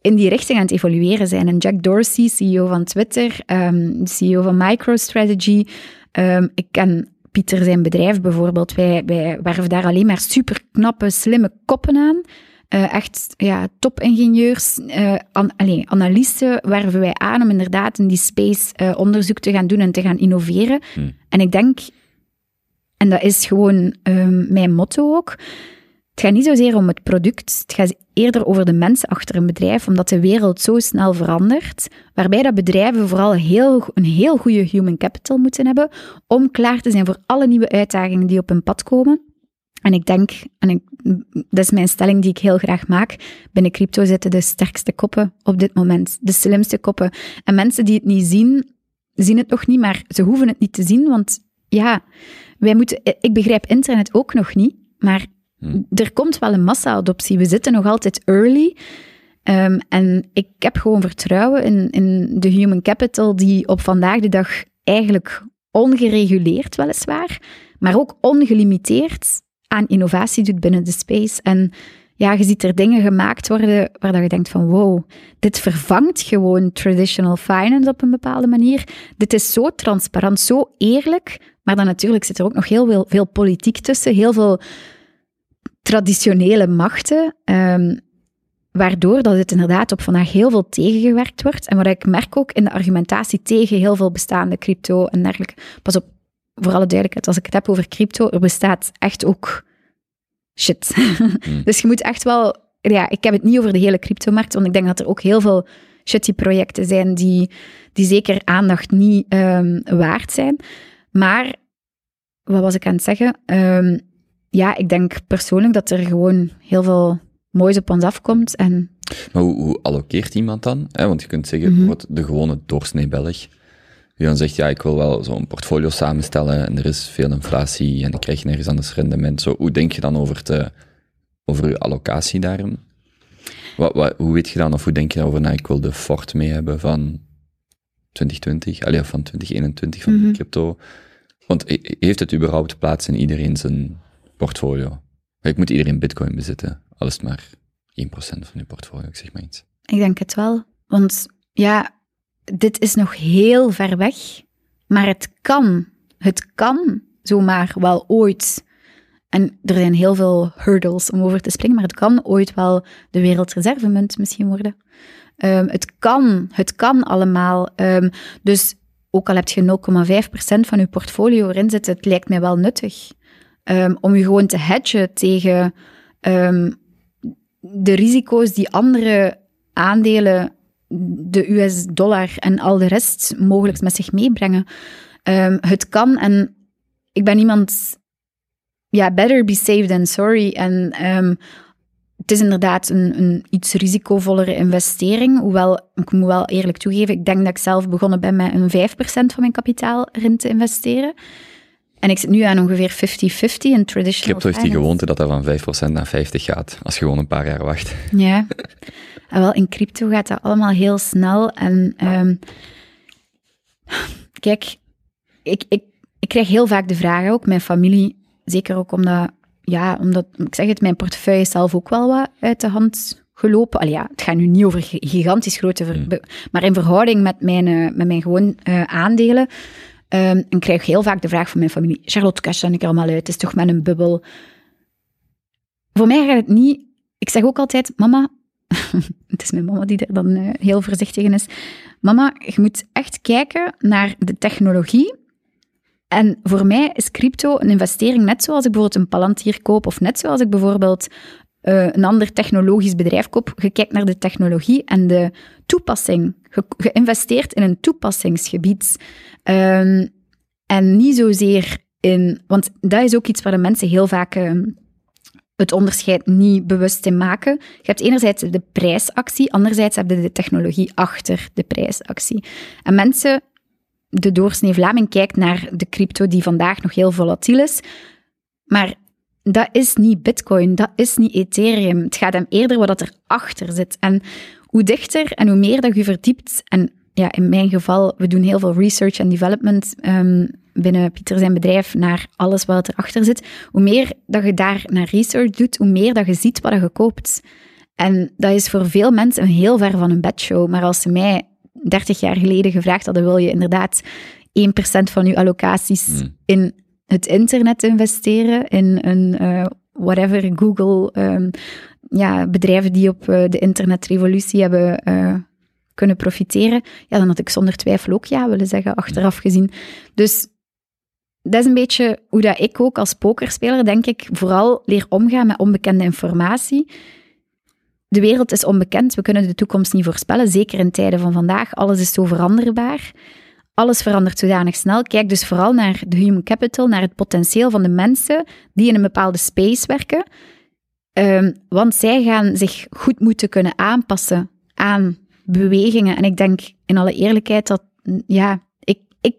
in die richting aan het evolueren zijn. En Jack Dorsey, CEO van Twitter, ehm, CEO van MicroStrategy, ehm, ik ken Pieter zijn bedrijf bijvoorbeeld, wij, wij werven daar alleen maar super knappe, slimme koppen aan. Eh, echt ja, topingenieurs, eh an, allee, analisten werven wij aan om inderdaad in die space eh, onderzoek te gaan doen en te gaan innoveren. Hmm. En ik denk, en dat is gewoon ehm, mijn motto ook, het gaat niet zozeer om het product, het gaat eerder over de mensen achter een bedrijf, omdat de wereld zo snel verandert, waarbij dat bedrijven vooral heel, een heel goede human capital moeten hebben om klaar te zijn voor alle nieuwe uitdagingen die op hun pad komen. En ik denk, en dat is mijn stelling die ik heel graag maak, binnen crypto zitten de sterkste koppen op dit moment, de slimste koppen. En mensen die het niet zien, zien het nog niet, maar ze hoeven het niet te zien, want ja, wij moeten, ik begrijp internet ook nog niet, maar er komt wel een massa-adoptie. We zitten nog altijd early. Ehm, en ik heb gewoon vertrouwen in, in de human capital die op vandaag de dag eigenlijk ongereguleerd weliswaar, maar ook ongelimiteerd aan innovatie doet binnen de space. En ja, je ziet er dingen gemaakt worden waar dat je denkt van wow, dit vervangt gewoon traditional finance op een bepaalde manier. Dit is zo transparant, zo eerlijk, maar dan natuurlijk zit er ook nog heel veel, veel politiek tussen, heel veel traditionele machten, ehm, waardoor dat het inderdaad op vandaag heel veel tegengewerkt wordt. En wat ik merk ook in de argumentatie tegen heel veel bestaande crypto en dergelijke. Pas op, voor alle duidelijkheid, als ik het heb over crypto, er bestaat echt ook shit. dus je moet echt wel... Ja, ik heb het niet over de hele cryptomarkt, want ik denk dat er ook heel veel shitty projecten zijn die, die zeker aandacht niet ehm, waard zijn. Maar, wat was ik aan het zeggen? Ehm, ja, ik denk persoonlijk dat er gewoon heel veel moois op ons afkomt. En Maar hoe, hoe allokeert iemand dan? Want je kunt zeggen, Mhm. bijvoorbeeld de gewone doorsnee Belg, die dan zegt, ja, ik wil wel zo'n portfolio samenstellen en er is veel inflatie en ik krijg nergens anders rendement. Zo, hoe denk je dan over, te, over je allocatie daarin? Wat, wat, hoe weet je dan, of hoe denk je daarover na, ik wil de fort mee hebben van 2020, allee, van 2021 van Mhm. de crypto? Want he- heeft het überhaupt plaats in iedereen zijn portfolio? Ik moet iedereen bitcoin bezitten, al is het maar 1% van je portfolio, ik zeg maar iets. Ik denk het wel. Want ja, dit is nog heel ver weg. Maar het kan. Het kan zomaar wel ooit. En er zijn heel veel hurdles om over te springen, maar het kan ooit wel de wereldreservemunt misschien worden. Ehm, het kan, het kan allemaal. Ehm, dus ook al heb je 0,5% van je portfolio erin zitten, het lijkt mij wel nuttig. Ehm, om je gewoon te hedgen tegen ehm, de risico's die andere aandelen, de US-dollar en al de rest mogelijk met zich meebrengen. Ehm, het kan en ik ben iemand, ja, better be safe than sorry. En het is inderdaad een, een iets risicovollere investering. Hoewel, ik moet wel eerlijk toegeven, ik denk dat ik zelf begonnen ben met een 5% van mijn kapitaal erin te investeren. En ik zit nu aan ongeveer 50-50 in traditional Crypto heeft die finance. gewoonte dat dat van 5% naar 50 gaat, als je gewoon een paar jaar wacht. Ja. En wel, in crypto gaat dat allemaal heel snel. En ehm, kijk, ik, ik, ik krijg heel vaak de vraag, ook mijn familie, zeker ook omdat, ja, omdat, ik zeg het, mijn portefeuille is zelf ook wel wat uit de hand gelopen. Allee, ja, het gaat nu niet over gi- gigantisch grote, Hmm. maar in verhouding met mijn, eh, met mijn gewoon eh, aandelen. Ehm, en krijg heel vaak de vraag van mijn familie, Charlotte, dan ik er allemaal uit? Het is toch met een bubbel? Voor mij gaat het niet... Ik zeg ook altijd, mama... het is mijn mama die er dan eh, heel voorzichtig in is. Mama, je moet echt kijken naar de technologie. En voor mij is crypto een investering net zoals ik bijvoorbeeld een Palantir koop of net zoals ik bijvoorbeeld eh, een ander technologisch bedrijf koop. Je kijkt naar de technologie en de toepassing. Investeert in een toepassingsgebied. Ehm, en niet zozeer in... Want dat is ook iets waar de mensen heel vaak... ehm, het onderscheid niet bewust in maken. Je hebt enerzijds de prijsactie, anderzijds heb je de technologie achter de prijsactie. En mensen, de doorsnee Vlaming kijkt naar de crypto die vandaag nog heel volatiel is, maar dat is niet Bitcoin, dat is niet Ethereum. Het gaat hem eerder wat er achter zit. En hoe dichter en hoe meer dat je verdiept, en ja, in mijn geval, we doen heel veel research en development ehm, binnen Pieter zijn bedrijf naar alles wat erachter zit. Hoe meer dat je daar naar research doet, hoe meer dat je ziet wat je koopt. En dat is voor veel mensen een heel ver van een bedshow. Maar als ze mij 30 jaar geleden gevraagd hadden, wil je inderdaad 1% van je allocaties Hmm. in het internet investeren, in een eh, whatever, Google, ehm, ja, bedrijven die op eh, de internetrevolutie hebben eh, kunnen profiteren, ja, dan had ik zonder twijfel ook ja willen zeggen, achteraf gezien. Dus dat is een beetje hoe dat ik ook als pokerspeler, denk ik, vooral leer omgaan met onbekende informatie. De wereld is onbekend, we kunnen de toekomst niet voorspellen, zeker in tijden van vandaag. Alles is zo veranderbaar. Alles verandert zodanig snel. Kijk dus vooral naar de human capital, naar het potentieel van de mensen die in een bepaalde space werken. Ehm, want zij gaan zich goed moeten kunnen aanpassen aan bewegingen. En ik denk in alle eerlijkheid dat, ja, ik, ik,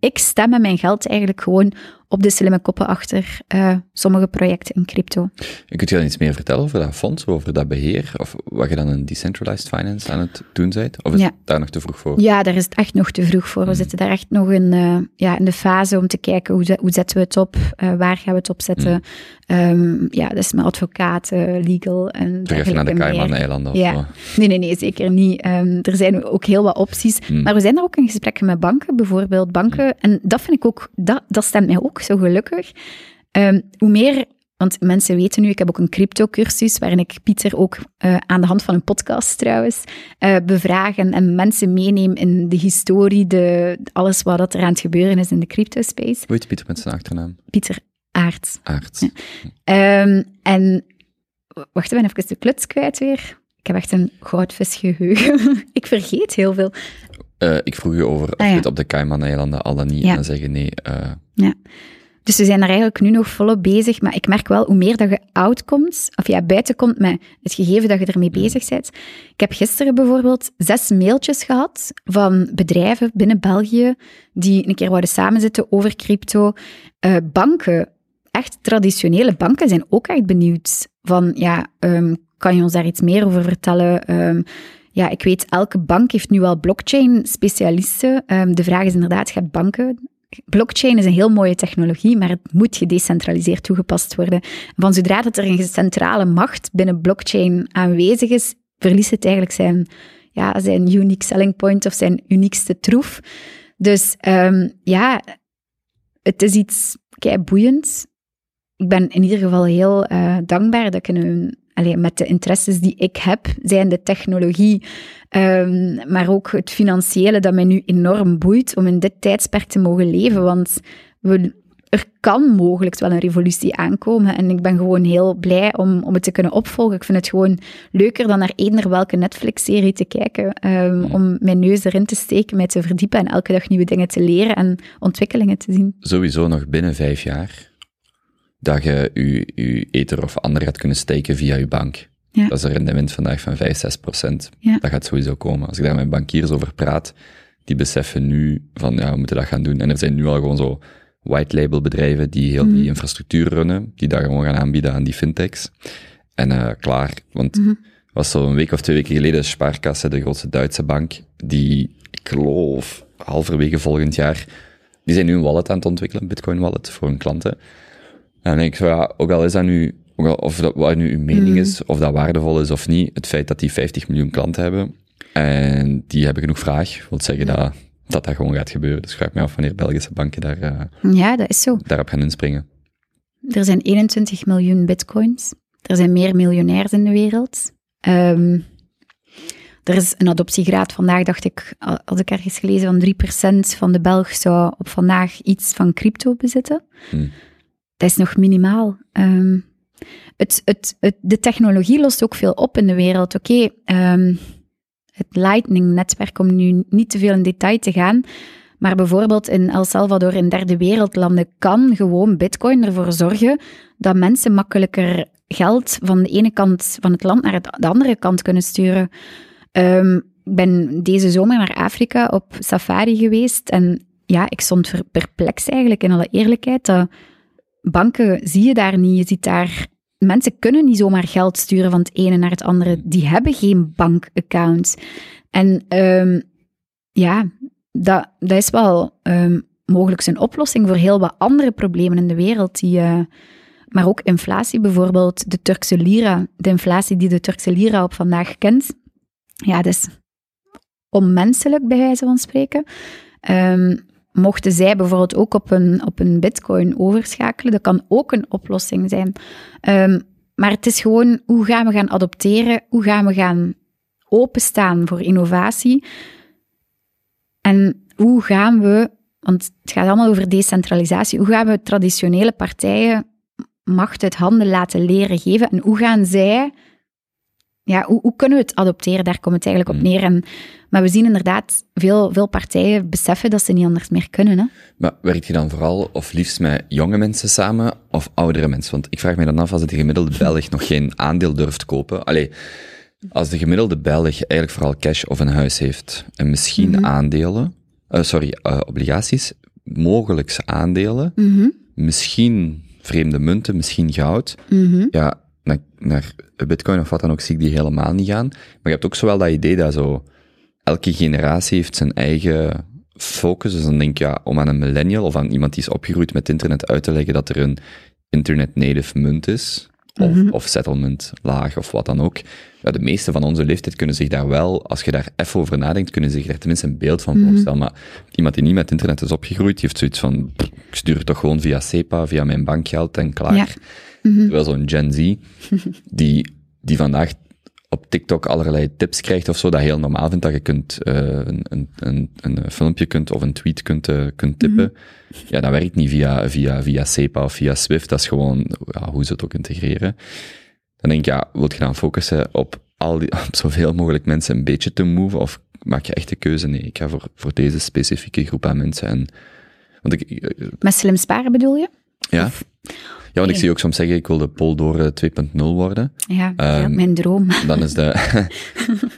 ik stem met mijn geld eigenlijk gewoon op de slimme koppen achter eh, sommige projecten in crypto. En kunt je dan iets meer vertellen over dat fonds, over dat beheer, of wat je dan in decentralized finance aan het doen bent? Of is Ja. het daar nog te vroeg voor? Ja, daar is het echt nog te vroeg voor. We zitten daar echt nog in, eh, ja, in de fase om te kijken hoe, hoe zetten we het op, eh, waar gaan we het op zetten. Ehm, ja, dat is met advocaten, legal en Terug even naar de. Cayman-eilanden of Ja. zo. Nee, nee, nee, zeker niet. Ehm, er zijn ook heel wat opties. Hmm. Maar we zijn er ook in gesprekken met banken, bijvoorbeeld banken. En dat vind ik ook, dat, dat stemt mij ook zo gelukkig. Ehm, hoe meer, want mensen weten nu, ik heb ook een crypto-cursus, waarin ik Pieter ook eh, aan de hand van een podcast trouwens, eh bevraag en, en mensen meeneem in de historie, de, alles wat dat er aan het gebeuren is in de crypto-space. Hoe heet Pieter met zijn achternaam? Pieter Aert. Aarts. Ehm, en wacht, ben even de kluts kwijt weer. Ik heb echt een goudvisgeheugen. ik vergeet heel veel. Eh, ik vroeg je over of Ah, je ja. op de Cayman-eilanden al dan niet Ja. en dan zeggen nee. eh, Ja. dus we zijn daar eigenlijk nu nog volop bezig. Maar ik merk wel, hoe meer dat je oud komt, of ja, buiten komt met het gegeven dat je ermee bezig bent. Ik heb gisteren bijvoorbeeld zes mailtjes gehad van bedrijven binnen België die een keer wouden samenzitten over crypto. Eh, banken, echt traditionele banken, zijn ook echt benieuwd van, ja, ehm, kan je ons daar iets meer over vertellen? Ehm, ja, ik weet, elke bank heeft nu wel blockchain-specialisten. Ehm, de vraag is inderdaad, gaat banken... Blockchain is een heel mooie technologie, maar het moet gedecentraliseerd toegepast worden. Van zodra dat er een centrale macht binnen blockchain aanwezig is, verliest het eigenlijk zijn, ja, zijn unique selling point of zijn uniekste troef. Dus ehm, ja, het is iets kei boeiends. Ik ben in ieder geval heel eh, dankbaar dat ik een, allee, met de interesses die ik heb, zijn de technologie, ehm, maar ook het financiële dat mij nu enorm boeit om in dit tijdsperk te mogen leven. Want we, er kan mogelijk wel een revolutie aankomen. En ik ben gewoon heel blij om, om het te kunnen opvolgen. Ik vind het gewoon leuker dan naar eender welke Netflix-serie te kijken. ehm, om mijn neus erin te steken, mij te verdiepen en elke dag nieuwe dingen te leren en ontwikkelingen te zien. Sowieso nog binnen vijf jaar dat je je, je ether of ander gaat kunnen steken via je bank. Ja. Dat is een rendement vandaag van 5, 6 procent. Ja. Dat gaat sowieso komen. Als ik daar met bankiers over praat, die beseffen nu van, ja, we moeten dat gaan doen. En er zijn nu al gewoon zo white label bedrijven die heel die infrastructuur runnen, die dat gewoon gaan aanbieden aan die fintechs. En eh, klaar, want was zo een week of twee weken geleden Sparkasse, de grootste Duitse bank, die, ik geloof, halverwege volgend jaar, die zijn nu een wallet aan het ontwikkelen, een bitcoin wallet, voor hun klanten. En dan denk ik zo, ja, ook al is dat nu, ook al, of dat, wat nu uw mening is, of dat waardevol is of niet, het feit dat die 50 miljoen klanten hebben, en die hebben genoeg vraag, wil zeggen dat, dat dat gewoon gaat gebeuren. Dus ik vraag me af wanneer Belgische banken daar, eh, Ja, dat is zo. daarop gaan inspringen. Er zijn 21 miljoen bitcoins. Er zijn meer miljonairs in de wereld. Ehm, er is een adoptiegraad vandaag, dacht ik, had ik ergens gelezen, van 3% van de Belg zou op vandaag iets van crypto bezitten. Hmm. Dat is nog minimaal. Ehm, het, het, het, de technologie lost ook veel op in de wereld. Oké, ehm, het Lightning-netwerk, om nu niet te veel in detail te gaan, maar bijvoorbeeld in El Salvador, in derde wereldlanden, kan gewoon Bitcoin ervoor zorgen dat mensen makkelijker geld van de ene kant van het land naar de andere kant kunnen sturen. Ehm, ik ben deze zomer naar Afrika op safari geweest en ja, ik stond perplex eigenlijk, in alle eerlijkheid. Banken zie je daar niet. Je ziet daar... Mensen kunnen niet zomaar geld sturen van het ene naar het andere. Die hebben geen bankaccount. En ehm, ja, dat, dat is wel ehm, mogelijk een oplossing voor heel wat andere problemen in de wereld. Die, eh, maar ook inflatie bijvoorbeeld, de Turkse lira, de inflatie die de Turkse lira op vandaag kent. Ja, dat is onmenselijk bij wijze van spreken. Ehm, mochten zij bijvoorbeeld ook op een, op een bitcoin overschakelen, dat kan ook een oplossing zijn. Ehm, maar het is gewoon, hoe gaan we gaan adopteren? Hoe gaan we gaan openstaan voor innovatie? En hoe gaan we, want het gaat allemaal over decentralisatie, hoe gaan we traditionele partijen macht uit handen laten leren geven? En hoe gaan zij, ja, hoe, hoe kunnen we het adopteren? Daar komt het eigenlijk op neer. En, maar we zien inderdaad, veel, veel partijen beseffen dat ze niet anders meer kunnen. Hè? Maar werk je dan vooral of liefst met jonge mensen samen of oudere mensen? Want ik vraag me dan af als de gemiddelde Belg nog geen aandeel durft kopen. Allee, als de gemiddelde Belg eigenlijk vooral cash of een huis heeft en misschien aandelen, eh, sorry, eh, obligaties, mogelijk aandelen, misschien vreemde munten, misschien goud. Ja, naar, naar bitcoin of wat dan ook zie ik die helemaal niet gaan. Maar je hebt ook zowel dat idee dat zo elke generatie heeft zijn eigen focus. Dus dan denk je, ja, om aan een millennial of aan iemand die is opgegroeid met internet uit te leggen dat er een internet native munt is, of, of settlement laag of wat dan ook. Ja, de meeste van onze leeftijd kunnen zich daar wel, als je daar even over nadenkt, kunnen zich daar tenminste een beeld van voorstellen. Maar iemand die niet met internet is opgegroeid, die heeft zoiets van, pff, ik stuur het toch gewoon via SEPA, via mijn bankgeld en klaar. Ja. Terwijl zo'n Gen Z, die, die vandaag op TikTok allerlei tips krijgt of zo, dat heel normaal vindt dat je kunt, eh, een, een, een, een filmpje kunt of een tweet kunt, eh, kunt tippen. Ja, dat werkt niet via, via, via SEPA of via Swift. Dat is gewoon ja, hoe ze het ook integreren. Dan denk ik, ja, wilt je dan focussen op, al die, op zoveel mogelijk mensen een beetje te move of maak je echt de keuze? Nee, ik ga voor, voor deze specifieke groep aan mensen. En, want ik, ik- Met slim sparen bedoel je? Ja. Ja, want ik zie ook soms zeggen, ik wil de Poldoor 2.0 worden. Ja, ja, Ehm, mijn droom. Dan is de...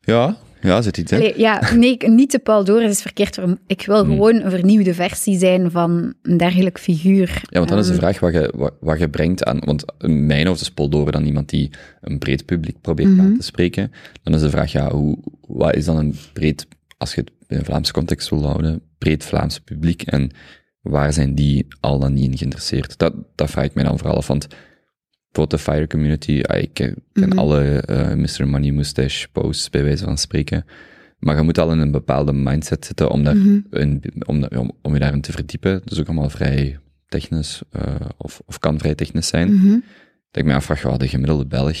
ja, ja, zit iets, hè? Allee, ja, nee, niet de Paul Doris is verkeerd. Ik wil Hmm. gewoon een vernieuwde versie zijn van een dergelijk figuur. Ja, want dan is de Ehm, vraag wat je, wat, wat je brengt aan... Want in mijn hoofd is Poldoren dan iemand die een breed publiek probeert Mhm. aan te spreken. Dan is de vraag, ja, hoe, wat is dan een breed, als je het in een Vlaamse context wil houden, breed Vlaams publiek en waar zijn die al dan niet in geïnteresseerd? Dat, dat vraag ik mij dan vooral af, want bijvoorbeeld de Fire Community, ah, ik ken Mhm. alle eh, Mr. Money Mustache posts, bij wijze van spreken. Maar je moet al in een bepaalde mindset zitten om, daar, Mhm. in, om, om, om je daarin te verdiepen. Dat is ook allemaal vrij technisch, eh, of, of kan vrij technisch zijn. mhm. Dat ik me afvraag, ja, de gemiddelde Belg,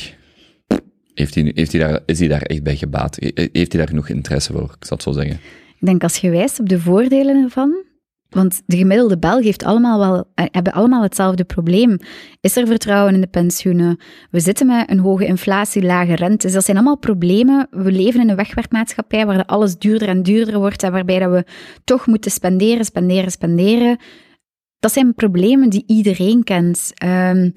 heeft hij, heeft hij daar, is hij daar echt bij gebaat? He- Heeft hij daar genoeg interesse voor? Ik zal het zo zeggen. Ik denk als je wijst op de voordelen ervan, want de gemiddelde Belg heeft allemaal wel, eh, hebben allemaal hetzelfde probleem. Is er vertrouwen in de pensioenen? We zitten met een hoge inflatie, lage rentes. Dat zijn allemaal problemen. We leven in een wegwerpmaatschappij waar alles duurder en duurder wordt en waarbij dat we toch moeten spenderen, spenderen, spenderen. Dat zijn problemen die iedereen kent. Ehm,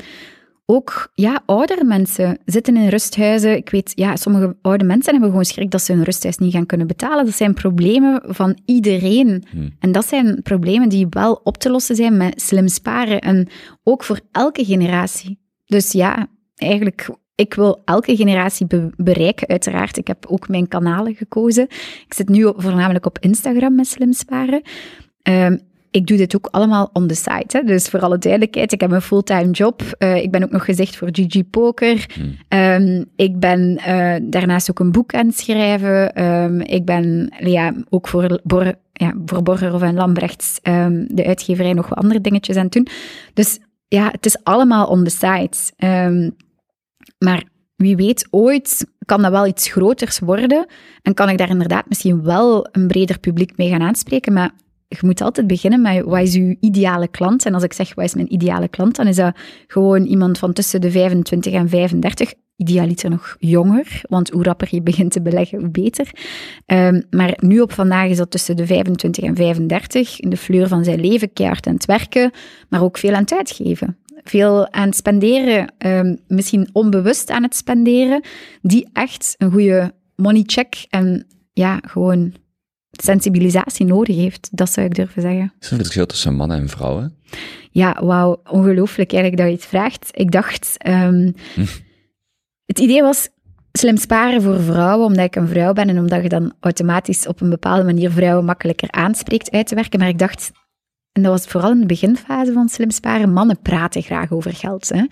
ook ja, oudere mensen zitten in rusthuizen. Ik weet, ja, sommige oude mensen hebben gewoon schrik dat ze hun rusthuis niet gaan kunnen betalen. Dat zijn problemen van iedereen. Hmm. En dat zijn problemen die wel op te lossen zijn met slim sparen. En ook voor elke generatie. Dus ja, eigenlijk, ik wil elke generatie be- bereiken, uiteraard. Ik heb ook mijn kanalen gekozen. Ik zit nu voornamelijk op Instagram met slim sparen. Ehm, ik doe dit ook allemaal on the side. Hè? Dus voor alle duidelijkheid, ik heb een fulltime job. Eh, ik ben ook nog gezicht voor GG Poker. Hmm. Ehm, ik ben eh, daarnaast ook een boek aan het schrijven. Ehm, ik ben ja, ook voor, Bor ja, voor Borgerhoff en Lambrechts, ehm, de uitgeverij, nog wat andere dingetjes aan het doen. Dus ja, het is allemaal on the side. Maar wie weet, ooit kan dat wel iets groters worden. En kan ik daar inderdaad misschien wel een breder publiek mee gaan aanspreken. Maar je moet altijd beginnen met wat is uw ideale klant. En als ik zeg wat is mijn ideale klant, dan is dat gewoon iemand van tussen de 25 en 35. Idealiter nog jonger, want hoe rapper je begint te beleggen, hoe beter. Ehm, maar nu op vandaag is dat tussen de 25 en 35. In de fleur van zijn leven, keihard aan het werken, maar ook veel aan het uitgeven. Veel aan het spenderen, ehm, misschien onbewust aan het spenderen, die echt een goede money check en ja, gewoon sensibilisatie nodig heeft. Dat zou ik durven zeggen. Is er een verschil tussen mannen en vrouwen? Ja, wauw, ongelooflijk eigenlijk dat je het vraagt. Ik dacht, ehm, het idee was slim sparen voor vrouwen, omdat ik een vrouw ben en omdat je dan automatisch op een bepaalde manier vrouwen makkelijker aanspreekt uit te werken. Maar ik dacht, en dat was vooral in de beginfase van slim sparen, mannen praten graag over geld. Hè.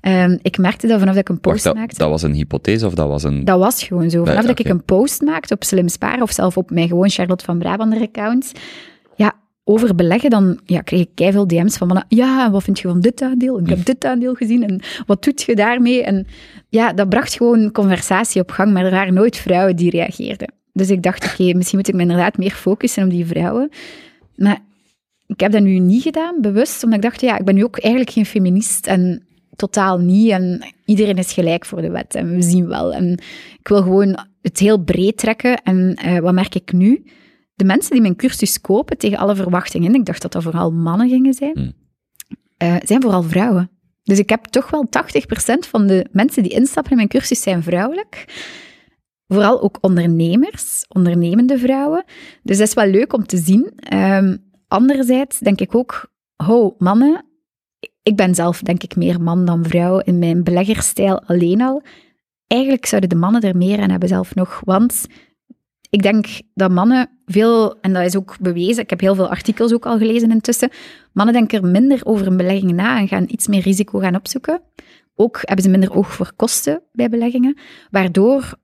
Ehm, ik merkte dat vanaf dat ik een Wacht, post dat, maakte. dat was een hypothese of dat was een... Dat was gewoon zo. Vanaf dat ik een post maakte op Slim Sparen, of zelf op mijn gewoon Charlotte van Brabander account, ja, over beleggen, dan ja, kreeg ik veel DM's van mannen. Ja, wat vind je van dit aandeel? Ik heb dit aandeel gezien en wat doet je daarmee? En ja, dat bracht gewoon conversatie op gang, maar er waren nooit vrouwen die reageerden. Dus ik dacht, oké, misschien moet ik me inderdaad meer focussen op die vrouwen. Maar ik heb dat nu niet gedaan, bewust, omdat ik dacht, ja, ik ben nu ook eigenlijk geen feminist en totaal niet. En iedereen is gelijk voor de wet en we zien wel. En ik wil gewoon het heel breed trekken. En eh, wat merk ik nu? De mensen die mijn cursus kopen, tegen alle verwachtingen, ik dacht dat dat vooral mannen gingen zijn, Hmm. eh, zijn vooral vrouwen. Dus ik heb toch wel 80% van de mensen die instappen in mijn cursus zijn vrouwelijk. Vooral ook ondernemers, ondernemende vrouwen. Dus dat is wel leuk om te zien. Ehm, anderzijds denk ik ook, ho, mannen, ik ben zelf denk ik meer man dan vrouw in mijn beleggerstijl alleen al. Eigenlijk zouden de mannen er meer aan hebben zelf nog, want ik denk dat mannen veel, en dat is ook bewezen, ik heb heel veel artikels ook al gelezen intussen, mannen denken er minder over een belegging na en gaan iets meer risico gaan opzoeken. Ook hebben ze minder oog voor kosten bij beleggingen, waardoor,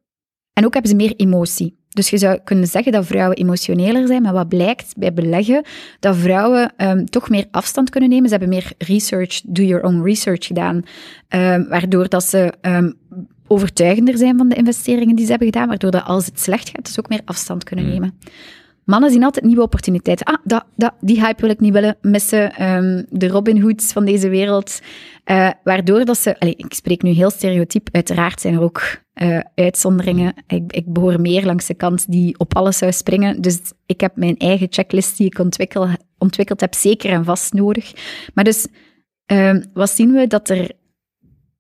en ook hebben ze meer emotie. Dus je zou kunnen zeggen dat vrouwen emotioneler zijn, maar wat blijkt bij beleggen, dat vrouwen ehm, toch meer afstand kunnen nemen. Ze hebben meer research, do your own research gedaan, ehm, waardoor dat ze ehm, overtuigender zijn van de investeringen die ze hebben gedaan, waardoor dat als het slecht gaat, dus ook meer afstand kunnen Hmm. nemen. Mannen zien altijd nieuwe opportuniteiten. Ah, dat, dat, die hype wil ik niet willen missen. Ehm, de Robin Hoods van deze wereld. Eh, waardoor dat ze... Allee, ik spreek nu heel stereotyp. Uiteraard zijn er ook eh, uitzonderingen. Ik, ik behoor meer langs de kant die op alles zou springen. Dus ik heb mijn eigen checklist die ik ontwikkel, ontwikkeld heb zeker en vast nodig. Maar dus, ehm, wat zien we? Dat er...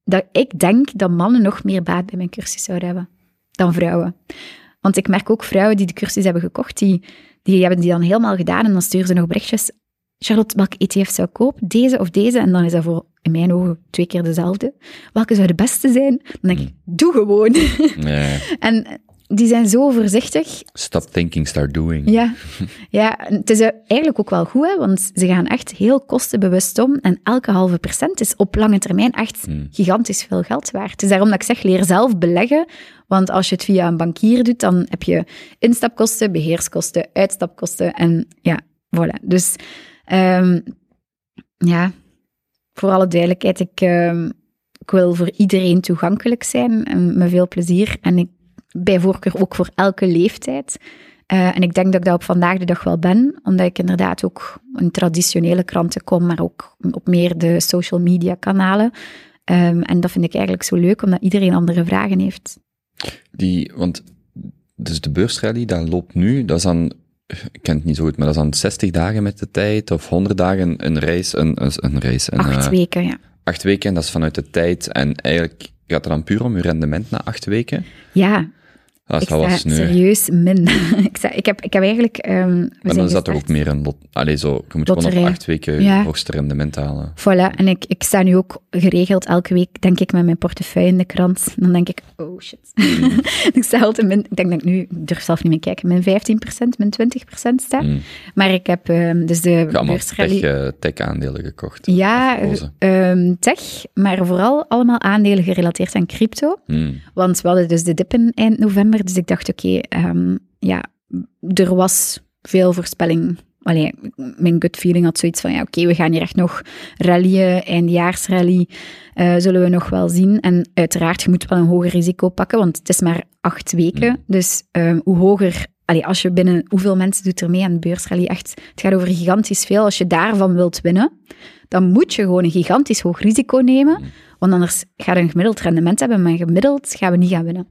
Dat ik denk dat mannen nog meer baat bij mijn cursus zouden hebben dan vrouwen. Want ik merk ook vrouwen die de cursus hebben gekocht, die, die hebben die dan helemaal gedaan en dan sturen ze nog berichtjes. Charlotte, welke ETF zou ik kopen? Deze of deze? En dan is dat voor, in mijn ogen, twee keer dezelfde. Welke zou de beste zijn? Dan denk ik, doe gewoon. Ja. en die zijn zo voorzichtig. Stop thinking, start doing. Ja, ja het is eigenlijk ook wel goed, hè, want ze gaan echt heel kostenbewust om. En elke halve procent is op lange termijn echt Hmm. gigantisch veel geld waard. Het is daarom dat ik zeg, leer zelf beleggen. Want als je het via een bankier doet, dan heb je instapkosten, beheerskosten, uitstapkosten. En ja, voilà. Dus ehm, ja, voor alle duidelijkheid, ik, ehm, ik wil voor iedereen toegankelijk zijn en met veel plezier. En ik, bij voorkeur ook voor elke leeftijd. Eh, en ik denk dat ik dat op vandaag de dag wel ben, omdat ik inderdaad ook in traditionele kranten kom, maar ook op meer de social media kanalen. Ehm, en dat vind ik eigenlijk zo leuk, omdat iedereen andere vragen heeft. Die, want dus de beursrally, dat loopt nu, dat is dan, ik ken het niet zo goed, maar dat is dan 60 dagen met de tijd, of 100 dagen een reis, een, een, een reis. Een, Acht eh, weken, ja. acht weken, en dat is vanuit de tijd, en eigenlijk gaat het dan puur om je rendement na acht weken. Ja, Dat ik is wel sneu. serieus min. ik, sta, ik, heb, ik heb eigenlijk... ehm, we Maar dan dat toch ook meer een lot, allee, zo, je moet gewoon op acht weken Ja. hoogste rendement halen. Voilà, en ik, ik sta nu ook geregeld elke week, denk ik, met mijn portefeuille in de krant. Dan denk ik, oh shit. ik sta altijd min, ik denk dat ik nu, ik durf zelf niet meer kijken, min 15%, min 20% sta. Mm. Maar ik heb ehm, dus de beursrally... tech, eh, tech-aandelen gekocht. Ja, Of gekozen. ehm, tech, maar vooral allemaal aandelen gerelateerd aan crypto. Mm. Want we hadden dus de dippen eind november, dus ik dacht, oké, ehm, ja, er was veel voorspelling. Allee, mijn gut feeling had zoiets van, ja, oké, we gaan hier echt nog rallyen, eindjaarsrally, eh, zullen we nog wel zien. En uiteraard, je moet wel een hoger risico pakken, want het is maar acht weken. Mm. Dus ehm, hoe hoger, allee, als je binnen, hoeveel mensen doet er mee aan de beursrally? Echt, het gaat over gigantisch veel. Als je daarvan wilt winnen, dan moet je gewoon een gigantisch hoog risico nemen. Want anders ga je een gemiddeld rendement hebben, maar gemiddeld gaan we niet gaan winnen.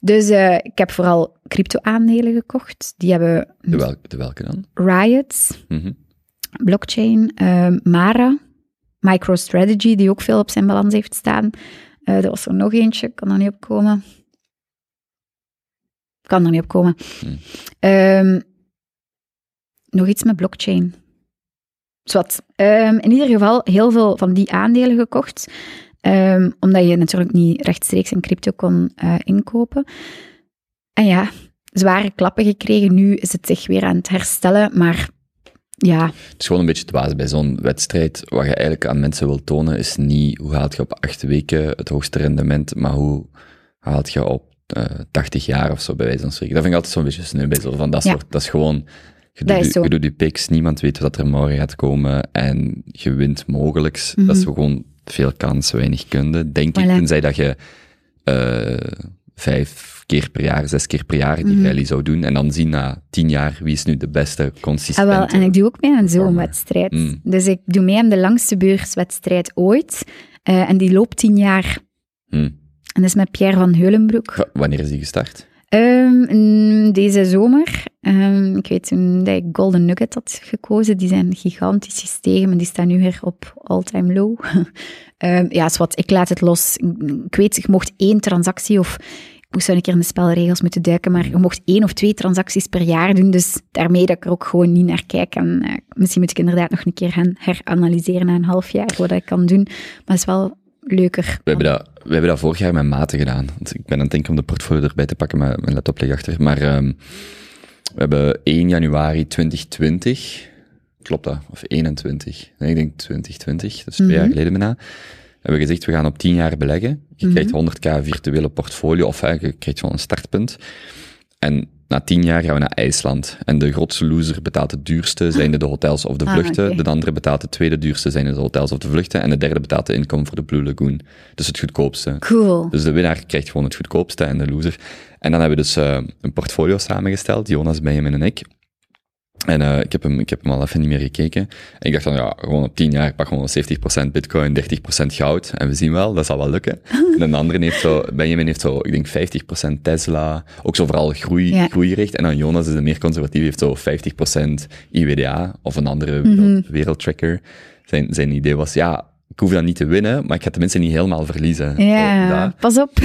Dus eh, ik heb vooral crypto-aandelen gekocht. Die hebben De, wel, de welke dan? Riot, Mhm. blockchain, eh, Mara, MicroStrategy, die ook veel op zijn balans heeft staan. Eh er was er nog eentje, kan er niet op komen. Kan er niet op komen. Hmm. Ehm, nog iets met blockchain. Zwat. Ehm, in ieder geval heel veel van die aandelen gekocht. Ehm, omdat je natuurlijk niet rechtstreeks in crypto kon eh, inkopen. En ja, zware klappen gekregen. Nu is het zich weer aan het herstellen. Maar ja, Het is gewoon een beetje dwaas bij zo'n wedstrijd. Wat je eigenlijk aan mensen wil tonen, is niet hoe haalt je op acht weken het hoogste rendement, maar hoe haalt je op eh 80 jaar of zo, bij wijze van spreken. Dat vind ik altijd zo'n beetje sneu bij zo van dat Ja. soort. Dat is gewoon, je doet, je, doet je picks, niemand weet wat er morgen gaat komen en je wint mogelijks. Dat is Mhm. gewoon veel kans, weinig kunde, denk ik. Voilà. Tenzij dat je eh, vijf keer per jaar, zes keer per jaar die Mhm. rally zou doen en dan zien na tien jaar wie is nu de beste Ah, consistente. wel, en ik doe ook mee aan zo'n wedstrijd. Mm. Dus ik doe mee aan de langste beurswedstrijd ooit. Eh, en die loopt tien jaar. Hm. En dat is met Pierre van Heulenbroek. Wa- Wanneer is die gestart? Ehm, deze zomer, ehm, ik weet toen dat ik Golden Nugget had gekozen, die zijn gigantisch gestegen, maar die staan nu weer op all-time low. Ehm, ja, is wat, ik laat het los. Ik weet, je mocht één transactie of... Ik moest wel een keer in de spelregels moeten duiken, maar je mocht één of twee transacties per jaar doen, dus daarmee dat ik er ook gewoon niet naar kijk. En eh, misschien moet ik inderdaad nog een keer gaan heranalyseren na een half jaar, wat ik kan doen. Maar het is wel leuker. We hebben, dat, we hebben dat vorig jaar met maten gedaan. Want ik ben aan het denken om de portfolio erbij te pakken, maar mijn laptop ligt achter. Maar ehm, we hebben 1 januari 2020, klopt dat? Of 21? Nee, ik denk 2020, dat is twee Mhm. jaar geleden bijna. Hebben we gezegd, we gaan op 10 jaar beleggen. Je Mhm. krijgt 100k virtuele portfolio, of eh, je krijgt gewoon een startpunt. En na 10 jaar gaan we naar IJsland. En de grootste loser betaalt het duurste, zijn de hotels of de Ah, vluchten. De andere betaalt het tweede duurste, zijn de hotels of de vluchten. En de derde betaalt de inkomen voor de Blue Lagoon. Dus het goedkoopste. Cool. Dus de winnaar krijgt gewoon het goedkoopste en de loser. En dan hebben we dus eh, een portfolio samengesteld, Jonas, Benjamin en ik. En eh, ik, heb hem, ik heb hem al even niet meer gekeken. En ik dacht dan, ja, gewoon op 10 jaar, pak gewoon 70% bitcoin, 30% goud. En we zien wel, dat zal wel lukken. en een andere heeft zo, Benjamin heeft zo, ik denk 50% Tesla. Ook zo vooral groei, Ja. groeigericht. En dan Jonas is de meer conservatief, heeft zo 50% IWDA of een andere wereld, wereldtracker. Zijn, zijn idee was, ja, ik hoef dat niet te winnen, maar ik ga tenminste niet helemaal verliezen. Ja, pas op.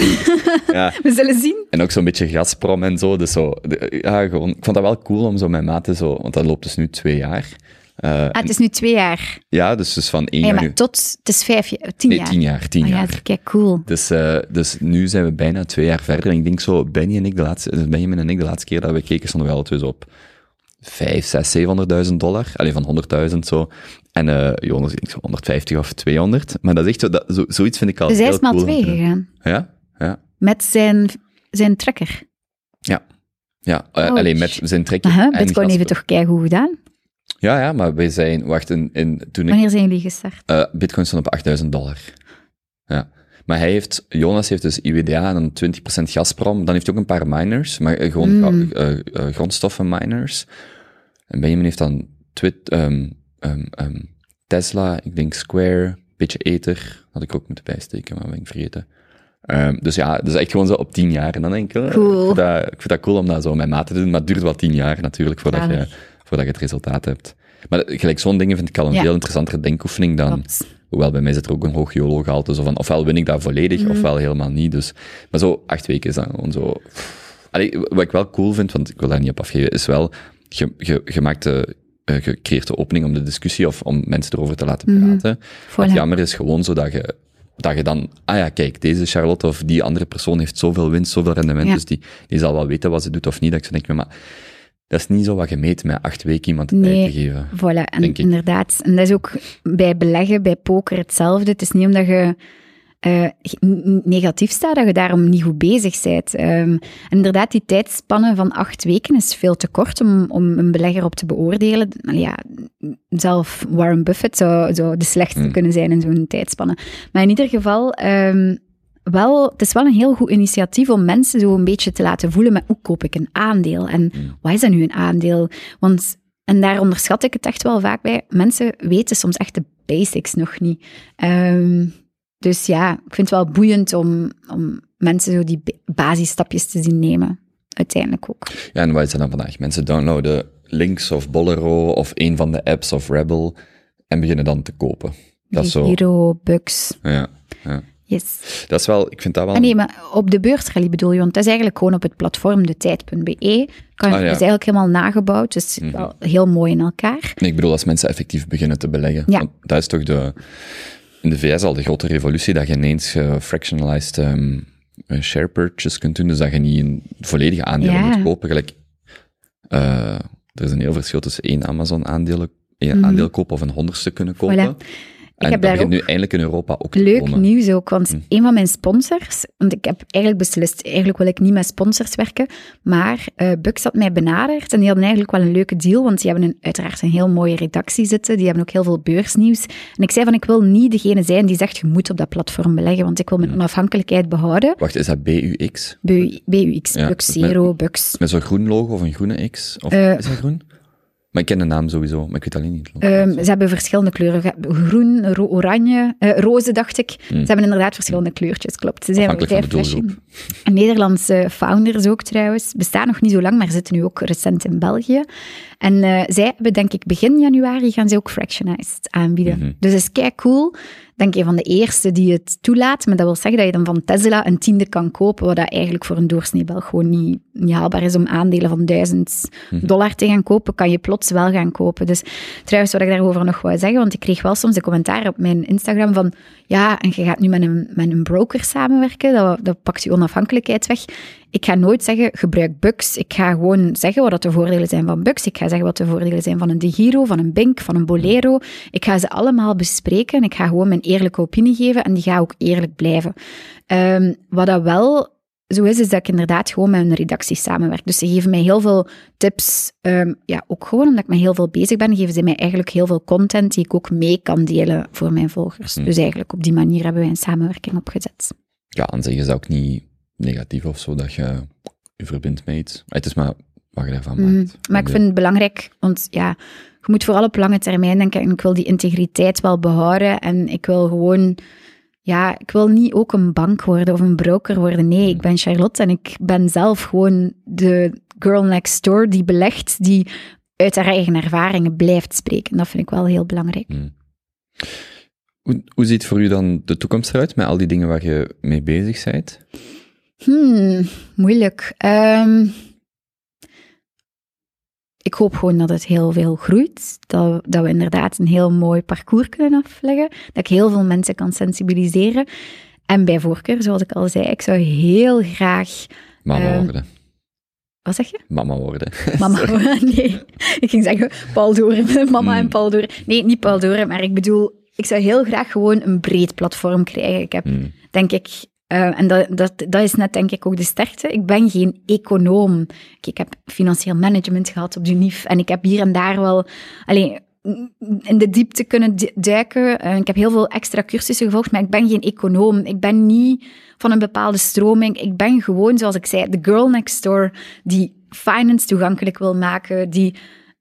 Ja. We zullen zien. En ook zo'n beetje Gazprom en zo. Dus zo, de- ja, gewoon, ik vond dat wel cool om zo mijn maten zo, want dat loopt dus nu twee jaar. Eh, Ah, het is nu twee jaar. ja, dus, dus van één Ja, jaar maar nu. tot, het is vijf jaar, tien Nee, jaar. tien jaar, tien ja, jaar. is kijk cool. Dus, eh, dus nu zijn we bijna twee jaar verder. En ik denk zo, Benny en ik de laatste, dus Benjamin en ik de laatste keer dat we keken, stonden we twee zo op vijf, zes, zevenhonderdduizend dollar. Alleen van honderdduizend zo. En eh Jonas, ik denk zo 150 of 200. Maar dat is echt zo, dat, zo, zoiets vind ik al Dus hij heel is maal cool. twee gegaan. Ja, ja, Met zijn, zijn trekker. ja. Ja, eh, Ouch. alleen met zijn trekker. Aha, Bitcoin heeft het toch keigoed gedaan? Ja, ja, maar wij zijn, wacht, in, in, toen ik Wanneer zijn jullie gestart? Eh, Bitcoin stond op 8000 dollar. Ja. Maar hij heeft, Jonas heeft dus IWDA en dan 20% Gazprom. Dan heeft hij ook een paar miners, maar gewoon Mm. grondstoffen miners. En Benjamin heeft dan twit, ehm, ehm, ehm, Tesla, ik denk Square, beetje Ether. Had ik ook moeten bijsteken, maar ben ik vergeten. Ehm, dus ja, dus echt gewoon zo op 10 jaar. En dan denk ik, eh, Cool. ik, vind dat, ik vind dat cool om dat zo met maat te doen, maar het duurt wel 10 jaar natuurlijk voordat je, voordat je het resultaat hebt. Maar gelijk zo'n dingen vind ik al een Ja. veel interessantere denkoefening dan. Hoewel bij mij zit er ook een hoog YOLO-gehalte. Zo van, ofwel win ik dat volledig, Mhm. ofwel helemaal niet. Dus, maar zo acht weken is dan gewoon zo... Allee, wat ik wel cool vind, want ik wil daar niet op afgeven, is wel, je, je, je maakt de, creëert de opening om de discussie of om mensen erover te laten praten. Voilà. Het jammer is gewoon zo dat je, dat je dan, ah ja, kijk, deze Charlotte of die andere persoon heeft zoveel winst, zoveel rendement, Ja. dus die, die zal wel weten wat ze doet of niet. Dat ik zo denk, maar dat is niet zo wat je meet met acht weken iemand de Nee. tijd te geven. Voilà, en inderdaad. En dat is ook bij beleggen, bij poker hetzelfde. Het is niet omdat je eh, negatief staat, dat je daarom niet goed bezig bent. Ehm, en inderdaad, die tijdspanne van acht weken is veel te kort om, om een belegger op te beoordelen. Allee, Ja, zelf Warren Buffett zou, zou de slechtste Hmm. kunnen zijn in zo'n tijdspanne. Maar in ieder geval, ehm, wel, het is wel een heel goed initiatief om mensen zo een beetje te laten voelen met hoe koop ik een aandeel en Hmm. wat is dat nu een aandeel? Want, en daar onderschat ik het echt wel vaak bij, mensen weten soms echt de basics nog niet. Ehm, dus ja, ik vind het wel boeiend om, om mensen zo die ba- basisstapjes te zien nemen. Uiteindelijk ook. Ja, en wat is dat dan vandaag? Mensen downloaden Links of Bolero of een van de apps of Rebel en beginnen dan te kopen. Dat is zo. Hero, Bucks, Ja, ja. yes. Dat is wel, ik vind dat wel. Ah, nee, maar op de beursrally bedoel je, want dat is eigenlijk gewoon op het platform detijd.be. Kan, Ah, ja. is eigenlijk helemaal nagebouwd, dus Mhm. wel heel mooi in elkaar. Nee, ik bedoel, als mensen effectief beginnen te beleggen. Ja. Want dat is toch de, in de VS al de grote revolutie, dat je ineens eh, fractionalized ehm, eh, share purchase kunt doen, dus dat je niet een volledige aandelen Ja. moet kopen. Gelijk, eh, er is een heel verschil tussen één Amazon-aandeel één Mhm. aandeel kopen of een honderdste kunnen kopen. Voilà. En heb dat daar begint ook nu eindelijk in Europa ook Leuk nieuws ook, want Hm. een van mijn sponsors, want ik heb eigenlijk beslist, eigenlijk wil ik niet met sponsors werken, maar eh Bux had mij benaderd en die hadden eigenlijk wel een leuke deal, want die hebben een, uiteraard een heel mooie redactie zitten, die hebben ook heel veel beursnieuws. En ik zei van, ik wil niet degene zijn die zegt, je moet op dat platform beleggen, want ik wil mijn onafhankelijkheid behouden. Wacht, is dat BUX? BU, BUX, Ja, Bux, met- Zero, Bux. Met zo'n groen logo of een groene X? Of, Eh, is dat groen? Maar ik ken de naam sowieso, maar ik weet alleen niet. Ehm, ze hebben verschillende kleuren. Groen, ro- oranje, eh, roze dacht ik. Ze hebben inderdaad verschillende kleurtjes, klopt. Ze zijn. Een Nederlandse founders ook trouwens. Bestaan nog niet zo lang, maar zitten nu ook recent in België. En eh, zij hebben, denk ik, begin januari gaan ze ook fractionized aanbieden. Mhm. Dus dat is kei cool. Denk je van de eerste die het toelaat. Maar dat wil zeggen dat je dan van Tesla een tiende kan kopen, wat dat eigenlijk voor een doorsnee Belg gewoon niet, niet haalbaar is om aandelen van 1000 Mhm. dollar te gaan kopen, kan je plots wel gaan kopen. Dus trouwens, wat ik daarover nog wou zeggen, want ik kreeg wel soms de commentaar op mijn Instagram van ja, en je gaat nu met een, met een broker samenwerken, dat, dat pakt je onafhankelijkheid weg. Ik ga nooit zeggen, gebruik Bux. Ik ga gewoon zeggen wat de voordelen zijn van Bux. Ik ga zeggen wat de voordelen zijn van een DeGiro, van een Bink, van een Bolero. Ik ga ze allemaal bespreken en ik ga gewoon mijn eerlijke opinie geven en die gaat ook eerlijk blijven. Ehm, wat dat wel zo is, is dat ik inderdaad gewoon met een redactie samenwerk. Dus ze geven mij heel veel tips. ehm, ja, ook gewoon omdat ik met heel veel bezig ben, geven ze mij eigenlijk heel veel content die ik ook mee kan delen voor mijn volgers. Dus eigenlijk op die manier hebben wij een samenwerking opgezet. Ja, aan zich is dat ook niet negatief of zo, dat je je verbindt met iets. Het is maar wat je daarvan Mhm. maakt. Maar ik vind het belangrijk, want ja, je moet vooral op lange termijn denken en ik wil die integriteit wel behouden en ik wil gewoon, ja, ik wil niet ook een bank worden of een broker worden. Nee, ik ben Charlotte en ik ben zelf gewoon de girl next door die belegt, die uit haar eigen ervaringen blijft spreken. Dat vind ik wel heel belangrijk. Hoe, hoe ziet voor u dan de toekomst eruit met al die dingen waar je mee bezig bent? Hmm, moeilijk. Ehm, ik hoop gewoon dat het heel veel groeit. Dat, dat we inderdaad een heel mooi parcours kunnen afleggen. Dat ik heel veel mensen kan sensibiliseren. En bij voorkeur, zoals ik al zei, ik zou heel graag... Mama Ehm, worden. Wat zeg je? Mama worden. Mama, nee. Ik ging zeggen Paul Doren, mama en Hmm. Paul Doren. Nee, niet Paul Doren, maar ik bedoel, ik zou heel graag gewoon een breed platform krijgen. Ik heb Hmm. denk ik. Eh, en dat, dat, dat is net denk ik ook de sterkte. Ik ben geen econoom. Ik, heb financieel management gehad op de UNIF en ik heb hier en daar wel allee, in de diepte kunnen du- duiken. Eh, ik heb heel veel extra cursussen gevolgd, maar ik ben geen econoom. Ik ben niet van een bepaalde stroming. Ik ben gewoon, zoals ik zei, de girl next door die finance toegankelijk wil maken, die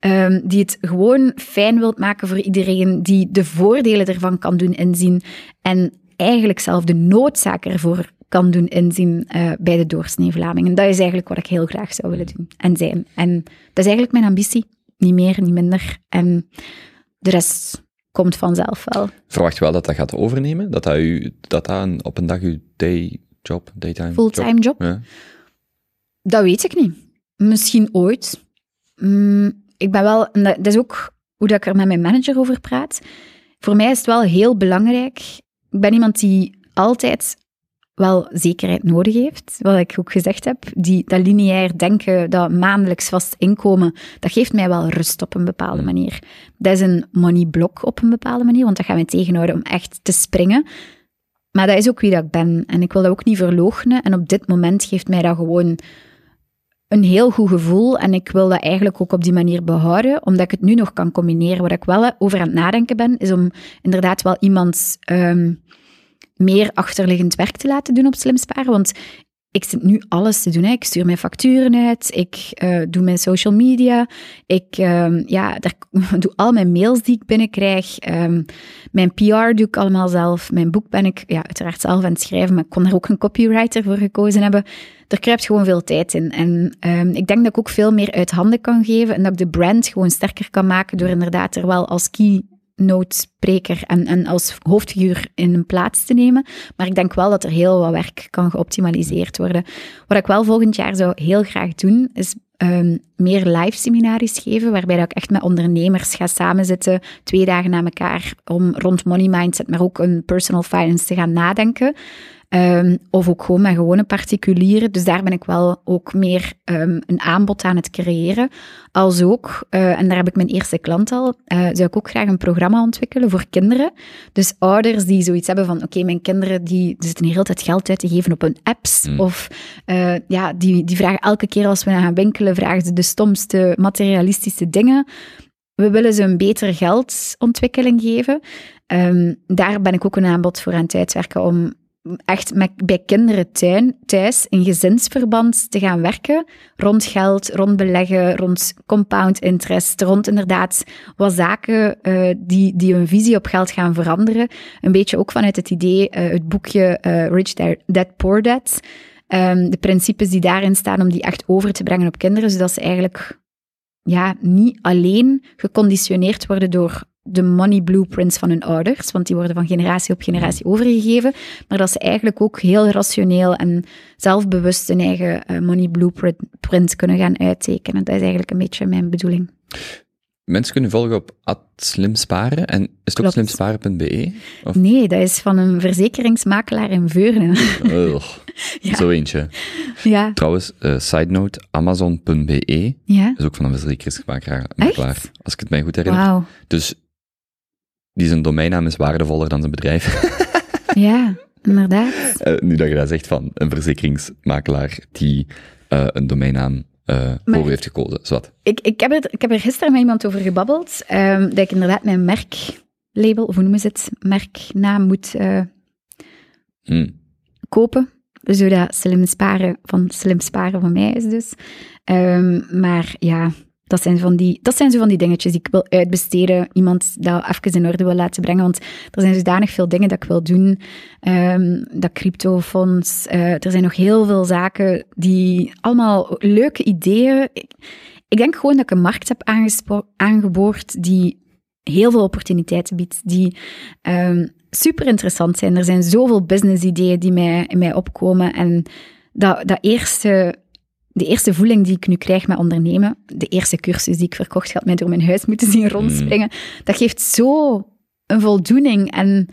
Ehm, die het gewoon fijn wilt maken voor iedereen, die de voordelen ervan kan doen inzien en eigenlijk zelf de noodzaak ervoor kan doen inzien eh, bij de doorsnee Vlaming. En dat is eigenlijk wat ik heel graag zou willen doen en zijn. En dat is eigenlijk mijn ambitie. Niet meer, niet minder. En de rest komt vanzelf wel. Verwacht je wel dat dat gaat overnemen? Dat dat, u, dat, dat een- op een dag uw dayjob, daytime Fulltime job? Ja. Dat weet ik niet. Misschien ooit. Mm, ik ben wel, en dat, dat is ook hoe dat ik er met mijn manager over praat. Voor mij is het wel heel belangrijk. Ik ben iemand die altijd wel zekerheid nodig heeft, wat ik ook gezegd heb. Die, dat lineair denken, dat maandelijks vast inkomen, dat geeft mij wel rust op een bepaalde manier. Dat is een money block op een bepaalde manier, want dat gaat mij tegenhouden om echt te springen. Maar dat is ook wie dat ik ben. En ik wil dat ook niet verloochenen. En op dit moment geeft mij dat gewoon een heel goed gevoel. En ik wil dat eigenlijk ook op die manier behouden, omdat ik het nu nog kan combineren. Wat ik wel over aan het nadenken ben, is om inderdaad wel iemand ehm, meer achterliggend werk te laten doen op slim sparen. Want ik zit nu alles te doen. Ik stuur mijn facturen uit, ik eh, doe mijn social media, ik ehm, ja, daar, doe al mijn mails die ik binnenkrijg. Ehm, mijn PR doe ik allemaal zelf. Mijn boek ben ik ja, uiteraard zelf aan het schrijven, maar ik kon er ook een copywriter voor gekozen hebben. Er kruipt gewoon veel tijd in. En ehm, ik denk dat ik ook veel meer uit handen kan geven en dat ik de brand gewoon sterker kan maken door inderdaad er wel als keynote-spreker en, en als hoofdfiguur in een plaats te nemen. Maar ik denk wel dat er heel wat werk kan geoptimaliseerd worden. Wat ik wel volgend jaar zou heel graag doen, is ehm, meer live seminaries geven, waarbij dat ik echt met ondernemers ga samenzitten, twee dagen na elkaar, om rond money mindset, maar ook een personal finance te gaan nadenken. Ehm, of ook gewoon met gewone particulieren. Dus daar ben ik wel ook meer ehm, een aanbod aan het creëren. Als ook, eh, en daar heb ik mijn eerste klant al, eh, zou ik ook graag een programma ontwikkelen voor kinderen. Dus ouders die zoiets hebben van, oké, mijn kinderen die, zitten hier altijd geld uit te geven op hun apps. Hmm. Of eh, ja, die, die vragen elke keer als we gaan winkelen, vragen ze de stomste materialistische dingen. We willen ze een betere geldontwikkeling geven. Ehm, daar ben ik ook een aanbod voor aan het uitwerken om echt bij kinderen tuin, thuis in gezinsverband te gaan werken rond geld, rond beleggen, rond compound interest, rond inderdaad wat zaken eh, die, die hun visie op geld gaan veranderen. Een beetje ook vanuit het idee, eh, het boekje eh, Rich Dad Poor Dad, Ehm, de principes die daarin staan om die echt over te brengen op kinderen, zodat ze eigenlijk ja, niet alleen geconditioneerd worden door de money blueprints van hun ouders, want die worden van generatie op generatie overgegeven, maar dat ze eigenlijk ook heel rationeel en zelfbewust hun eigen eh, money blueprint kunnen gaan uittekenen. Dat is eigenlijk een beetje mijn bedoeling. Mensen kunnen volgen op @slimsparen en is het ook Klopt. slimsparen.be? Of Nee, dat is van een verzekeringsmakelaar in Veurne. Ja. zo eentje. ja, Trouwens, eh, side note, amazon.be ja. is ook van een verzekeringsmakelaar. makelaar, Als ik het mij goed herinner. Wauw. Dus die zijn domeinnaam is waardevoller dan zijn bedrijf. Ja, inderdaad. Eh, nu dat je dat zegt van een verzekeringsmakelaar die eh, een domeinnaam eh Maar- voor heeft gekozen. Zwat. Ik, ik, heb er, ik heb er gisteren met iemand over gebabbeld, ehm, dat ik inderdaad mijn merklabel, of hoe noemen ze het, merknaam moet eh, Hm. kopen. zodat slim sparen van slim sparen van mij is dus. Ehm, maar ja, dat zijn, van die, dat zijn zo van die dingetjes die ik wil uitbesteden. Iemand dat even in orde wil laten brengen. Want er zijn zodanig veel dingen dat ik wil doen. Ehm, dat cryptofonds. eh, er zijn nog heel veel zaken die allemaal leuke ideeën. Ik, denk gewoon dat ik een markt heb aangeboord die heel veel opportuniteiten biedt. Die ehm, super interessant zijn. Er zijn zoveel business-ideeën die mij, in mij opkomen. En dat, dat eerste de eerste voeling die ik nu krijg met ondernemen, de eerste cursus die ik verkocht had, mij door mijn huis moeten zien rondspringen, dat geeft zo een voldoening. En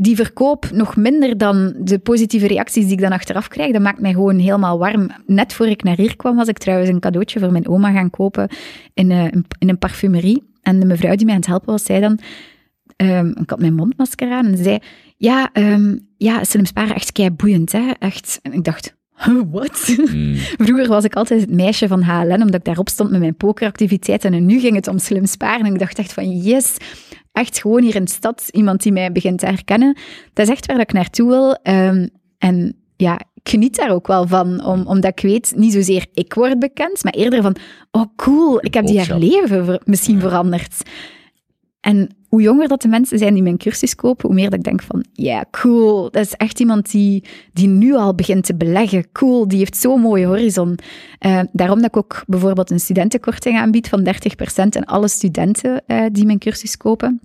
die verkoop nog minder dan de positieve reacties die ik dan achteraf krijg, dat maakt mij gewoon helemaal warm. Net voor ik naar hier kwam, was ik trouwens een cadeautje voor mijn oma gaan kopen in, eh, een- in een parfumerie. En de mevrouw die mij aan het helpen was, zei dan... ehm, ik had mijn mondmasker aan en ze zei... Ja, ehm, ja slim sparen, echt kei boeiend, hè? Echt. En ik dacht... Wat? Mm. Vroeger was ik altijd het meisje van HLN, omdat ik daarop stond met mijn pokeractiviteiten. En nu ging het om slim sparen. En ik dacht echt van, yes, echt gewoon hier in de stad iemand die mij begint te herkennen. Dat is echt waar ik naartoe wil. Ehm, en ja, ik geniet daar ook wel van, om, omdat ik weet, niet zozeer ik word bekend, maar eerder van, oh cool, ik heb die haar leven misschien veranderd. En hoe jonger dat de mensen zijn die mijn cursus kopen, hoe meer dat ik denk van, ja, cool, dat is echt iemand die, die nu al begint te beleggen. Cool, die heeft zo'n mooie horizon. Eh, daarom dat ik ook bijvoorbeeld een studentenkorting aanbied van 30% aan alle studenten eh, die mijn cursus kopen.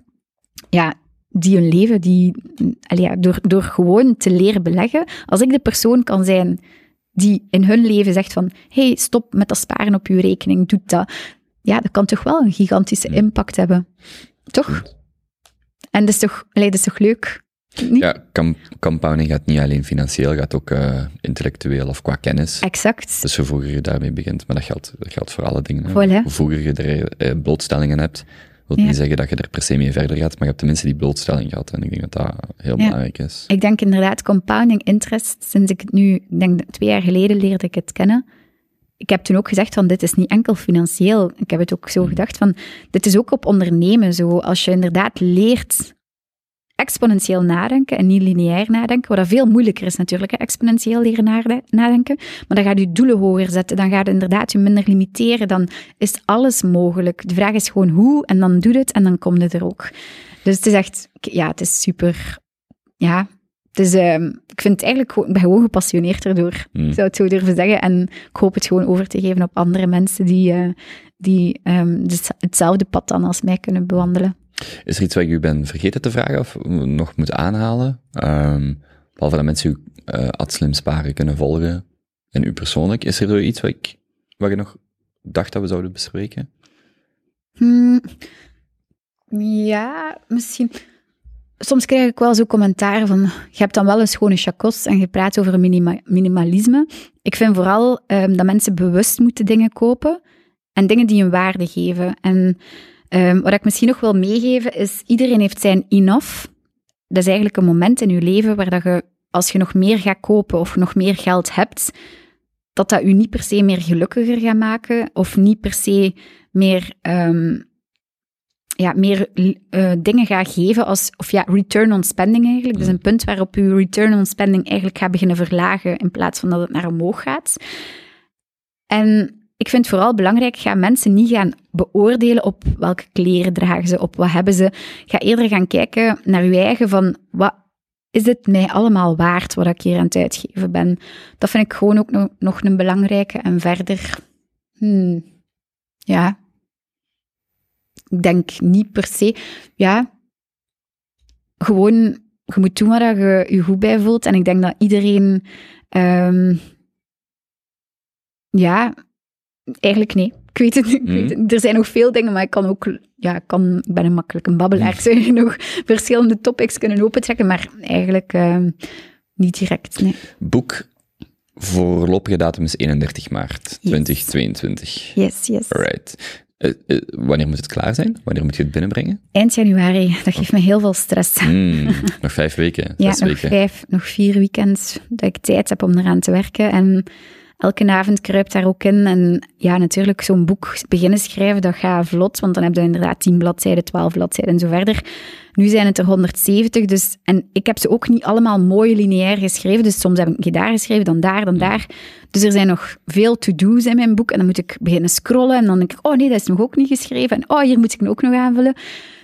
Ja, die hun leven, die, ja, door, door gewoon te leren beleggen, als ik de persoon kan zijn die in hun leven zegt van, hey, stop met dat sparen op je rekening, doe dat. Ja, dat kan toch wel een gigantische impact hebben. Toch? En dat is toch, allee, dat is toch leuk? Niet? Ja, com- compounding gaat niet alleen financieel, gaat ook eh, intellectueel of qua kennis. Exact. Dus hoe vroeger je daarmee begint, maar dat geldt, dat geldt voor alle dingen. Voilà. Hoe vroeger je er eh, blootstellingen hebt, wil Ja. niet zeggen dat je er per se mee verder gaat, maar je hebt tenminste die blootstelling gehad. En ik denk dat dat heel Ja. belangrijk is. Ik denk inderdaad, compounding interest, sinds ik het nu, ik denk twee jaar geleden leerde ik het kennen. Ik heb toen ook gezegd van, dit is niet enkel financieel. Ik heb het ook zo gedacht van, dit is ook op ondernemen zo. Als je inderdaad leert exponentieel nadenken en niet lineair nadenken, wat dat veel moeilijker is natuurlijk, hè, exponentieel leren nade- nadenken, maar dan gaat je doelen hoger zetten, dan gaat je inderdaad je minder limiteren, dan is alles mogelijk. De vraag is gewoon hoe, en dan doe het, en dan komt het er ook. Dus het is echt, ja, het is super, ja, dus ehm, ik vind het eigenlijk gewoon, ben gewoon gepassioneerd erdoor. Hmm. Ik zou het zo durven zeggen. En ik hoop het gewoon over te geven op andere mensen die, eh, die ehm, hetzelfde pad dan als mij kunnen bewandelen. Is er iets wat ik u ben vergeten te vragen of nog moet aanhalen? Ehm behalve dat mensen u uh, slim sparen kunnen volgen en u persoonlijk. Is er iets wat, ik, wat je nog dacht dat we zouden bespreken? Hmm, ja, misschien. Soms krijg ik wel zo commentaar van, je hebt dan wel een schone chakos en je praat over minima- minimalisme. Ik vind vooral ehm, dat mensen bewust moeten dingen kopen en dingen die een waarde geven. En ehm, wat ik misschien nog wil meegeven is, iedereen heeft zijn enough. Dat is eigenlijk een moment in je leven waar dat je, als je nog meer gaat kopen of nog meer geld hebt, dat dat je niet per se meer gelukkiger gaat maken of niet per se meer, ehm, ja, meer eh, dingen gaat geven als, of ja, return on spending eigenlijk. Dus een punt waarop je return on spending eigenlijk gaat beginnen verlagen in plaats van dat het naar omhoog gaat. En ik vind het vooral belangrijk, ga mensen niet gaan beoordelen op welke kleren dragen ze, op wat hebben ze. Ga eerder gaan kijken naar je eigen van, wat is het mij allemaal waard wat ik hier aan het uitgeven ben? Dat vind ik gewoon ook nog, nog een belangrijke. En verder, hmm, ja, ik denk niet per se, ja, gewoon, je moet doen waar je je goed bij voelt. En ik denk dat iedereen, ehm, ja, eigenlijk nee. Ik weet het niet. ik weet het. Er zijn nog veel dingen, maar ik kan ook, ja, ik, kan, ik ben een makkelijk een babbelaar. Zou je nog verschillende topics kunnen opentrekken, maar eigenlijk ehm, niet direct, nee. Boek voorlopige datum is 31 maart Yes. 2022. Yes, yes. Alright. Eh, eh, wanneer moet het klaar zijn? Wanneer moet je het binnenbrengen? Eind januari, dat geeft me heel veel stress. Hmm, nog vijf weken, Ja, nog weken. vijf, nog vier weekends dat ik tijd heb om eraan te werken. En elke avond kruipt daar ook in. En ja, natuurlijk, zo'n boek beginnen schrijven, dat gaat vlot, want dan heb je inderdaad 10 bladzijden, 12 bladzijden en zo verder. Nu zijn het er 170, dus, en ik heb ze ook niet allemaal mooi lineair geschreven, dus soms heb ik keer daar geschreven, dan daar, dan daar. Dus er zijn nog veel to-do's in mijn boek, en dan moet ik beginnen scrollen, en dan denk ik, oh nee, dat is nog ook niet geschreven, en oh, hier moet ik ook nog aanvullen.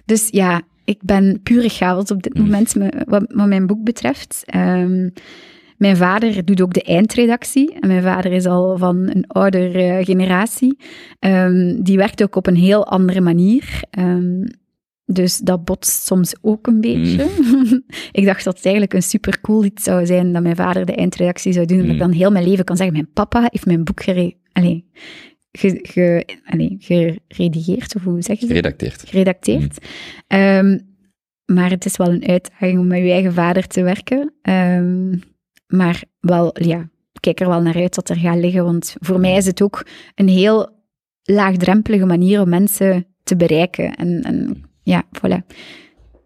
Dus ja, ik ben pure chaos op dit moment, me- wat, wat mijn boek betreft. Ehm, mijn vader doet ook de eindredactie. En mijn vader is al van een oudere eh, generatie. Ehm, die werkt ook op een heel andere manier. Ehm, dus dat botst soms ook een beetje. ik dacht dat het eigenlijk een super cool iets zou zijn dat mijn vader de eindredactie zou doen. Dat ik Mm. dan heel mijn leven kan zeggen: Mijn papa heeft mijn boek gere allee, ge, ge, allee, geredigeerd, of hoe zeg je dat? Geredacteerd. geredacteerd. Ehm, maar het is wel een uitdaging om met je eigen vader te werken. Ehm, maar wel, ja, kijk er wel naar uit dat er gaat liggen. Want voor mij is het ook een heel laagdrempelige manier om mensen te bereiken. En, en ja, voilà.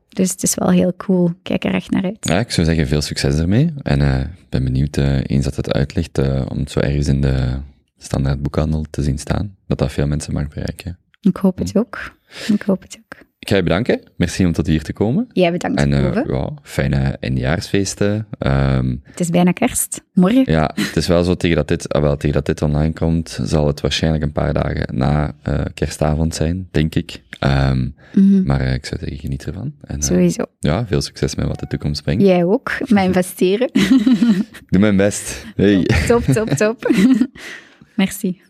Dus het is wel heel cool. Ik kijk er echt naar uit. Ja, ik zou zeggen, veel succes ermee. En eh, ik ben benieuwd, eh, eens dat het uitligt, eh, om het zo ergens in de standaard boekhandel te zien staan. Dat dat veel mensen mag bereiken. Ik hoop het ook. Ik hoop het ook. Ik ga je bedanken. Merci om tot hier te komen. Jij bedankt, En Kobe. ja, fijne eindjaarsfeesten. Ehm, Het is bijna kerst. Morgen. ja, het is wel zo, tegen dat, dit, ah, wel, tegen dat dit online komt, zal het waarschijnlijk een paar dagen na eh, kerstavond zijn, denk ik. Mhm. maar eh, ik zou zeggen, geniet ervan. En, Sowieso. ja, veel succes met wat de toekomst brengt. Jij ook. Met investeren. Doe mijn best. Hey. Top, top, top. Merci.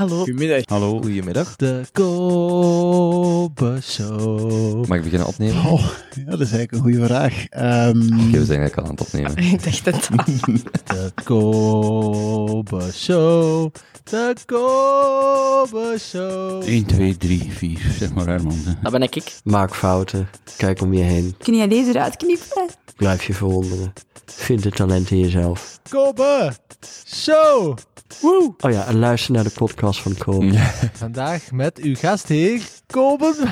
Hallo. Goedemiddag. Hallo. Goedemiddag. De Kobe Show. Mag ik beginnen opnemen? Oh, ja, dat is eigenlijk een goede vraag. Ehm, Oké, we zijn eigenlijk al aan het opnemen. Ik dacht het al. De Kobe Show. De Kobe Show. 1, 2, 3, 4. Zeg maar Herman. Dat ben ik. ik. Maak fouten. Kijk om je heen. Kun jij deze eruit knippen? Blijf je verwonderen. Vind het talent in jezelf. Kobe Show. Woe. Oh ja, en luister naar de podcast van Kobe. Vandaag met uw gastheer Kobe.